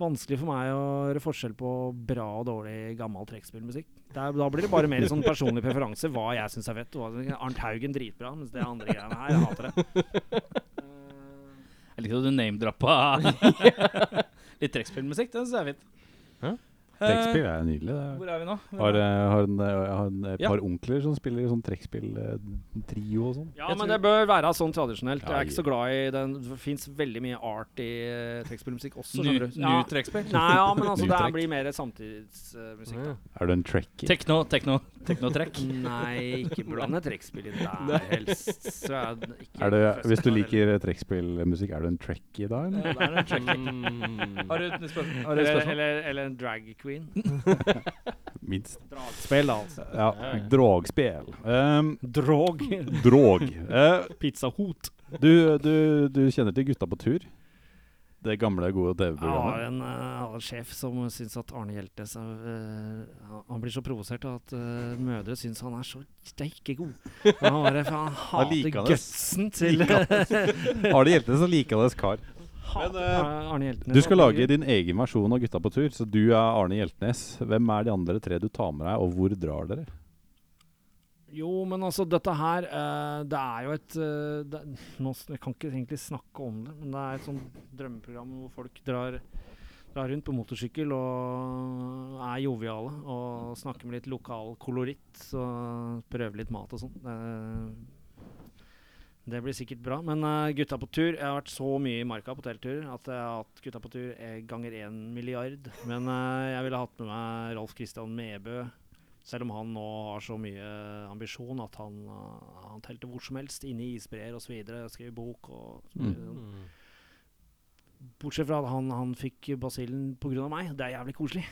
Vanskelig for meg å høre forskjell på bra og dårlig gammel trekkspillmusikk. Da blir det bare mer sånn personlig preferanse hva jeg syns er fett. Arnt Haugen dritbra, mens det andre greiene her, jeg hater det. Jeg liker at du name-droppa litt trekkspillmusikk. Det syns jeg er fint. Hæ? Trekkspill er nydelig. Det. Hvor er vi nå? Har, eh, har, en, har en, et Ja. par onkler som spiller sånn trekkspilltrio og sånn. Ja, men det bør være sånn tradisjonelt. Jeg er ikke så glad i den Det fins veldig mye art i uh, trekkspillmusikk også. Ny. Ja. trekkspill? Nei, ja, men altså, det blir mer samtidsmusikk. da. Er du en trekkie? Tekno, tekno, teknotrekk. Nei, ikke blande trekkspill inn der, helst. Så er det ikke Er det, hvis du liker trekkspillmusikk, er du en trekkie da? Eller? Ja, det er en trekkie. Mm. Har du et spørsmål? Eller, eller, eller en drag queen. Minst. Dragspill, da, altså. Ja, dragspill. Um, Drog. drog. Pizza Pizzahot. du, du, du kjenner til Gutta på tur? Det gamle, gode TV-programmet? en, har en sjef som syns at Arne Hjeltnes er, eh, han- blir så provosert av at uh, mødre syns han er så steike god. Han, bare, han hater gutsen til Arne Hjeltnes hjelpet likandes kar? Hater uh, Arne Hjeltnes. Du skal lage din egen versjon av Gutta på tur, så du er Arne Hjeltnes. Hvem er de andre tre du tar med deg, og hvor drar dere? Jo, men altså, dette her uh, Det er jo et uh, det, nå, Jeg kan ikke egentlig snakke om det, men det er et sånt drømmeprogram hvor folk drar, drar rundt på motorsykkel og er joviale og snakker med litt lokal koloritt og prøver litt mat og sånn. Det, blir sikkert bra. Men uh, gutta på tur Jeg har vært så mye i marka på telttur at jeg har hatt gutta på tur ganger én milliard. Men uh, jeg ville hatt med meg Rolf Christian Mebø. Selv om han nå har så mye ambisjon at han, uh, han telter hvor som helst, inne i isbreer osv. Skriver bok og Mm. Bortsett fra at han, han fikk basillen pga. meg. Det er jævlig koselig.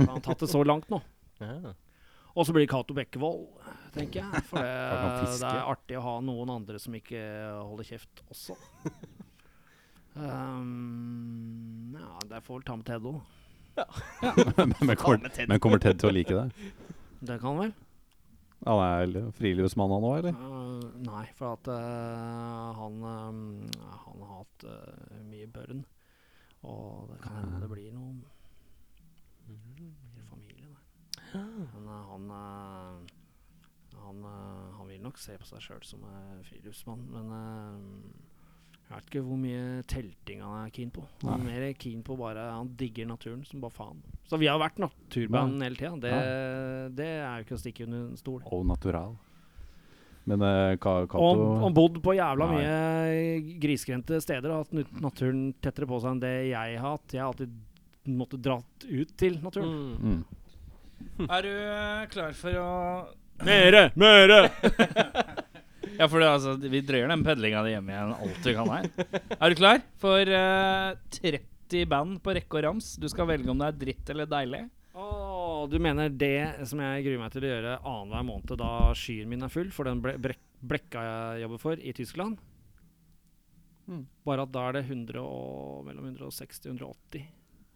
Han har tatt det så langt nå. Ja. Og så blir det Cato Bekkevold, tenker jeg. For det, Han det er artig å ha noen andre som ikke holder kjeft også. Um, ja, det får vel ta med Ted òg. men, kommer, men kommer Ted til å like det? Det kan vel. Han er friluftsmann han òg, eller? Uh, nei, for at uh, han, um, han har hatt uh, mye børn. Og det kan hende det blir noe der. Men uh, han uh, han, uh, han vil nok se på seg sjøl som friluftsmann, men jeg vet ikke hvor mye telting han er keen på. Han er mer keen på bare Han digger naturen som bare faen. Så vi har vært naturband hele tida. Det, det er jo ikke å stikke under en stol. Og natural. Men uh, Cato og bodd på jævla Nei. mye grisgrendte steder og hatt naturen tettere på seg enn det jeg har hatt. Jeg har alltid måttet dratt ut til naturen. Mm. mm. Er du eh, klar for å Mere! Mere! Ja, for det, altså, vi drøyer den pedlinga di hjemme igjen alt vi kan her. Er du klar for eh, 30 band på rekke og rams? Du skal velge om det er dritt eller deilig. Åh, du mener det som jeg gruer meg til å gjøre annenhver måned da skyen min er full, for den ble, brek, blekka jeg jobber for i Tyskland? Mm. Bare at da er det 100 og, mellom 160 og 180.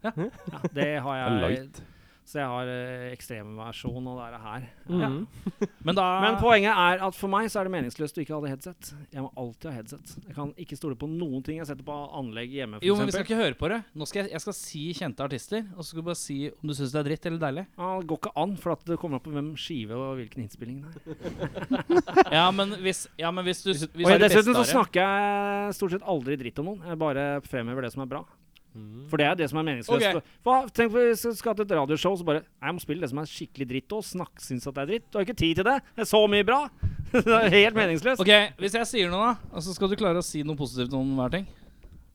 Ja. Ja, det har jeg light. Så jeg har eh, ekstremversjon av det her. Mhm. Ja. Men da Men poenget er at for meg så er det meningsløst å ikke ha det headset. Jeg må alltid ha headset. Jeg kan ikke stole på noen ting jeg setter på anlegg hjemme. For Jo, men vi skal ikke høre på det. Nå skal jeg, jeg skal si kjente artister, og så skal du bare si om du syns det er dritt eller deilig. Ja, det går ikke an, for at det kommer an på hvem skive og hvilken innspilling det er. Ja, men hvis, ja, men hvis du hvis Og jeg, du dessuten så er- snakker jeg stort sett aldri dritt om noen. Jeg bare fremhever det som er bra. For det er det som er meningsløst. Okay. Tenk hvis vi skal til et radioshow, så bare Jeg må spille det som er skikkelig dritt og snakk syns at det er dritt. Du har ikke tid til det. Det er så mye bra. det er helt meningsløst. Ok, Hvis jeg sier noe, da, så skal du klare å si noe positivt om hver ting.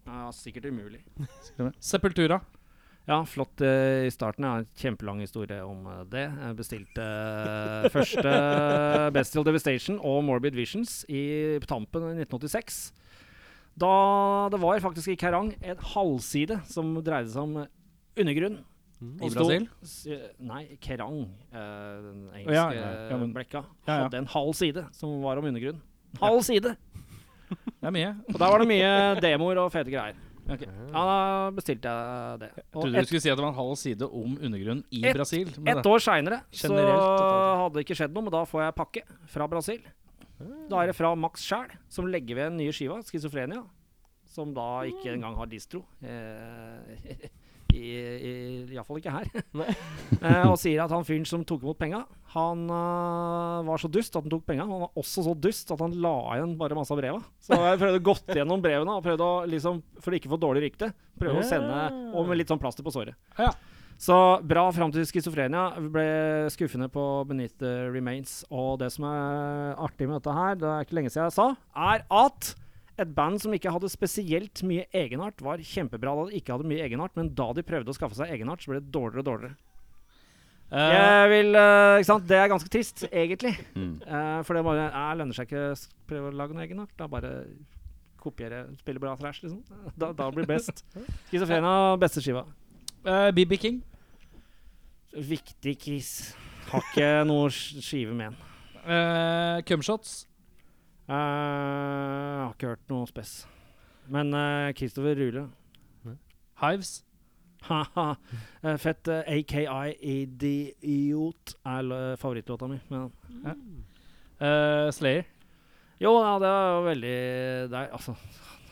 Ja, sikkert umulig. Sepultura. Ja, flott uh, i starten. Jeg har en kjempelang historie om uh, det. Jeg bestilte uh, første Bestial Devastation og Morbid Visions i på tampen i 1986. Da det var faktisk i Kerrang en halvside som dreide seg om undergrunn. undergrunn. I Brasil? eh, Nei, Kerrang, eh, den engelske ja, ja, ja, men- blekka, hadde en halv side som var om undergrunn. Halv side! Det er mye. Og der var det mye demoer og fete greier. Okay. Ja, da bestilte jeg det. Jeg Og trodde du skulle si at det var en halv side om undergrunnen i Et- Brasil. Ett Et år seinere så hadde det ikke skjedd noe, men da får jeg pakke fra Brasil. Da er det fra Max sjæl, som legger ved den nye skiva, 'Schizofrenia', som da ikke engang har distro. Eh, Iallfall ikke her. eh, og sier at han fyren som tok imot penga, han uh, var så dust at han tok penga. Han var også så dust at han la igjen bare masse av breva. Så jeg prøvde å gått gjennom brevene, og prøvde å liksom, for å ikke få dårlig rykte, prøve å sende Og med litt sånn plaster på såret. Ja. Så bra fram til schizofrenia. Ble skuffende på Beneath the Remains. Og det som er artig med dette her, det er ikke lenge siden jeg sa, er at et band som ikke hadde spesielt mye egenart, var kjempebra da de ikke hadde mye egenart, men da de prøvde å skaffe seg egenart, så ble det dårligere og dårligere. Uh, Jeg vil, uh, ikke sant? Det er ganske trist, egentlig. Mm. Uh, for det bare eh, lønner seg ikke å prøve å lage noe egenart. Da bare kopiere, spille bra thrash, liksom. Da, da blir best. Schizofrenia, beste skiva. eh, BB King. Viktig kiss. Har ikke noe skive med den. Uh, Cumshots. Uh, har ikke hørt noe spess. Men uh, Christopher Rule Hives. Haha. Eh, fett. Uh, AKI Idiot er favorittlåta mi. Men, Eh, Slayer. jo, ja, det er jo veldig Det er altså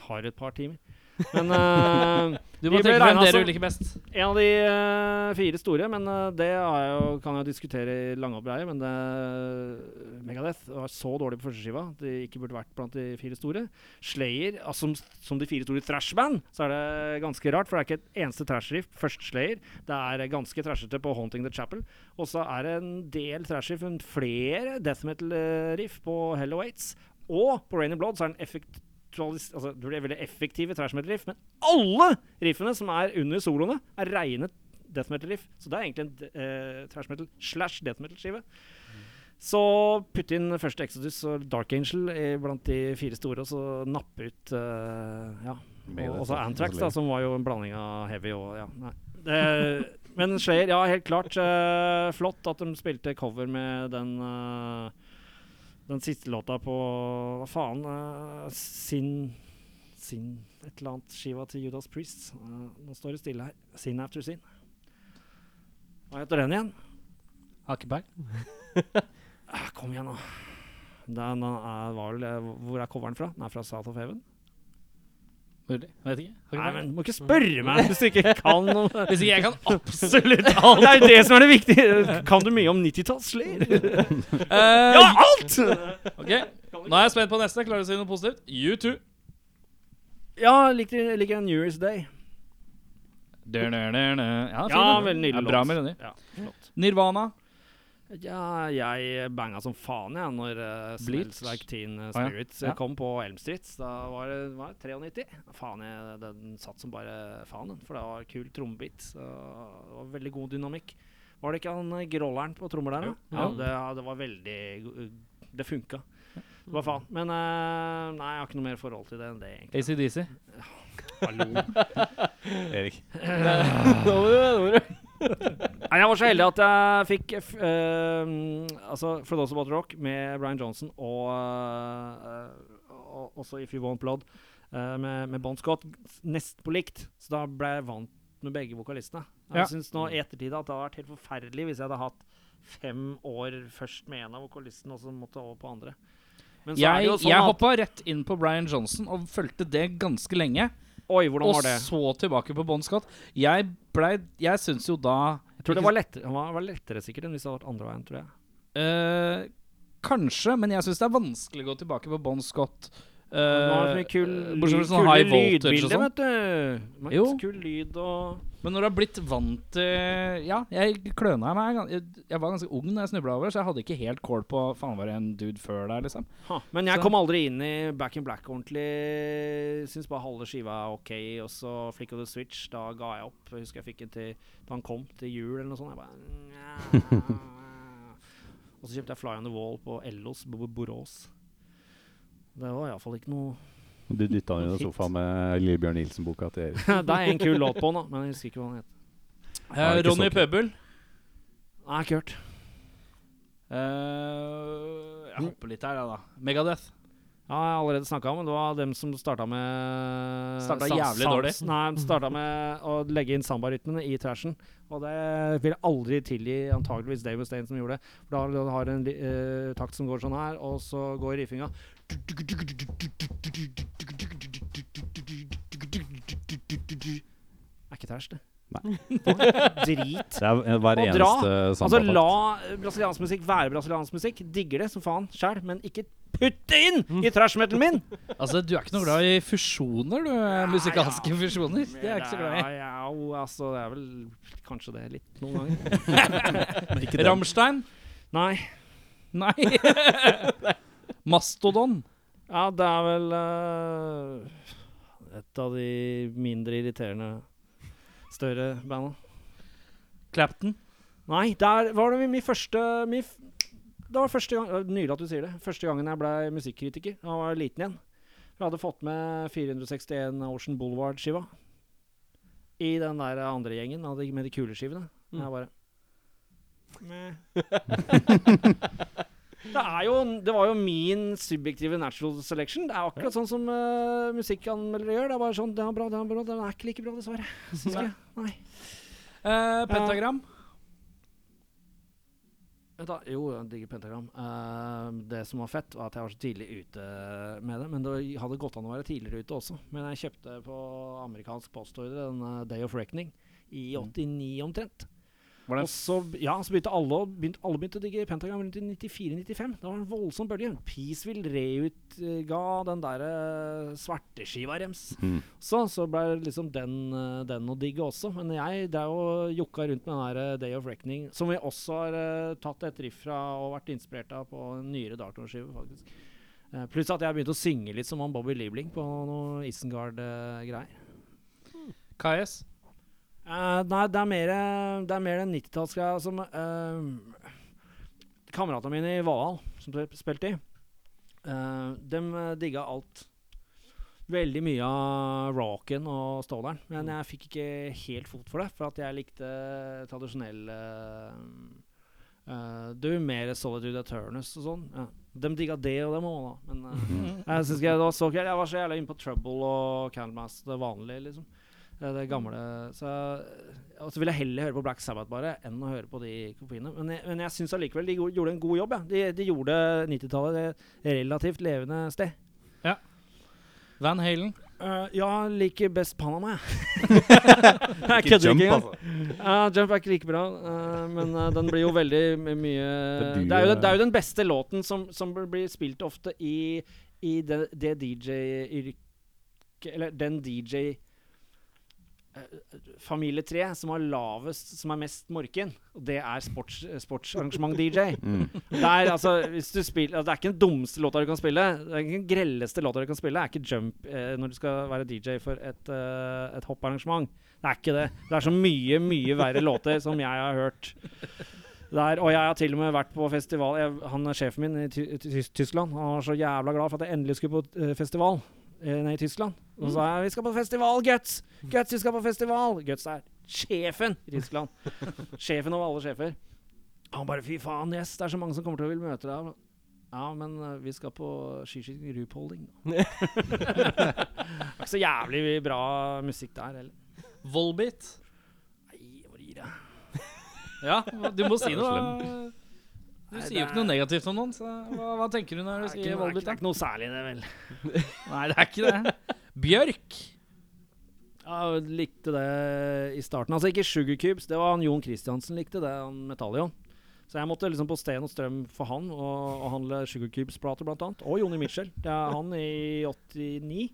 Har et par timer. Men uh, Du må tenke regnet det liker best. En av de uh, fire store, men uh, det jo, kan jeg diskutere i lange oppleier. Men det, Megadeth var så dårlig på førsteskiva at de ikke burde vært blant de fire store. Slayer, altså, som, som de fire store thrash-band, så er det ganske rart. For det er ikke et eneste trash-riff. Først Slayer. Det er ganske trashete på Haunting the Chapel. Og så er det en del trash-riff, flere death metal-riff på Hello Awaits. Og på Rain in Blood så er det en effekt altså, det blir veldig effektive trash metal-riff, men alle riffene som er under soloene, er reine death metal-riff. Så det er egentlig en uh, trash metal slash death metal-skive. Så putt inn første Exodus og Dark Angel blant de fire store, og så nappe ut uh, Ja. Og, så Antrax, da, som var jo en blanding av heavy og Ja, nei. Det, men Slayer, ja, helt klart. Uh, flott at de spilte cover med den eh, den siste låta på Hva faen? Uh, sin Sin Et eller annet skiva til Judas Priest. Uh, nå står det stille her. Sin after sin. Hva heter den igjen? Hakeberg. Ah, kom igjen, nå. Den er, var vel, eh, hvor er coveren fra? Den er fra South of Heaven. Mulig. Vet ikke. Nei, men Du må ikke spørre meg hvis du ikke kan noe. Hvis ikke jeg kan absolutt alt. Det er jo det som er det viktige. Kan du mye om 90-tallsslayer? Uh, Ja, alt! Ok, Nå er jeg spent på neste. Klarer du å si noe positivt? U2. Ja, liker, jeg like New Year's Day. Ja, Ja, veldig nydelig ja, Bra låt. melodi. Ja. Nirvana. Ja, jeg banga som faen jeg når uh, Smells Like Teen uh, ja. Ja. kom på Elm Street. Da var det var det 93. Faen, jeg, den satt som bare faen, den. For det var kul trommebit. så Det var veldig god dynamikk. Var det ikke han gråleren på trommer der, da? Ja, det, det var veldig Det funka. Hva faen. Men uh, nei, jeg har ikke noe mer forhold til det enn det, egentlig. ACDC. Hallo. Erik. Nå må du- Nei, jeg var så heldig at jeg fikk uh, altså For Those About Rock med Brian Johnson og, uh, og også If You Want Blood uh, med, med Bon Scott nest på likt. Så da ble jeg vant med begge vokalistene. Ja. Jeg syns nå i ettertid at det hadde vært helt forferdelig hvis jeg hadde hatt fem år først med en av vokalistene, og så måtte over på andre. Men så er det Jeg, jo sånn jeg hoppa rett inn på Brian Johnson og fulgte det ganske lenge. Oi, hvordan Og var det? så tilbake på Bon Scott. Jeg blei Jeg syns jo da Jeg tror det var lettere, han var, lettere sikkert enn hvis det hadde vært andre veien, tror jeg. eh, Kanskje, men jeg syns det er vanskelig å gå tilbake på Bon Scott. Det var så eh, mye kul, bortsett fra sånn high voltage og sånn. vet du. Jo. Kul lyd og Men når du har blitt vant til Ja, jeg kløna meg. Jeg, var ganske ung da jeg snubla over, så jeg hadde ikke helt kål på Faen, var det en dude før der, liksom? ha. Men jeg Så- kom aldri inn i Back in Black ordentlig. Syns bare halve skiva er ok, og så Flick of the Switch, da ga jeg opp. Jeg husker jeg fikk den til da han kom til jul eller noe sånt. Jeg bare. Og så kjøpte jeg Fly on the Wall på Ellos Bo- Borås. Det var iallfall ikke noe Du dytta han i sofaen med Lillebjørn Nilsen-boka til Erik. Det er en kul låt på den, da, men jeg husker ikke hva den het. Ja, Eh, Ronny. Pøbel. Nei, ikke hørt. Uh, jeg hopper litt her, jeg, da. Megadeth. Ja, jeg har allerede snakka om det. Var dem som starta med Starta jævlig dårlig. Nei, starta med å legge inn sambarytmene i trashen. Og det vil jeg aldri tilgi antageligvis Dave Mustaine som gjorde det. For da har du en eh, takt som går sånn her, og så går riffinga Er ikke tæsj, det. Nei. Drit. Det er eh, hver Og dra. Altså, la brasiliansk musikk være brasiliansk musikk. Digger det som faen sjæl, men ikke putt det inn i trash-metalen min! Altså, du er ikke noe glad i fusjoner, du? musikalske fusjoner? Det er jeg ikke så glad i. Ja, ja, altså, det er vel kanskje det litt noen ganger. Ramstein? Nei. Nei. Mastodon? Ja, det er vel uh, et av de mindre irriterende større banda. Clapton? Nei, der var det min første min, f- Det var første gang Nydelig at du sier det. Første gangen jeg ble musikkritiker. Da var jeg liten igjen. Jeg hadde fått med 461 Ocean Boulevard-skiva. I den der andre gjengen med de kule skivene. Mm. Jeg bare Meh. det jo Det var jo min subjektive natural selection. Det er akkurat sånn som uh, musikkanmeldere gjør. Det er bare sånn Den er bra, den er bra. Den er ikke like bra, dessverre. Jeg. Nei. Uh, pentagram? Da, jo, jeg digger pentagram. Uh, det som var fett, var at jeg var så tidlig ute med det. Men det hadde gått an å være tidligere ute også. Men jeg kjøpte på amerikansk postordre den Day of Reckoning i 89 omtrent. Var det Og så, ja, så begynte alle, begynte, alle begynte å digge pentagram rundt i 94-95. Det var en voldsom bølge. Peaceville reutga den der eh, svarteskiva rems. Mm. Så, så ble det liksom den, eh, den å digge også. Men jeg det er jo jokka rundt med den der eh, Day of Reckoning, som vi også har tatt et riff fra og vært inspirert av på en nyere Darton-skive, faktisk. Pluss at jeg har begynt å synge litt som han Bobby Liebling på noe Isengard-greier. KS? Eh, nei, det er mer Det er mer den 90-tallsgreia som uh, Kameratene mine i Valhall, som spilte i, uh, dem digga alt. Veldig mye av rocken og ståleren. Men jeg fikk ikke helt fot for det, for at jeg likte tradisjonell uh, uh, Du, mer Solitude Eternus og sånn. Ja. De digga det og dem òg, da. Men uh, jeg synes ikke det var så kult. Jeg var så jævla inne på Trouble og Candlemass, det vanlige, liksom. Det, det gamle Så Og så vil jeg heller høre på Black Sabbath bare enn å høre på de kopiene. Men jeg, men jeg syns allikevel de gjorde en god jobb. Ja. De, de gjorde 90-tallet et relativt levende sted. Ja. Van Halen? Uh, ja, liker best Panama, jeg. jeg kødder ikke engang. altså. Ja, Jump er ikke like bra, uh, men uh, den blir jo veldig my- mye det er, jo, det er jo den beste låten som, som blir spilt ofte i, i det, det DJ-yrket Eller den DJ eh, Familietre som har lavest Som er mest morken. Og det er sports, sportsarrangement-DJ. Mm. Det, altså, altså, det er ikke den dummeste låta du kan spille. Det er ikke den grelleste låta du kan spille. Det er ikke jump eh, når du skal være DJ for et, eh, et hopparrangement. Det er ikke det. Det er så mye, mye verre låter som jeg har hørt. Der, og jeg har til og med vært på festival jeg, Han er sjefen min i Ty Ty Tyskland. Han var så jævla glad for at jeg endelig skulle på eh, festival Eh, nede i Tyskland. Og mm. sa jeg, 'Vi skal på festival, Guts! Guts, vi skal på festival!' Guts er sjefen i Tyskland. sjefen over alle sjefer. Han bare 'Fy faen, yes, det er så mange som kommer til å vil møte deg'. Ja, men uh, vi skal på skiskyting Rupolding. det er ikke så jævlig bra musikk der heller. Volbeat? Nei, jeg må gi det. ja, du må si noe. Du Nei, sier jo ikke noe negativt om noen, så hva, hva tenker du når du er sier noe- det er Volbit? ikke- det er ikke noe særlig, det, vel. Nei, det er ikke det. Bjørk. Ja, likte det i starten. Altså ikke Sugar Cubes, det var han Jon Christiansen likte, det han Metallion. Så jeg måtte liksom på sten og strøm for han og, og handle Sugar Cubes-plater, blant annet. Og Joni Mitchell. Det er han i 89.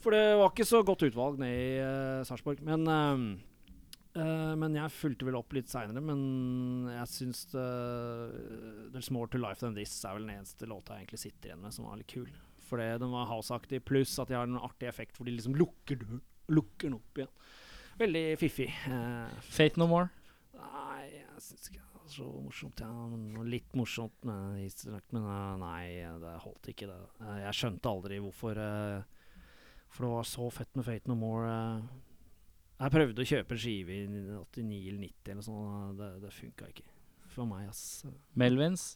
For det var ikke så godt utvalg nede i uh, Sarpsborg. Men, ehm, eh, men jeg fulgte vel opp litt seinere. Men jeg syns uh, There's More to Life Than This er vel den eneste låta jeg egentlig sitter igjen med som var litt kul. For den var houseaktig, pluss at de har en artig effekt hvor de liksom lukker. Lukker den opp igjen. Veldig fiffig. Uh, Fate No More. Nei, jeg syns ikke det var så morsomt. Ja. Men Litt morsomt, men, men nei, det holdt ikke, det. Jeg skjønte aldri hvorfor For det var så fett med Fate No More. eh. Jeg prøvde å kjøpe en skive i 89 eller 90 eller sånn, det, det funka ikke. For meg, ass. Melvins.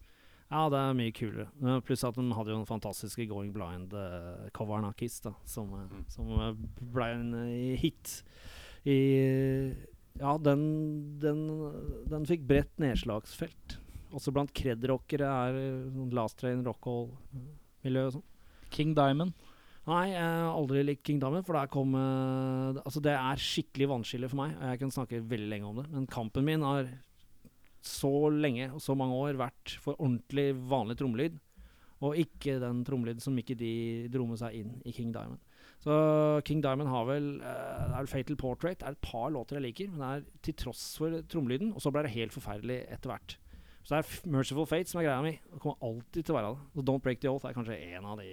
Ja, det er mye kulere. Eh, Pluss at de hadde jo den fantastiske Going Blind-coveren av Kiss, da, som, mm. som eh, ble en uh, hit i Ja, den, den, den fikk bredt nedslagsfelt. Også blant cred-rockere er eh, sånn Last Train, rockhold-miljø og sånn. King Diamond. Nei, jeg har aldri likt King Diamond, for der kom eh, Altså, det er skikkelig vannskille for meg, og jeg kan snakke veldig lenge om det, men kampen min har så lenge og så mange år vært for ordentlig vanlig trommelyd, og ikke den trommelyden som ikke de dro med seg inn i King Diamond. Så King Diamond har vel uh, Det er vel Fatal Portrait. Det er et par låter jeg liker, men det er til tross for trommelyden, og så ble det helt forferdelig etter hvert. Så det er Merciful Fate som er greia mi. Det kommer alltid til å være det. Så Don't Break The Oath er kanskje en av de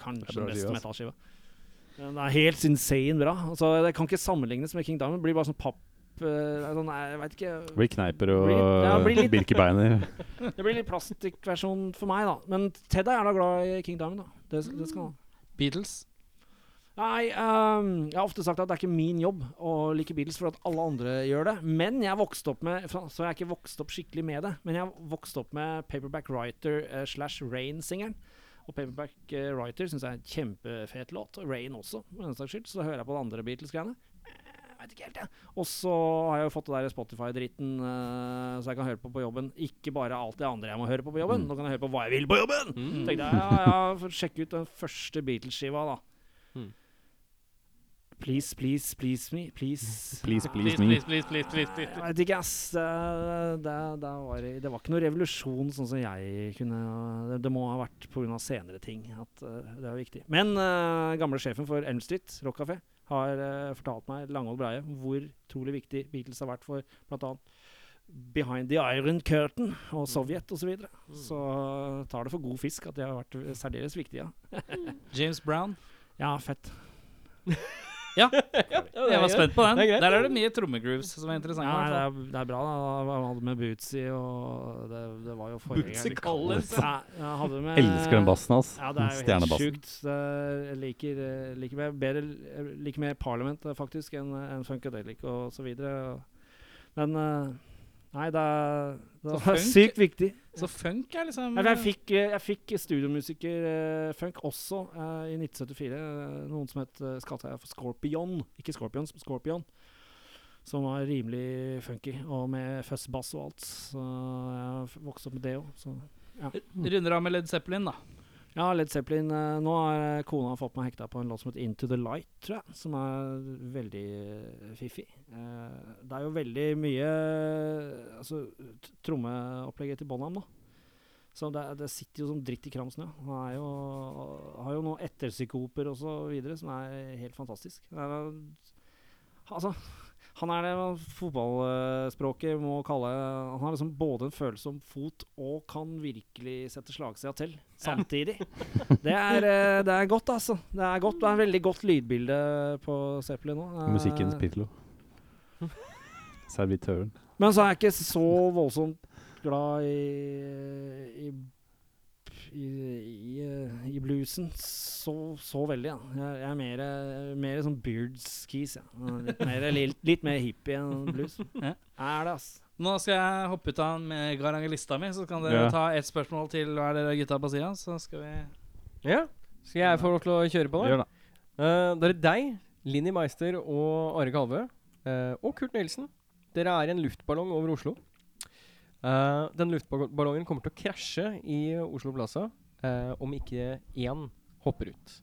Kanskje den beste metallskiva. Den er helt insane bra. Altså, det kan ikke sammenlignes med King Diamond. Det blir bare sånn papp uh, sånn, Jeg veit ikke. Blir kneiper og Blir ja, Birkebeiner. Det blir litt plastikkversjon for meg, da. Men Ted er da glad i King Diamond, da. Det, det skal han. Beatles. Nei, um, jeg har ofte sagt at det er ikke min jobb å like Beatles for at alle andre gjør det. Men jeg vokste opp med Så jeg er ikke vokst opp skikkelig med det. Men jeg vokste opp med Paperback Writer uh, slash Rain-singeren. Og Paperback uh, Writer syns jeg er en kjempefet låt. Og Rain også, for den saks skyld. Så hører jeg på de andre Beatles-greiene. Jeg vet ikke helt, jeg. Og så har jeg jo fått det der Spotify-dritten, uh, så jeg kan høre på på jobben. Ikke bare alt det andre jeg må høre på på jobben. Mm. Nå kan jeg høre på hva jeg vil på jobben! Tenkte jeg, ja, ja, får sjekke ut den første Beatles-skiva, da. Mm. Please, please, please me. Please. Please, please Please, me. please, please, please, please, please. Jeg vet ikke, ass. Det, det, det, var, det var ikke noe revolusjon sånn som jeg kunne Det, det må ha vært pga. senere ting at eh, det er viktig. Men uh, gamle sjefen for Elm Street Rock Café har uh, fortalt meg Langhold Breie hvor utrolig viktig Beatles har vært for bl.a. Behind the Iron Curtain og Sovjet osv. Så, videre. så tar det for god fisk at de har vært særdeles viktige. Ja, James Brown. ja fett. Ja, jeg var spent på den. Er greit. Der er det mye trommegrooves som er interessant. Ja, det, er, det er bra. da Han hadde med Bootsy, og det, det var jo forrige Bootsy Collins. Elsker den bassen hans. Ja, det er jo helt sjukt. Jeg liker, eh, liker mer, bedre, jeg liker mer Parliament eh, faktisk enn en Funkadelic og så videre. Men eh, Nei, det er, det er sykt viktig. Så funk er liksom Nei, jeg fikk, eh, jeg fikk studiomusiker-funk også uh, i 1974. eh, noen som het uh, kalte jeg for Scorpion. Ikke Scorpions, men Scorpion. Som var rimelig funky, og med fuzzbass og alt. Så jeg vokste opp med det òg. Runder av med Led Zeppelin, da. Ja, Led Zeppelin. eh, nå har eh, kona fått meg hekta på en låt som heter Into the Light, tror jeg. Som er veldig eh, fiffig. Det er jo veldig mye Altså, trommeopplegget til Bonham, da. Så det, det sitter jo som dritt i kramsen, ja. Han jo, har jo noen etterpsykoper og så videre som er helt fantastisk. Det er, altså han er det fotballspråket må kalle Han har liksom både en følsom fot og kan virkelig sette slagsida til samtidig. Det, er, eh, det er godt, altså. Det er godt, det er veldig godt lydbilde på Zeppelin nå. Musikkens Pitlo. Servitøren. Men så er jeg ikke så voldsomt glad i i, i, i, i bluesen så, så veldig, ja. Jeg, jeg er mer, mer sånn Beards-keys, ja. Litt mer, litt, litt mer hippie enn blues. Ja. Er det, ass. Nå skal jeg hoppe ut av med garangelista mi, så kan dere Ja. ta ett spørsmål til hver dere gutta på sida. Så skal vi Ja. Skal jeg få lov til å kjøre på, da? Gjør det. Eh, da er det deg, Linni Meister og Are Kalvø. Uh, og Kurt Nilsen Dere er en luftballong over Oslo. Uh, den luftballongen kommer til å krasje i Oslo Plaza uh, om ikke én hopper ut.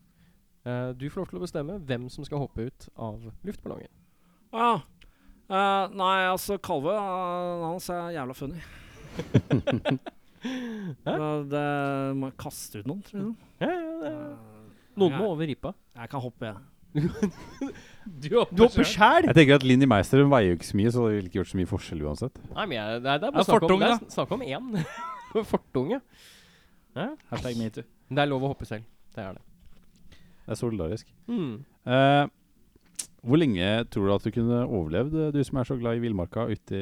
Uh, du får lov til å bestemme hvem som skal hoppe ut av luftballongen. Ja. Eh, nei, altså, Kalve hans er jævla funny. Det må jeg kaste ut noen, tror jeg. Ja, ja, det. Eh, Noen må over ripa. jeg kan hoppe, jeg. Du Du hopper sjæl! Jeg tenker at Linni Meister hun veier jo ikke så mye, så det ville ikke gjort så mye forskjell uansett. Nei, men jeg, det, er, det er Ja, bare snakk om, fortung, det er snakk om én. Fortunge. Hashtag metoo. Det er lov å hoppe selv. Det er det. Det er solidarisk. Mm. Eh, hvor lenge tror du at du kunne overlevd, eh, du som er så glad i villmarka, uti,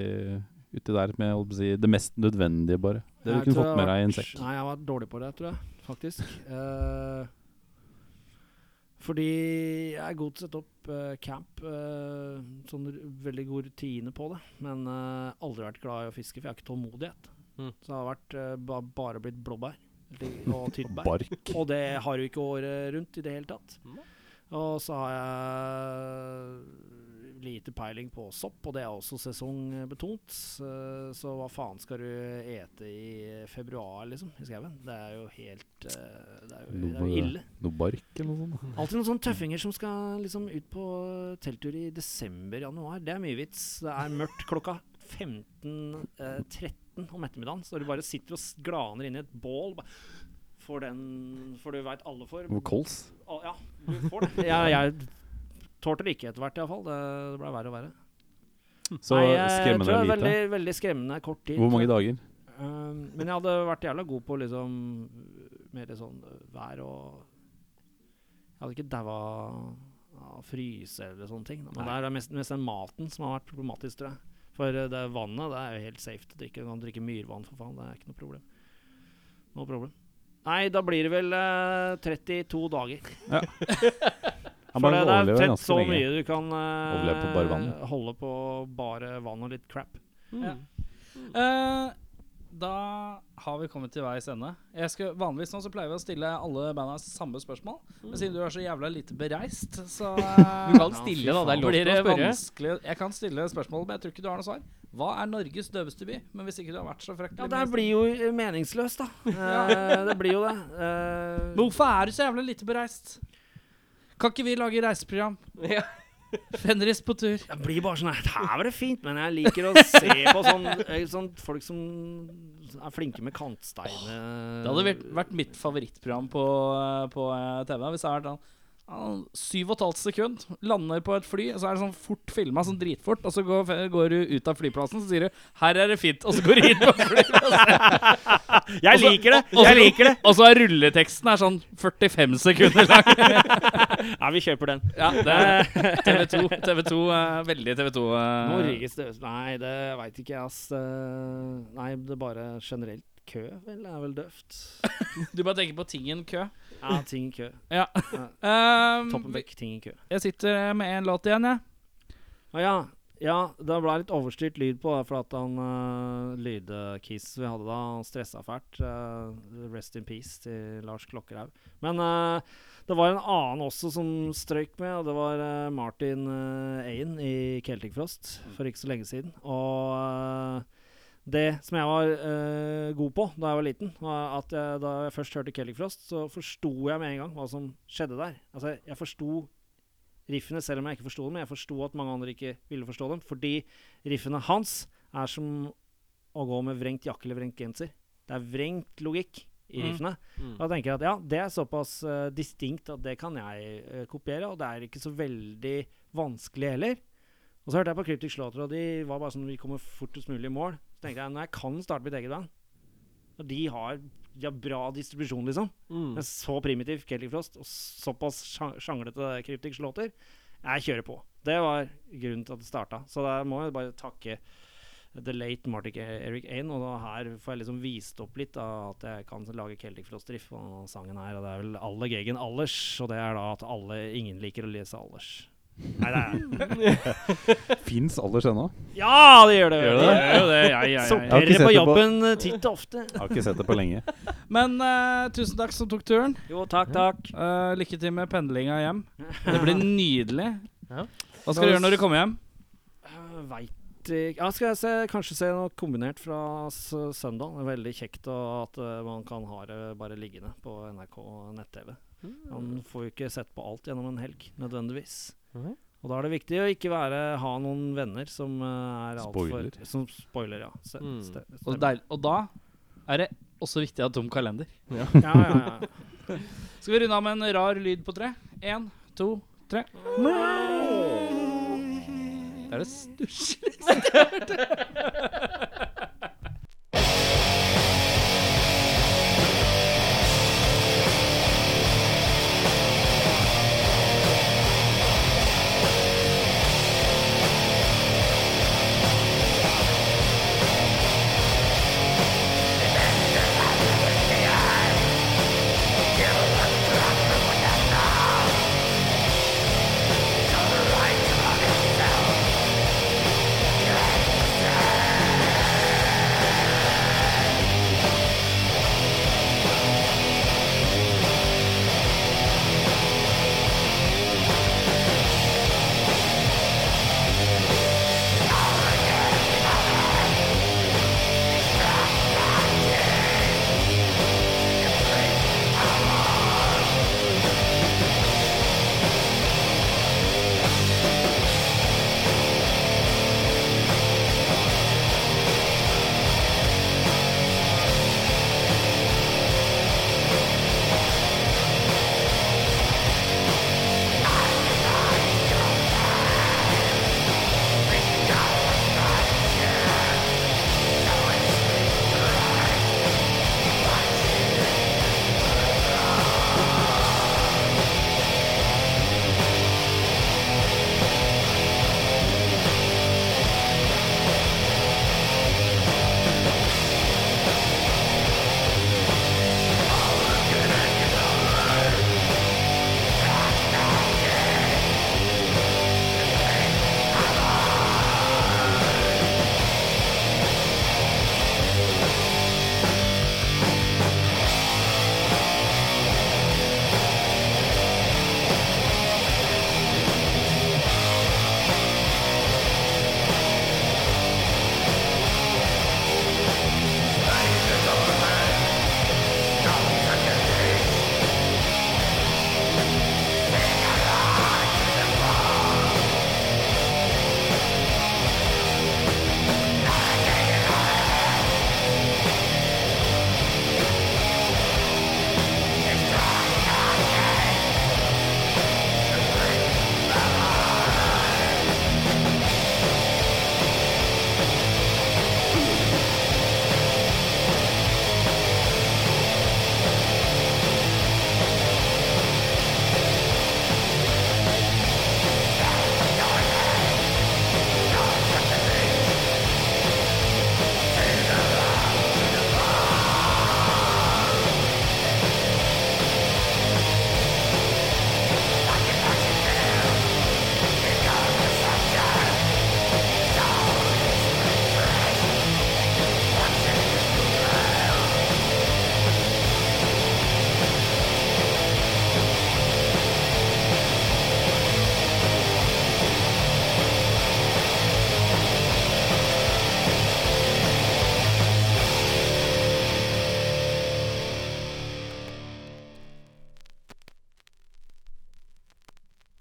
uti der med holdt på å si, det mest nødvendige, bare? Det du Jeg kunne tror fått jeg med har deg i en vært- sekk? Nei, jeg var dårlig på det, tror jeg. Faktisk. Eh, fordi jeg er god til å sette opp uh, camp. Uh, sånn veldig god rutine på det. Men uh, aldri vært glad i å fiske, for jeg har ikke tålmodighet. Mm. Så det har vært ba bare blitt blåbær og tyttbær. Bark. Og det har jo ikke året rundt i det hele tatt. Mm. Og så har jeg lite peiling på sopp, og det er også sesongbetont. Eh, Så hva faen skal du ete i februar, liksom, i skauen? Det er jo helt eh, Det er jo, det er jo ille. Noe bark eller noe sånt? Alltid noen sånne tøffinger som skal liksom ut på telttur i desember-januar. Det er mye vits. Det er mørkt klokka 15.13 om ettermiddagen, så du bare sitter og glaner inn i et bål. For den For du veit alle Noe kols? Ja, du får det. jeg, jeg tålte det ikke etter hvert, iallfall. Det, det ble verre og verre. Så Nei, jeg skremmende tror det er lite. veldig, veldig skremmende kort tid. Hvor mange dager? Um, men jeg hadde vært jævla god på liksom mer sånn øh, vær og Jeg hadde ikke daua av fryse eller sånne ting. Men det er mest, mest den maten som har vært problematisk, tror jeg. For øh, det vannet det er jo helt safe å drikke. Du kan drikke myrvann, for faen. Det er ikke noe problem. Noe problem. Nei, da blir det vel uh, 32 dager. Han For bare det, det er tett så lenge. mye du kan uh, på bare vann. holde på bare vann og litt crap. Mm. Ja. Uh, da har vi kommet til veis ende. Jeg skal, vanligvis nå så pleier vi å stille alle banda samme spørsmål. Men siden du er så jævla lite bereist, så Du kan stille, da. Det er lov til å spørre. vanskelig Jeg kan stille spørsmål, men jeg tror ikke du har noe svar. Hva er Norges døveste by? Men hvis ikke du har vært så fryktelig Ja, det blir jo meningsløst, da. uh, det blir jo det. Uh, Men hvorfor er du så jævla lite bereist? Kan ikke vi lage reiseprogram? Ja. Fenris på tur. Det blir bare sånn her var det fint, men jeg liker å se på sånn, eh, sånn folk som er flinke med kantsteiner. Det hadde vært, vært mitt favorittprogram på, på eh, TV. Hvis jeg hadde vært ah, Syv og et halvt sekund, lander på et fly, og så er det sånn fort filma, sånn dritfort. Og så går, går du ut av flyplassen, så sier du 'her er det fint', og så går du inn på flyplassen. Jeg liker det! Jeg liker det! Og så er rulleteksten er sånn 45 sekunder lang. Ja, vi kjøper den. Ja, det er TV2. TV2 uh, veldig TV2. Uh. Norges døveste Nei, det veit ikke jeg, ass. Eh, Nei, det er bare generelt kø, vel. Er vel døvt. Du bare tenker på tingen kø. Ja, ting i kø. Ja. Um, Toppen vekk, ting i kø. jeg sitter med én låt igjen, jeg. Å ja. Ja, det ble litt overstyrt lyd på det, for at han uh, lydkiss vi hadde da, han stressa fælt. Uh, rest in peace til Lars Klokkerhaug. Men uh, det var en annen også som strøyk med, og det var uh, Martin uh, Ayen i Celtic Frost for ikke så lenge siden. Og eh, det som jeg var uh, god på da jeg var liten, var at jeg, da jeg først hørte Kelly Frost, så forsto jeg med en gang hva som skjedde der. Altså, jeg forsto riffene, selv om jeg ikke forsto dem. Jeg forsto at mange andre ikke ville forstå dem, fordi riffene hans er som å gå med vrengt jakke eller vrengt genser. Det er vrengt logikk i Mm. riffene. Mm. Og da tenker jeg at ja, det er såpass uh, distinkt at det kan jeg uh, kopiere, og det er ikke så veldig vanskelig heller. Og så hørte jeg på Cryptic Slaughter, og de var bare sånn Vi kommer fortest mulig i mål. Så tenkte jeg når jeg kan starte mitt eget band, og de har, de har bra distribusjon, liksom Mm. men så primitiv Celtic Frost og såpass sjanglete Cryptics låter. Jeg kjører på. Det var grunnen til at det starta. Så der må jeg bare takke The Late Martic Eric Ain. Og da her får jeg liksom vist opp litt av at jeg kan lage Celtic Frost-riff på sangen her. Og det er vel alle Gegen Allers, og det er da at alle ingen liker å lese Allers. Nei, nei, nei. Fins alders ennå? Ja, det gjør det! Gjør det det? gjør det. Ja, ja, ja, Sorterer på jobben på- eh, titt og ofte. Jeg har ikke sett det på lenge. Men uh, tusen takk som tok turen. Jo, takk, takk. Uh, lykke til med pendlinga hjem. Det blir nydelig. Hva skal du gjøre når du kommer hjem? Uh, Veit Ja, skal jeg se, kanskje se noe kombinert fra S- Sundahl. Det er veldig kjekt at uh, man kan ha det bare liggende på NRK nett-TV. Man får jo ikke sett på alt gjennom en helg, nødvendigvis. Og da er det viktig å ikke være, ha noen venner som eh, er altfor for Som spoiler, ja. Se, Mm. ste- Og, deil, og da er det også viktig å ha tom kalender. Ja, ja, ja. ja. Skal vi runde av med en rar lyd på tre? Én, to, tre. Det er det stussligste jeg har hørt.